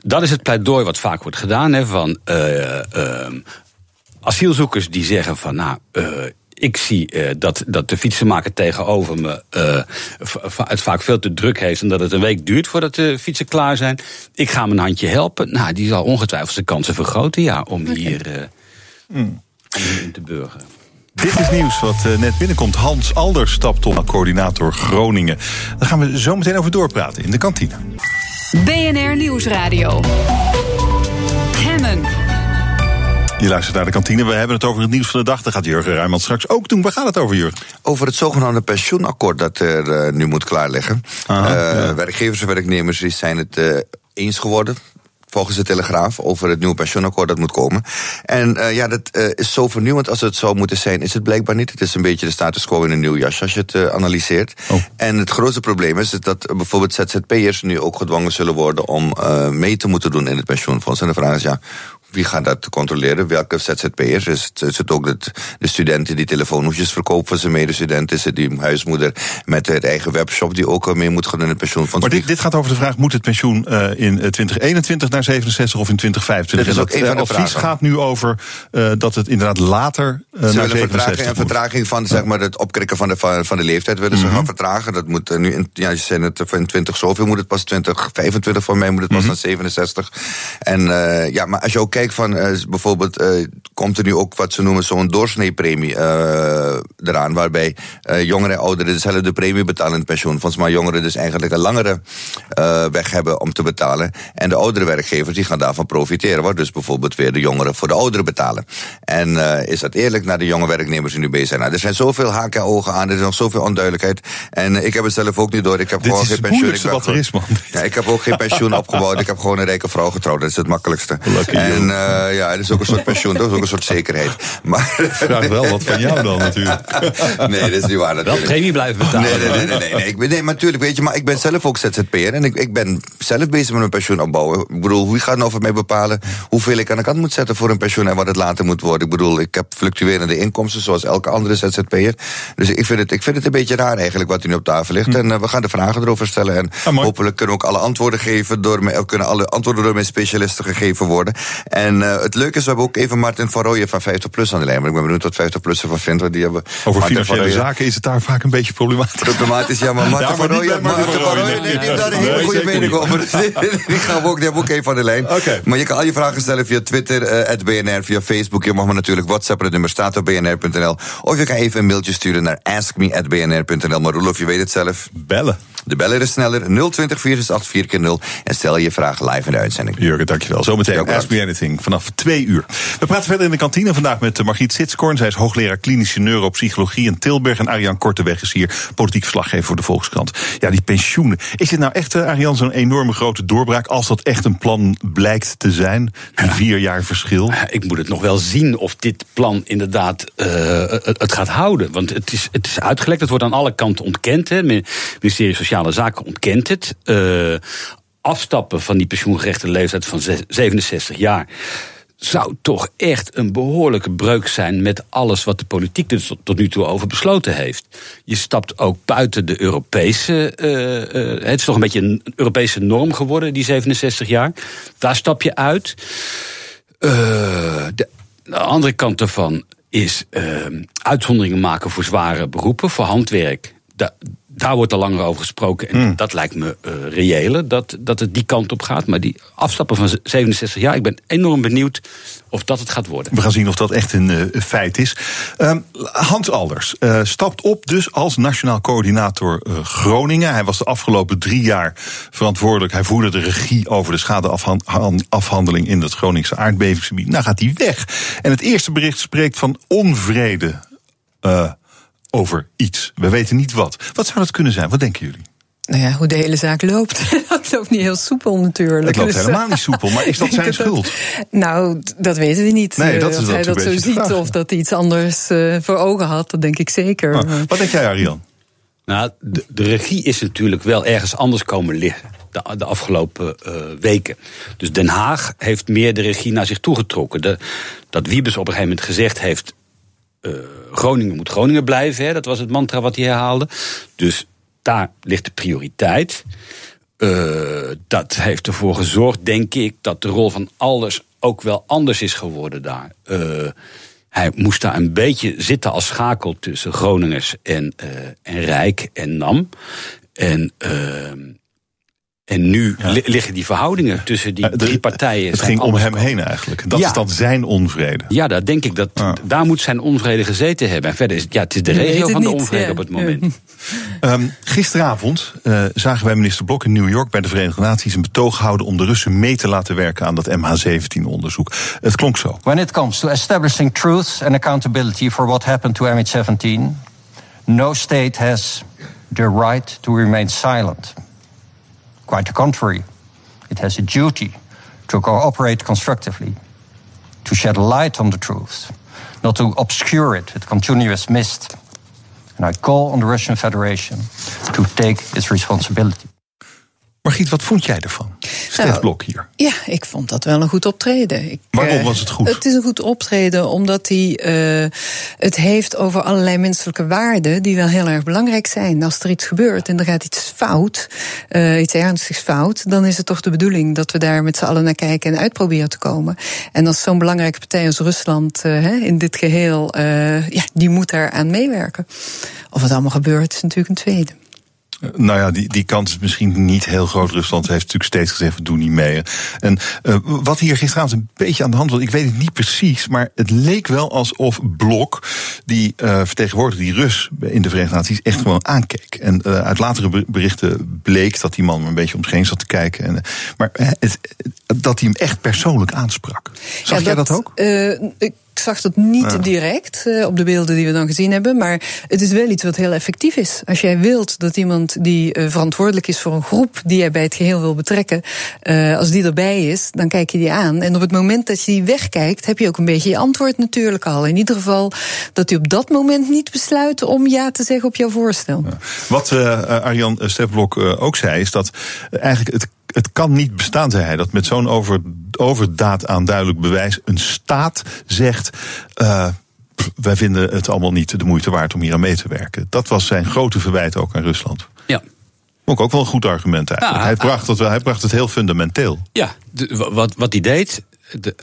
Dat is het pleidooi wat vaak wordt gedaan. Hè, van eh, ehm, asielzoekers die zeggen van nou. Ik zie eh, dat, dat de fietsenmaker tegenover me eh, het vaak veel te druk heeft... en dat het een week duurt voordat de fietsen klaar zijn. Ik ga hem een handje helpen. Nou, die zal ongetwijfeld zijn kansen vergroten, ja, om hier, eh, hier in te burgeren. Dit is nieuws wat net binnenkomt. Hans Alders stapt op, coördinator Groningen. Daar gaan we zo meteen over doorpraten in de kantine. BNR Nieuwsradio. Hemmen. Je luistert naar de kantine. We hebben het over het nieuws van de dag. Daar gaat Jurgen Ruijman straks ook doen. Waar gaat het over, Jurgen? Over het zogenaamde pensioenakkoord dat er eh, nu moet klaarleggen. Eh, Werkgevers en werknemers zijn het eh, eens geworden. Volgens de Telegraaf over het nieuwe pensioenakkoord dat moet komen. En ja, dat is zo vernieuwend als het zou moeten zijn, is het blijkbaar niet. Het is een beetje de status quo in een nieuw jasje als je het analyseert. En het grootste probleem is dat bijvoorbeeld ZZP'ers nu ook gedwongen zullen worden om mee te moeten doen in het pensioenfonds. En de vraag is ja. Wie gaat dat controleren? Welke ZZP'ers? Is, het- is het ook de, de studenten die telefoonhoesjes verkopen voor zijn medestudenten? Is het die huismoeder met haar eigen webshop die ook mee moet gaan in het pensioenfonds? Maar dit, dit gaat over de vraag: moet het pensioen eh, in eh, 2021 naar 67 of in 2025? Dit is En ook dat een van de eh, advies vragen. gaat nu over eh, dat het inderdaad later eh, naar Ze willen 67 vertraging, een moet. vertraging van zeg maar, het opkrikken van de, van, van de leeftijd willen ze Mhm. gaan vertragen. Dat moet eh, nu in, ja, je zei het, van 20 zoveel moet het pas 2025 voor mij moet het pas Mhm. naar 67. En eh, ja, maar als je ook kijkt van eh, bijvoorbeeld eh, komt er nu ook wat ze noemen zo'n doorsneepremie eh eraan, waarbij jongeren en ouderen dezelfde premie betalen in het pensioenfonds, maar jongeren dus eigenlijk een langere weg hebben om te betalen. En de oudere werkgevers die gaan daarvan profiteren, waar dus bijvoorbeeld weer de jongeren voor de ouderen betalen. En is dat eerlijk naar de jonge werknemers die nu bezig zijn? Nou, er zijn zoveel haken en ogen aan, er is nog zoveel onduidelijkheid. En ik heb het zelf ook niet door. Ik heb Dit gewoon is geen pensioen. moeilijkste Ik ben wat er is, man. Ja, ik heb ook geen pensioen opgebouwd. Ik heb gewoon een rijke vrouw getrouwd. Dat is het makkelijkste. Lucky en you. eh, ja, het is ook een soort pensioen, dat is ook een soort zekerheid. Maar Vraag wel wat van jou dan natuurlijk. (laughs) nee, dat is niet waar. Wel natuurlijk. premie blijven betalen. Nee, nee, nee, nee, nee, nee. Ik ben, nee, maar natuurlijk, weet je, maar ik ben zelf ook ZZP'er en ik, ik ben zelf bezig met mijn pensioen opbouwen. Ik bedoel, wie gaat nou voor mij bepalen hoeveel ik aan de kant moet zetten voor een pensioen en wat het later moet worden? Ik bedoel, ik heb fluctuerende inkomsten zoals elke andere ZZP'er. Dus ik vind, het, ik vind het een beetje raar eigenlijk wat er nu op tafel ligt. En eh, we gaan de vragen erover stellen en Ah, hopelijk kunnen we ook alle antwoorden geven door kunnen alle antwoorden door mijn specialisten gegeven worden. En eh, het leuke is, we hebben ook even Martin van Rooyen van 50PLUS aan de lijn. Maar ik ben benieuwd wat 50PLUS ervan vindt. Want die hebben Over Martin financiële zaken is het daar vaak een beetje problematisch. Problematisch, ja, maar maar van Rooyen, Marten van Rooyen, die heeft daar een hele goede mening over. (laughs) Die gaan we ook, die hebben we ook even aan de lijn. Maar je kan al je vragen stellen via Twitter, eh, BNR, via Facebook. Je mag me natuurlijk WhatsAppen, het nummer staat op bnr.nl. Of je kan even een mailtje sturen naar askme.bnr.nl. Maar Roelof, je weet het zelf. Bellen. De beller is sneller, 020 468 keer 0 En stel je vraag live in de uitzending. Jurgen, dankjewel. Zometeen Ask. Me Anything vanaf twee uur. We praten verder in de kantine vandaag met eh, Margriet Sitskoorn. Zij is hoogleraar klinische neuropsychologie in Tilburg. En Arjan Korteweg is hier politiek verslaggever voor de Volkskrant. Ja, die pensioenen. Is dit nou echt, eh, Arjan, zo'n enorme grote doorbraak... als dat echt een plan blijkt te zijn? Die vier jaar verschil? Ik moet het nog wel zien of dit plan inderdaad eh, het, gaat houden. Want het is, het is uitgelekt, het wordt aan alle kanten ontkend. hè. Het ministerie Sociale Zaken ontkent het. Afstappen van die pensioengerechte leeftijd van zes- 67 jaar zou toch echt een behoorlijke breuk zijn met alles wat de politiek er tot, nu toe over besloten heeft. Je stapt ook buiten de Europese. eh, eh, het is toch een beetje een Europese norm geworden, die 67 jaar. Daar stap je uit. Eh, de, de andere kant daarvan is eh, uitzonderingen maken voor zware beroepen, voor handwerk. Da- daar wordt al langer over gesproken. En dat lijkt me reëler, dat, dat het die kant op gaat. Maar die afstappen van 67 jaar, ik ben enorm benieuwd of dat het gaat worden. We gaan zien of dat echt een eh, feit is. Ehm, Hans Alders eh, stapt op dus als nationaal coördinator Groningen. Hij was de afgelopen drie jaar verantwoordelijk. Hij voerde de regie over de schadeafhandeling in het Groningse aardbevingsgebied. Nou gaat hij weg. En het eerste bericht spreekt van onvrede eh, over iets. We weten niet wat. Wat zou dat kunnen zijn? Wat denken jullie? Nou ja, hoe de hele zaak loopt. (laughs) dat loopt niet heel soepel natuurlijk. Het loopt Dus, helemaal niet soepel, maar is dat (laughs) zijn schuld? nou, dat weten we niet. Nee, dat is of hij dat zo ziet vraag. of dat hij iets anders eh, voor ogen had, dat denk ik zeker. Ah, wat denk jij, Arjan? Nou, de, de regie is natuurlijk wel ergens anders komen liggen. De, de afgelopen eh, weken. Dus Den Haag heeft meer de regie naar zich toegetrokken. De, dat Wiebes op een gegeven moment gezegd heeft. Eh, Groningen moet Groningen blijven. Hè, dat was het mantra wat hij herhaalde. Dus daar ligt de prioriteit. Eh, dat heeft ervoor gezorgd, denk ik, dat de rol van Alders ook wel anders is geworden daar. Eh, hij moest daar een beetje zitten als schakel tussen Groningers en, en Rijk en NAM. En, eh, en nu li- liggen die verhoudingen tussen die Eh, de- drie partijen. Het ging om hem heen eigenlijk. Dat Ja. is dan zijn onvrede. ja, daar denk ik dat. Daar moet zijn onvrede gezeten hebben. En verder is het, ja, het is de regio van de niet, onvrede ja. op het moment. (laughs) Ehm, gisteravond eh, zagen wij minister Blok in New York bij de Verenigde Naties een betoog houden om de Russen mee te laten werken aan dat MH17-onderzoek. Het klonk zo. When it comes to establishing truth and accountability for what happened to MH17, no state has the right to remain silent. Quite the contrary, it has a duty to cooperate constructively, to shed light on the truth, not to obscure it with continuous mist. And I call on the Russian Federation to take its responsibility. Margriet, wat vond jij ervan? Stef Nou, Blok hier. Ja, ik vond dat wel een goed optreden. Ik, Waarom eh, was het goed? Het is een goed optreden omdat hij eh, het heeft over allerlei menselijke waarden die wel heel erg belangrijk zijn. Als er iets gebeurt en er gaat iets fout, eh, iets ernstigs fout, dan is het toch de bedoeling dat we daar met z'n allen naar kijken en uit proberen te komen. En als zo'n belangrijke partij als Rusland in dit geheel, eh, ja, die moet daar aan meewerken. Of het allemaal gebeurt, is natuurlijk een tweede. Nou ja, die, die kans is misschien niet heel groot. Rusland heeft natuurlijk steeds gezegd, we doen niet mee. En uh, wat hier gisteravond een beetje aan de hand was, ik weet het niet precies, maar het leek wel alsof Blok, die uh, vertegenwoordigde die Rus in de Verenigde Naties, echt gewoon aankeek. En uh, uit latere berichten bleek dat die man een beetje om zich heen zat te kijken. En, maar het, dat hij hem echt persoonlijk aansprak. Zag Ja, jij dat, ook? ik ik zag dat niet Ja. direct uh, op de beelden die we dan gezien hebben. Maar het is wel iets wat heel effectief is. Als jij wilt dat iemand die uh, verantwoordelijk is voor een groep die jij bij het geheel wil betrekken, uh, als die erbij is, dan kijk je die aan. En op het moment dat je die wegkijkt, heb je ook een beetje je antwoord natuurlijk al. In ieder geval dat hij op dat moment niet besluit om ja te zeggen op jouw voorstel. Ja. Wat Arjan Stefblok ook zei, is dat eigenlijk het het kan niet bestaan, zei hij, dat met zo'n over, overdaad aan duidelijk bewijs een staat zegt. Uh, wij vinden het allemaal niet de moeite waard om hier aan mee te werken. Dat was zijn grote verwijt ook aan Rusland. Ja. Ook, ook wel een goed argument eigenlijk. Ja, hij, bracht het, wel, hij bracht het heel fundamenteel. Ja, de, wat, wat hij deed. De,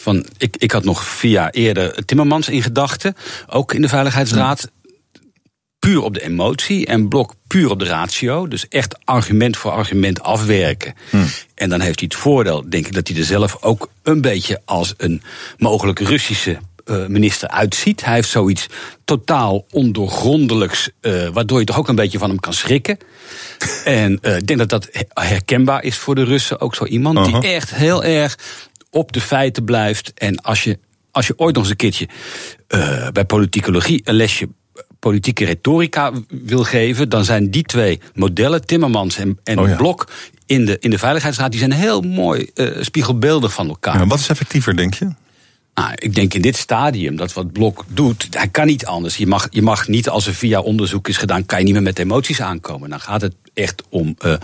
van, ik, ik had nog jaar eerder Timmermans in gedachten, ook in de Veiligheidsraad. Puur op de emotie en Blok puur op de ratio. Dus echt argument voor argument afwerken. Hmm. En dan heeft hij het voordeel, denk ik, dat hij er zelf ook een beetje als een mogelijk Russische uh, minister uitziet. Hij heeft zoiets totaal ondoorgrondelijks, uh, waardoor je toch ook een beetje van hem kan schrikken. (laughs) en uh, ik denk dat dat herkenbaar is voor de Russen, ook zo iemand uh -huh. die echt heel erg op de feiten blijft. En als je, als je ooit nog eens een keertje bij politicologie een lesje politieke retorica wil geven, dan zijn die twee modellen, Timmermans en, en oh ja. Blok, in de, in de Veiligheidsraad, die zijn heel mooi uh, spiegelbeeldig van elkaar. Ja, wat is effectiever, denk je? Nou, ik denk in dit stadium dat wat Blok doet, hij kan niet anders. Je mag, je mag niet, als er via onderzoek is gedaan, kan je niet meer met emoties aankomen. Dan gaat het echt om, uh,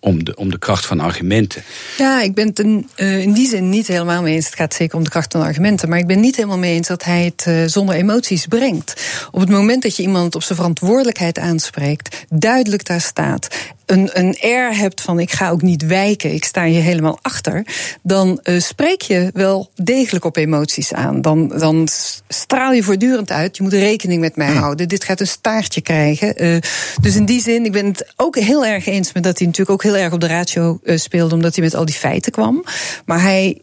om, de, om de kracht van argumenten. Ja, ik ben het in, uh, in die zin niet helemaal mee eens. Het gaat zeker om de kracht van argumenten. Maar ik ben niet helemaal mee eens dat hij het uh, zonder emoties brengt. Op het moment dat je iemand op zijn verantwoordelijkheid aanspreekt, duidelijk daar staat. Een, een air hebt van ik ga ook niet wijken, ik sta hier helemaal achter. Dan uh, spreek je wel degelijk op emoties aan. Dan, dan straal je voortdurend uit. Je moet rekening met mij houden. Dit gaat een staartje krijgen. Uh, dus in die zin, ik ben het ook heel erg eens met dat hij natuurlijk ook heel erg op de ratio uh, speelde, omdat hij met al die feiten kwam. Maar hij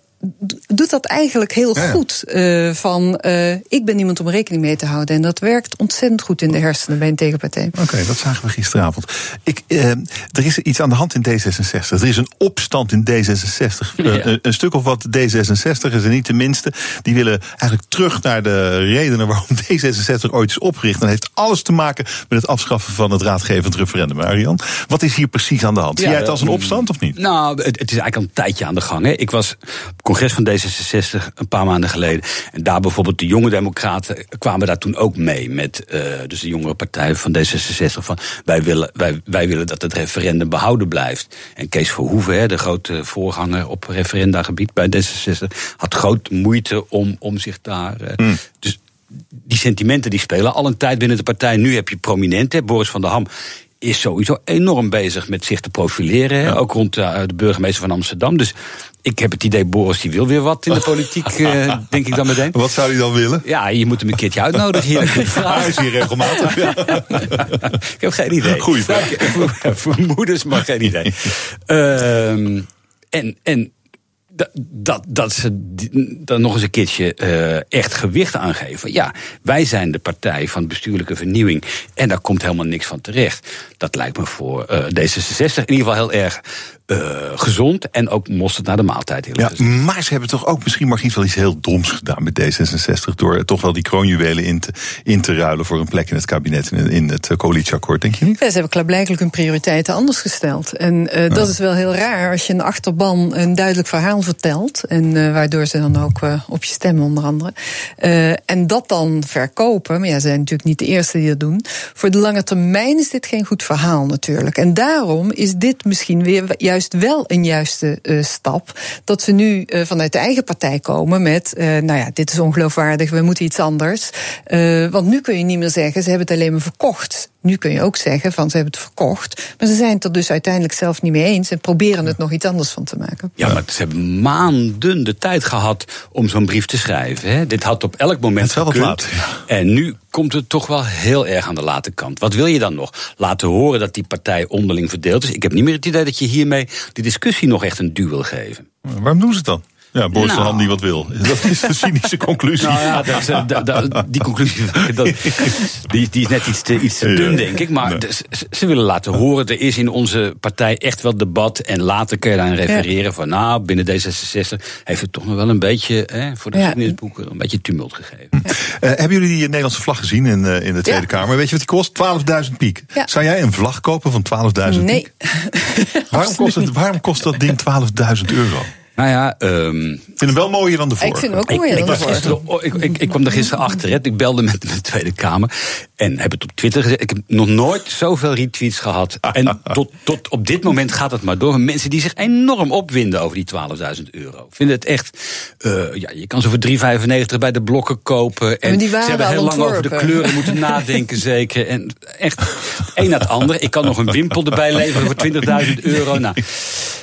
doet dat eigenlijk heel ja. goed. Uh, van uh, ik ben iemand om rekening mee te houden. En dat werkt ontzettend goed in de hersenen bij een tegenpartij. Oké, okay, dat zagen we gisteravond. Ik, uh, er is iets aan de hand in D66. Er is een opstand in D66. Ja. een, een stuk of wat D66 is er niet de minste. Die willen eigenlijk terug naar de redenen waarom D66 ooit is opgericht. En dat heeft alles te maken met het afschaffen van het raadgevend referendum. Arjan, wat is hier precies aan de hand? Zie jij het als een opstand of niet? Nou, het, het is eigenlijk al een tijdje aan de gang. Hè. Ik was congres van D66 een paar maanden geleden. En daar bijvoorbeeld de jonge democraten kwamen daar toen ook mee. Met uh, dus de jongere partij van D66. Van wij willen, wij, wij willen dat het referendum behouden blijft. En Kees Verhoeven, hè, de grote voorganger op referendagebied bij D66, had groot moeite om, om zich daar. Uh, mm. Dus die sentimenten die spelen al een tijd binnen de partij. Nu heb je prominenten. Boris van der Ham is sowieso enorm bezig met zich te profileren. Ja. Ook rond uh, de burgemeester van Amsterdam. Dus ik heb het idee, Boris die wil weer wat in de (laughs) politiek, uh, denk ik dan meteen. Wat zou hij dan willen? Ja, je moet hem een keertje uitnodigen hier. (laughs) Hij is hier regelmatig. (laughs) Ja. ik heb geen idee. Goeie vraag. Vermoedens, maar geen idee. Uh, en, en dat, dat, dat ze dan nog eens een keertje uh, echt gewicht aan geven. Ja, wij zijn de partij van bestuurlijke vernieuwing. En daar komt helemaal niks van terecht. Dat lijkt me voor uh, D66 in ieder geval heel erg uh, gezond. En ook mosterd naar de maaltijd. Ja, maar ze hebben toch ook misschien maar iets wel iets heel doms gedaan met D66. Door toch wel die kroonjuwelen in te, in te ruilen voor een plek in het kabinet. In, in het coalitieakkoord, denk je niet? Ja, ze hebben klaarblijkelijk hun prioriteiten anders gesteld. En ja. dat is wel heel raar als je een achterban een duidelijk verhaal vertelt. En uh, waardoor ze dan ook uh, op je stemmen, onder andere. Uh, en dat dan verkopen. Maar ja, ze zijn natuurlijk niet de eerste die dat doen. Voor de lange termijn is dit geen goed verhaal natuurlijk. En daarom is dit misschien weer juist wel een juiste stap. Dat ze nu vanuit de eigen partij komen met. nou ja, dit is ongeloofwaardig, we moeten iets anders. want nu kun je niet meer zeggen, ze hebben het alleen maar verkocht. Nu kun je ook zeggen van ze hebben het verkocht. Maar ze zijn het er dus uiteindelijk zelf niet mee eens en proberen het nog iets anders van te maken. Ja, maar ze hebben maanden de tijd gehad om zo'n brief te schrijven. Hè. Dit had op elk moment gekund. Laat, En nu komt het toch wel heel erg aan de late kant. Wat wil je dan nog? Laten horen dat die partij onderling verdeeld is. Ik heb niet meer het idee dat je hiermee de discussie nog echt een duw wil geven. Waarom doen ze het dan? Ja, Boris nou. Ham die wat wil. (laughs) Dat is de cynische conclusie. Nou ja, dat is, eh, da, da, die conclusie (laughs) dat, die, die, is net iets te, iets te dun, denk ik. Maar nee. ze, ze, willen laten horen, er is in onze partij echt wel debat. En later kun je daar refereren ja. van... nou, binnen D66 heeft het toch nog wel een beetje... Hè, voor de geschiedenisboeken een beetje tumult gegeven. Uh, hebben jullie die Nederlandse vlag gezien in, uh, in de Tweede Kamer? Weet je wat die kost? 12.000 piek. Zou jij een vlag kopen van 12.000 nee. piek? waarom, kost het, waarom kost dat ding (laughs) 12.000 euro? Nou ja, um, ik vind hem wel mooier dan de vorige. Ik vind hem ook mooier ik, dan de vorige. Ik, ik, ik, kwam er gisteren achter. Hè. Ik belde met de Tweede Kamer. En heb het op Twitter gezet. Ik heb nog nooit zoveel retweets gehad. En (laughs) tot, tot op dit moment gaat het maar door. Mensen die zich enorm opwinden over die 12.000 euro. Vinden het echt... Uh, ja, je kan ze voor 3,95 bij de blokken kopen. En, die ze hebben heel lang over de kleuren (laughs) moeten nadenken zeker. En echt een na het andere. Ik kan nog een wimpel erbij leveren voor (laughs) 20.000 euro. Nou,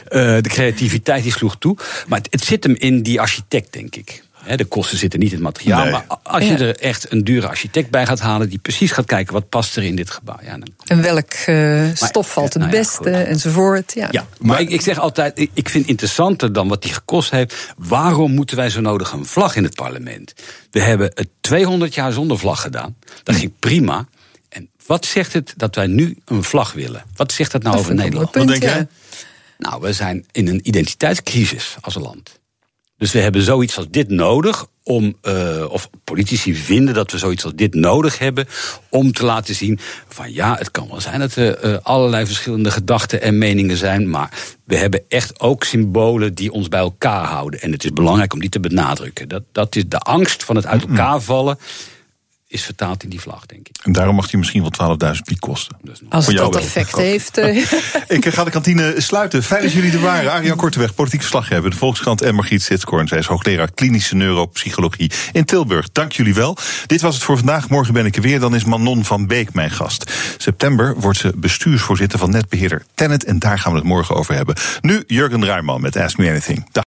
uh, de creativiteit die sloeg toe. Maar het, het zit hem in die architect, denk ik. de kosten zitten niet in het materiaal. Nee. Maar als je er echt een dure architect bij gaat halen... die precies gaat kijken wat past er in dit gebouw. Ja, dan... En welk uh, stof valt het nou ja, beste enzovoort. Ja, ja maar ik, ik zeg altijd, ik, vind interessanter dan wat die gekost heeft... waarom moeten wij zo nodig een vlag in het parlement? We hebben het 200 jaar zonder vlag gedaan. Dat ging prima. En wat zegt het dat wij nu een vlag willen? Wat zegt dat nou Dat over Nederland? punt, Wat denk Nou, we zijn in een identiteitscrisis als land. Dus we hebben zoiets als dit nodig om, uh, of politici vinden dat we zoiets als dit nodig hebben om te laten zien van ja, het kan wel zijn dat er uh, allerlei verschillende gedachten en meningen zijn, maar we hebben echt ook symbolen die ons bij elkaar houden. En het is belangrijk om die te benadrukken. Dat, dat is de angst van het uit elkaar vallen is vertaald in die vlag, denk ik. En daarom mag die misschien wel 12.000 piek kosten. Als het dat wel. effect heeft. eh, (laughs) Ik ga de kantine sluiten. Fijn dat jullie er waren. Arjan Korteweg, politiek verslaggever, de Volkskrant en Margriet Sitskoorn. Zij is hoogleraar klinische neuropsychologie in Tilburg. Dank jullie wel. Dit was het voor vandaag. Morgen ben ik er weer. Dan is Manon van Beek mijn gast. September wordt ze bestuursvoorzitter van netbeheerder Tennet. En daar gaan we het morgen over hebben. Nu Jurgen Rijman met Ask Me Anything. Dag.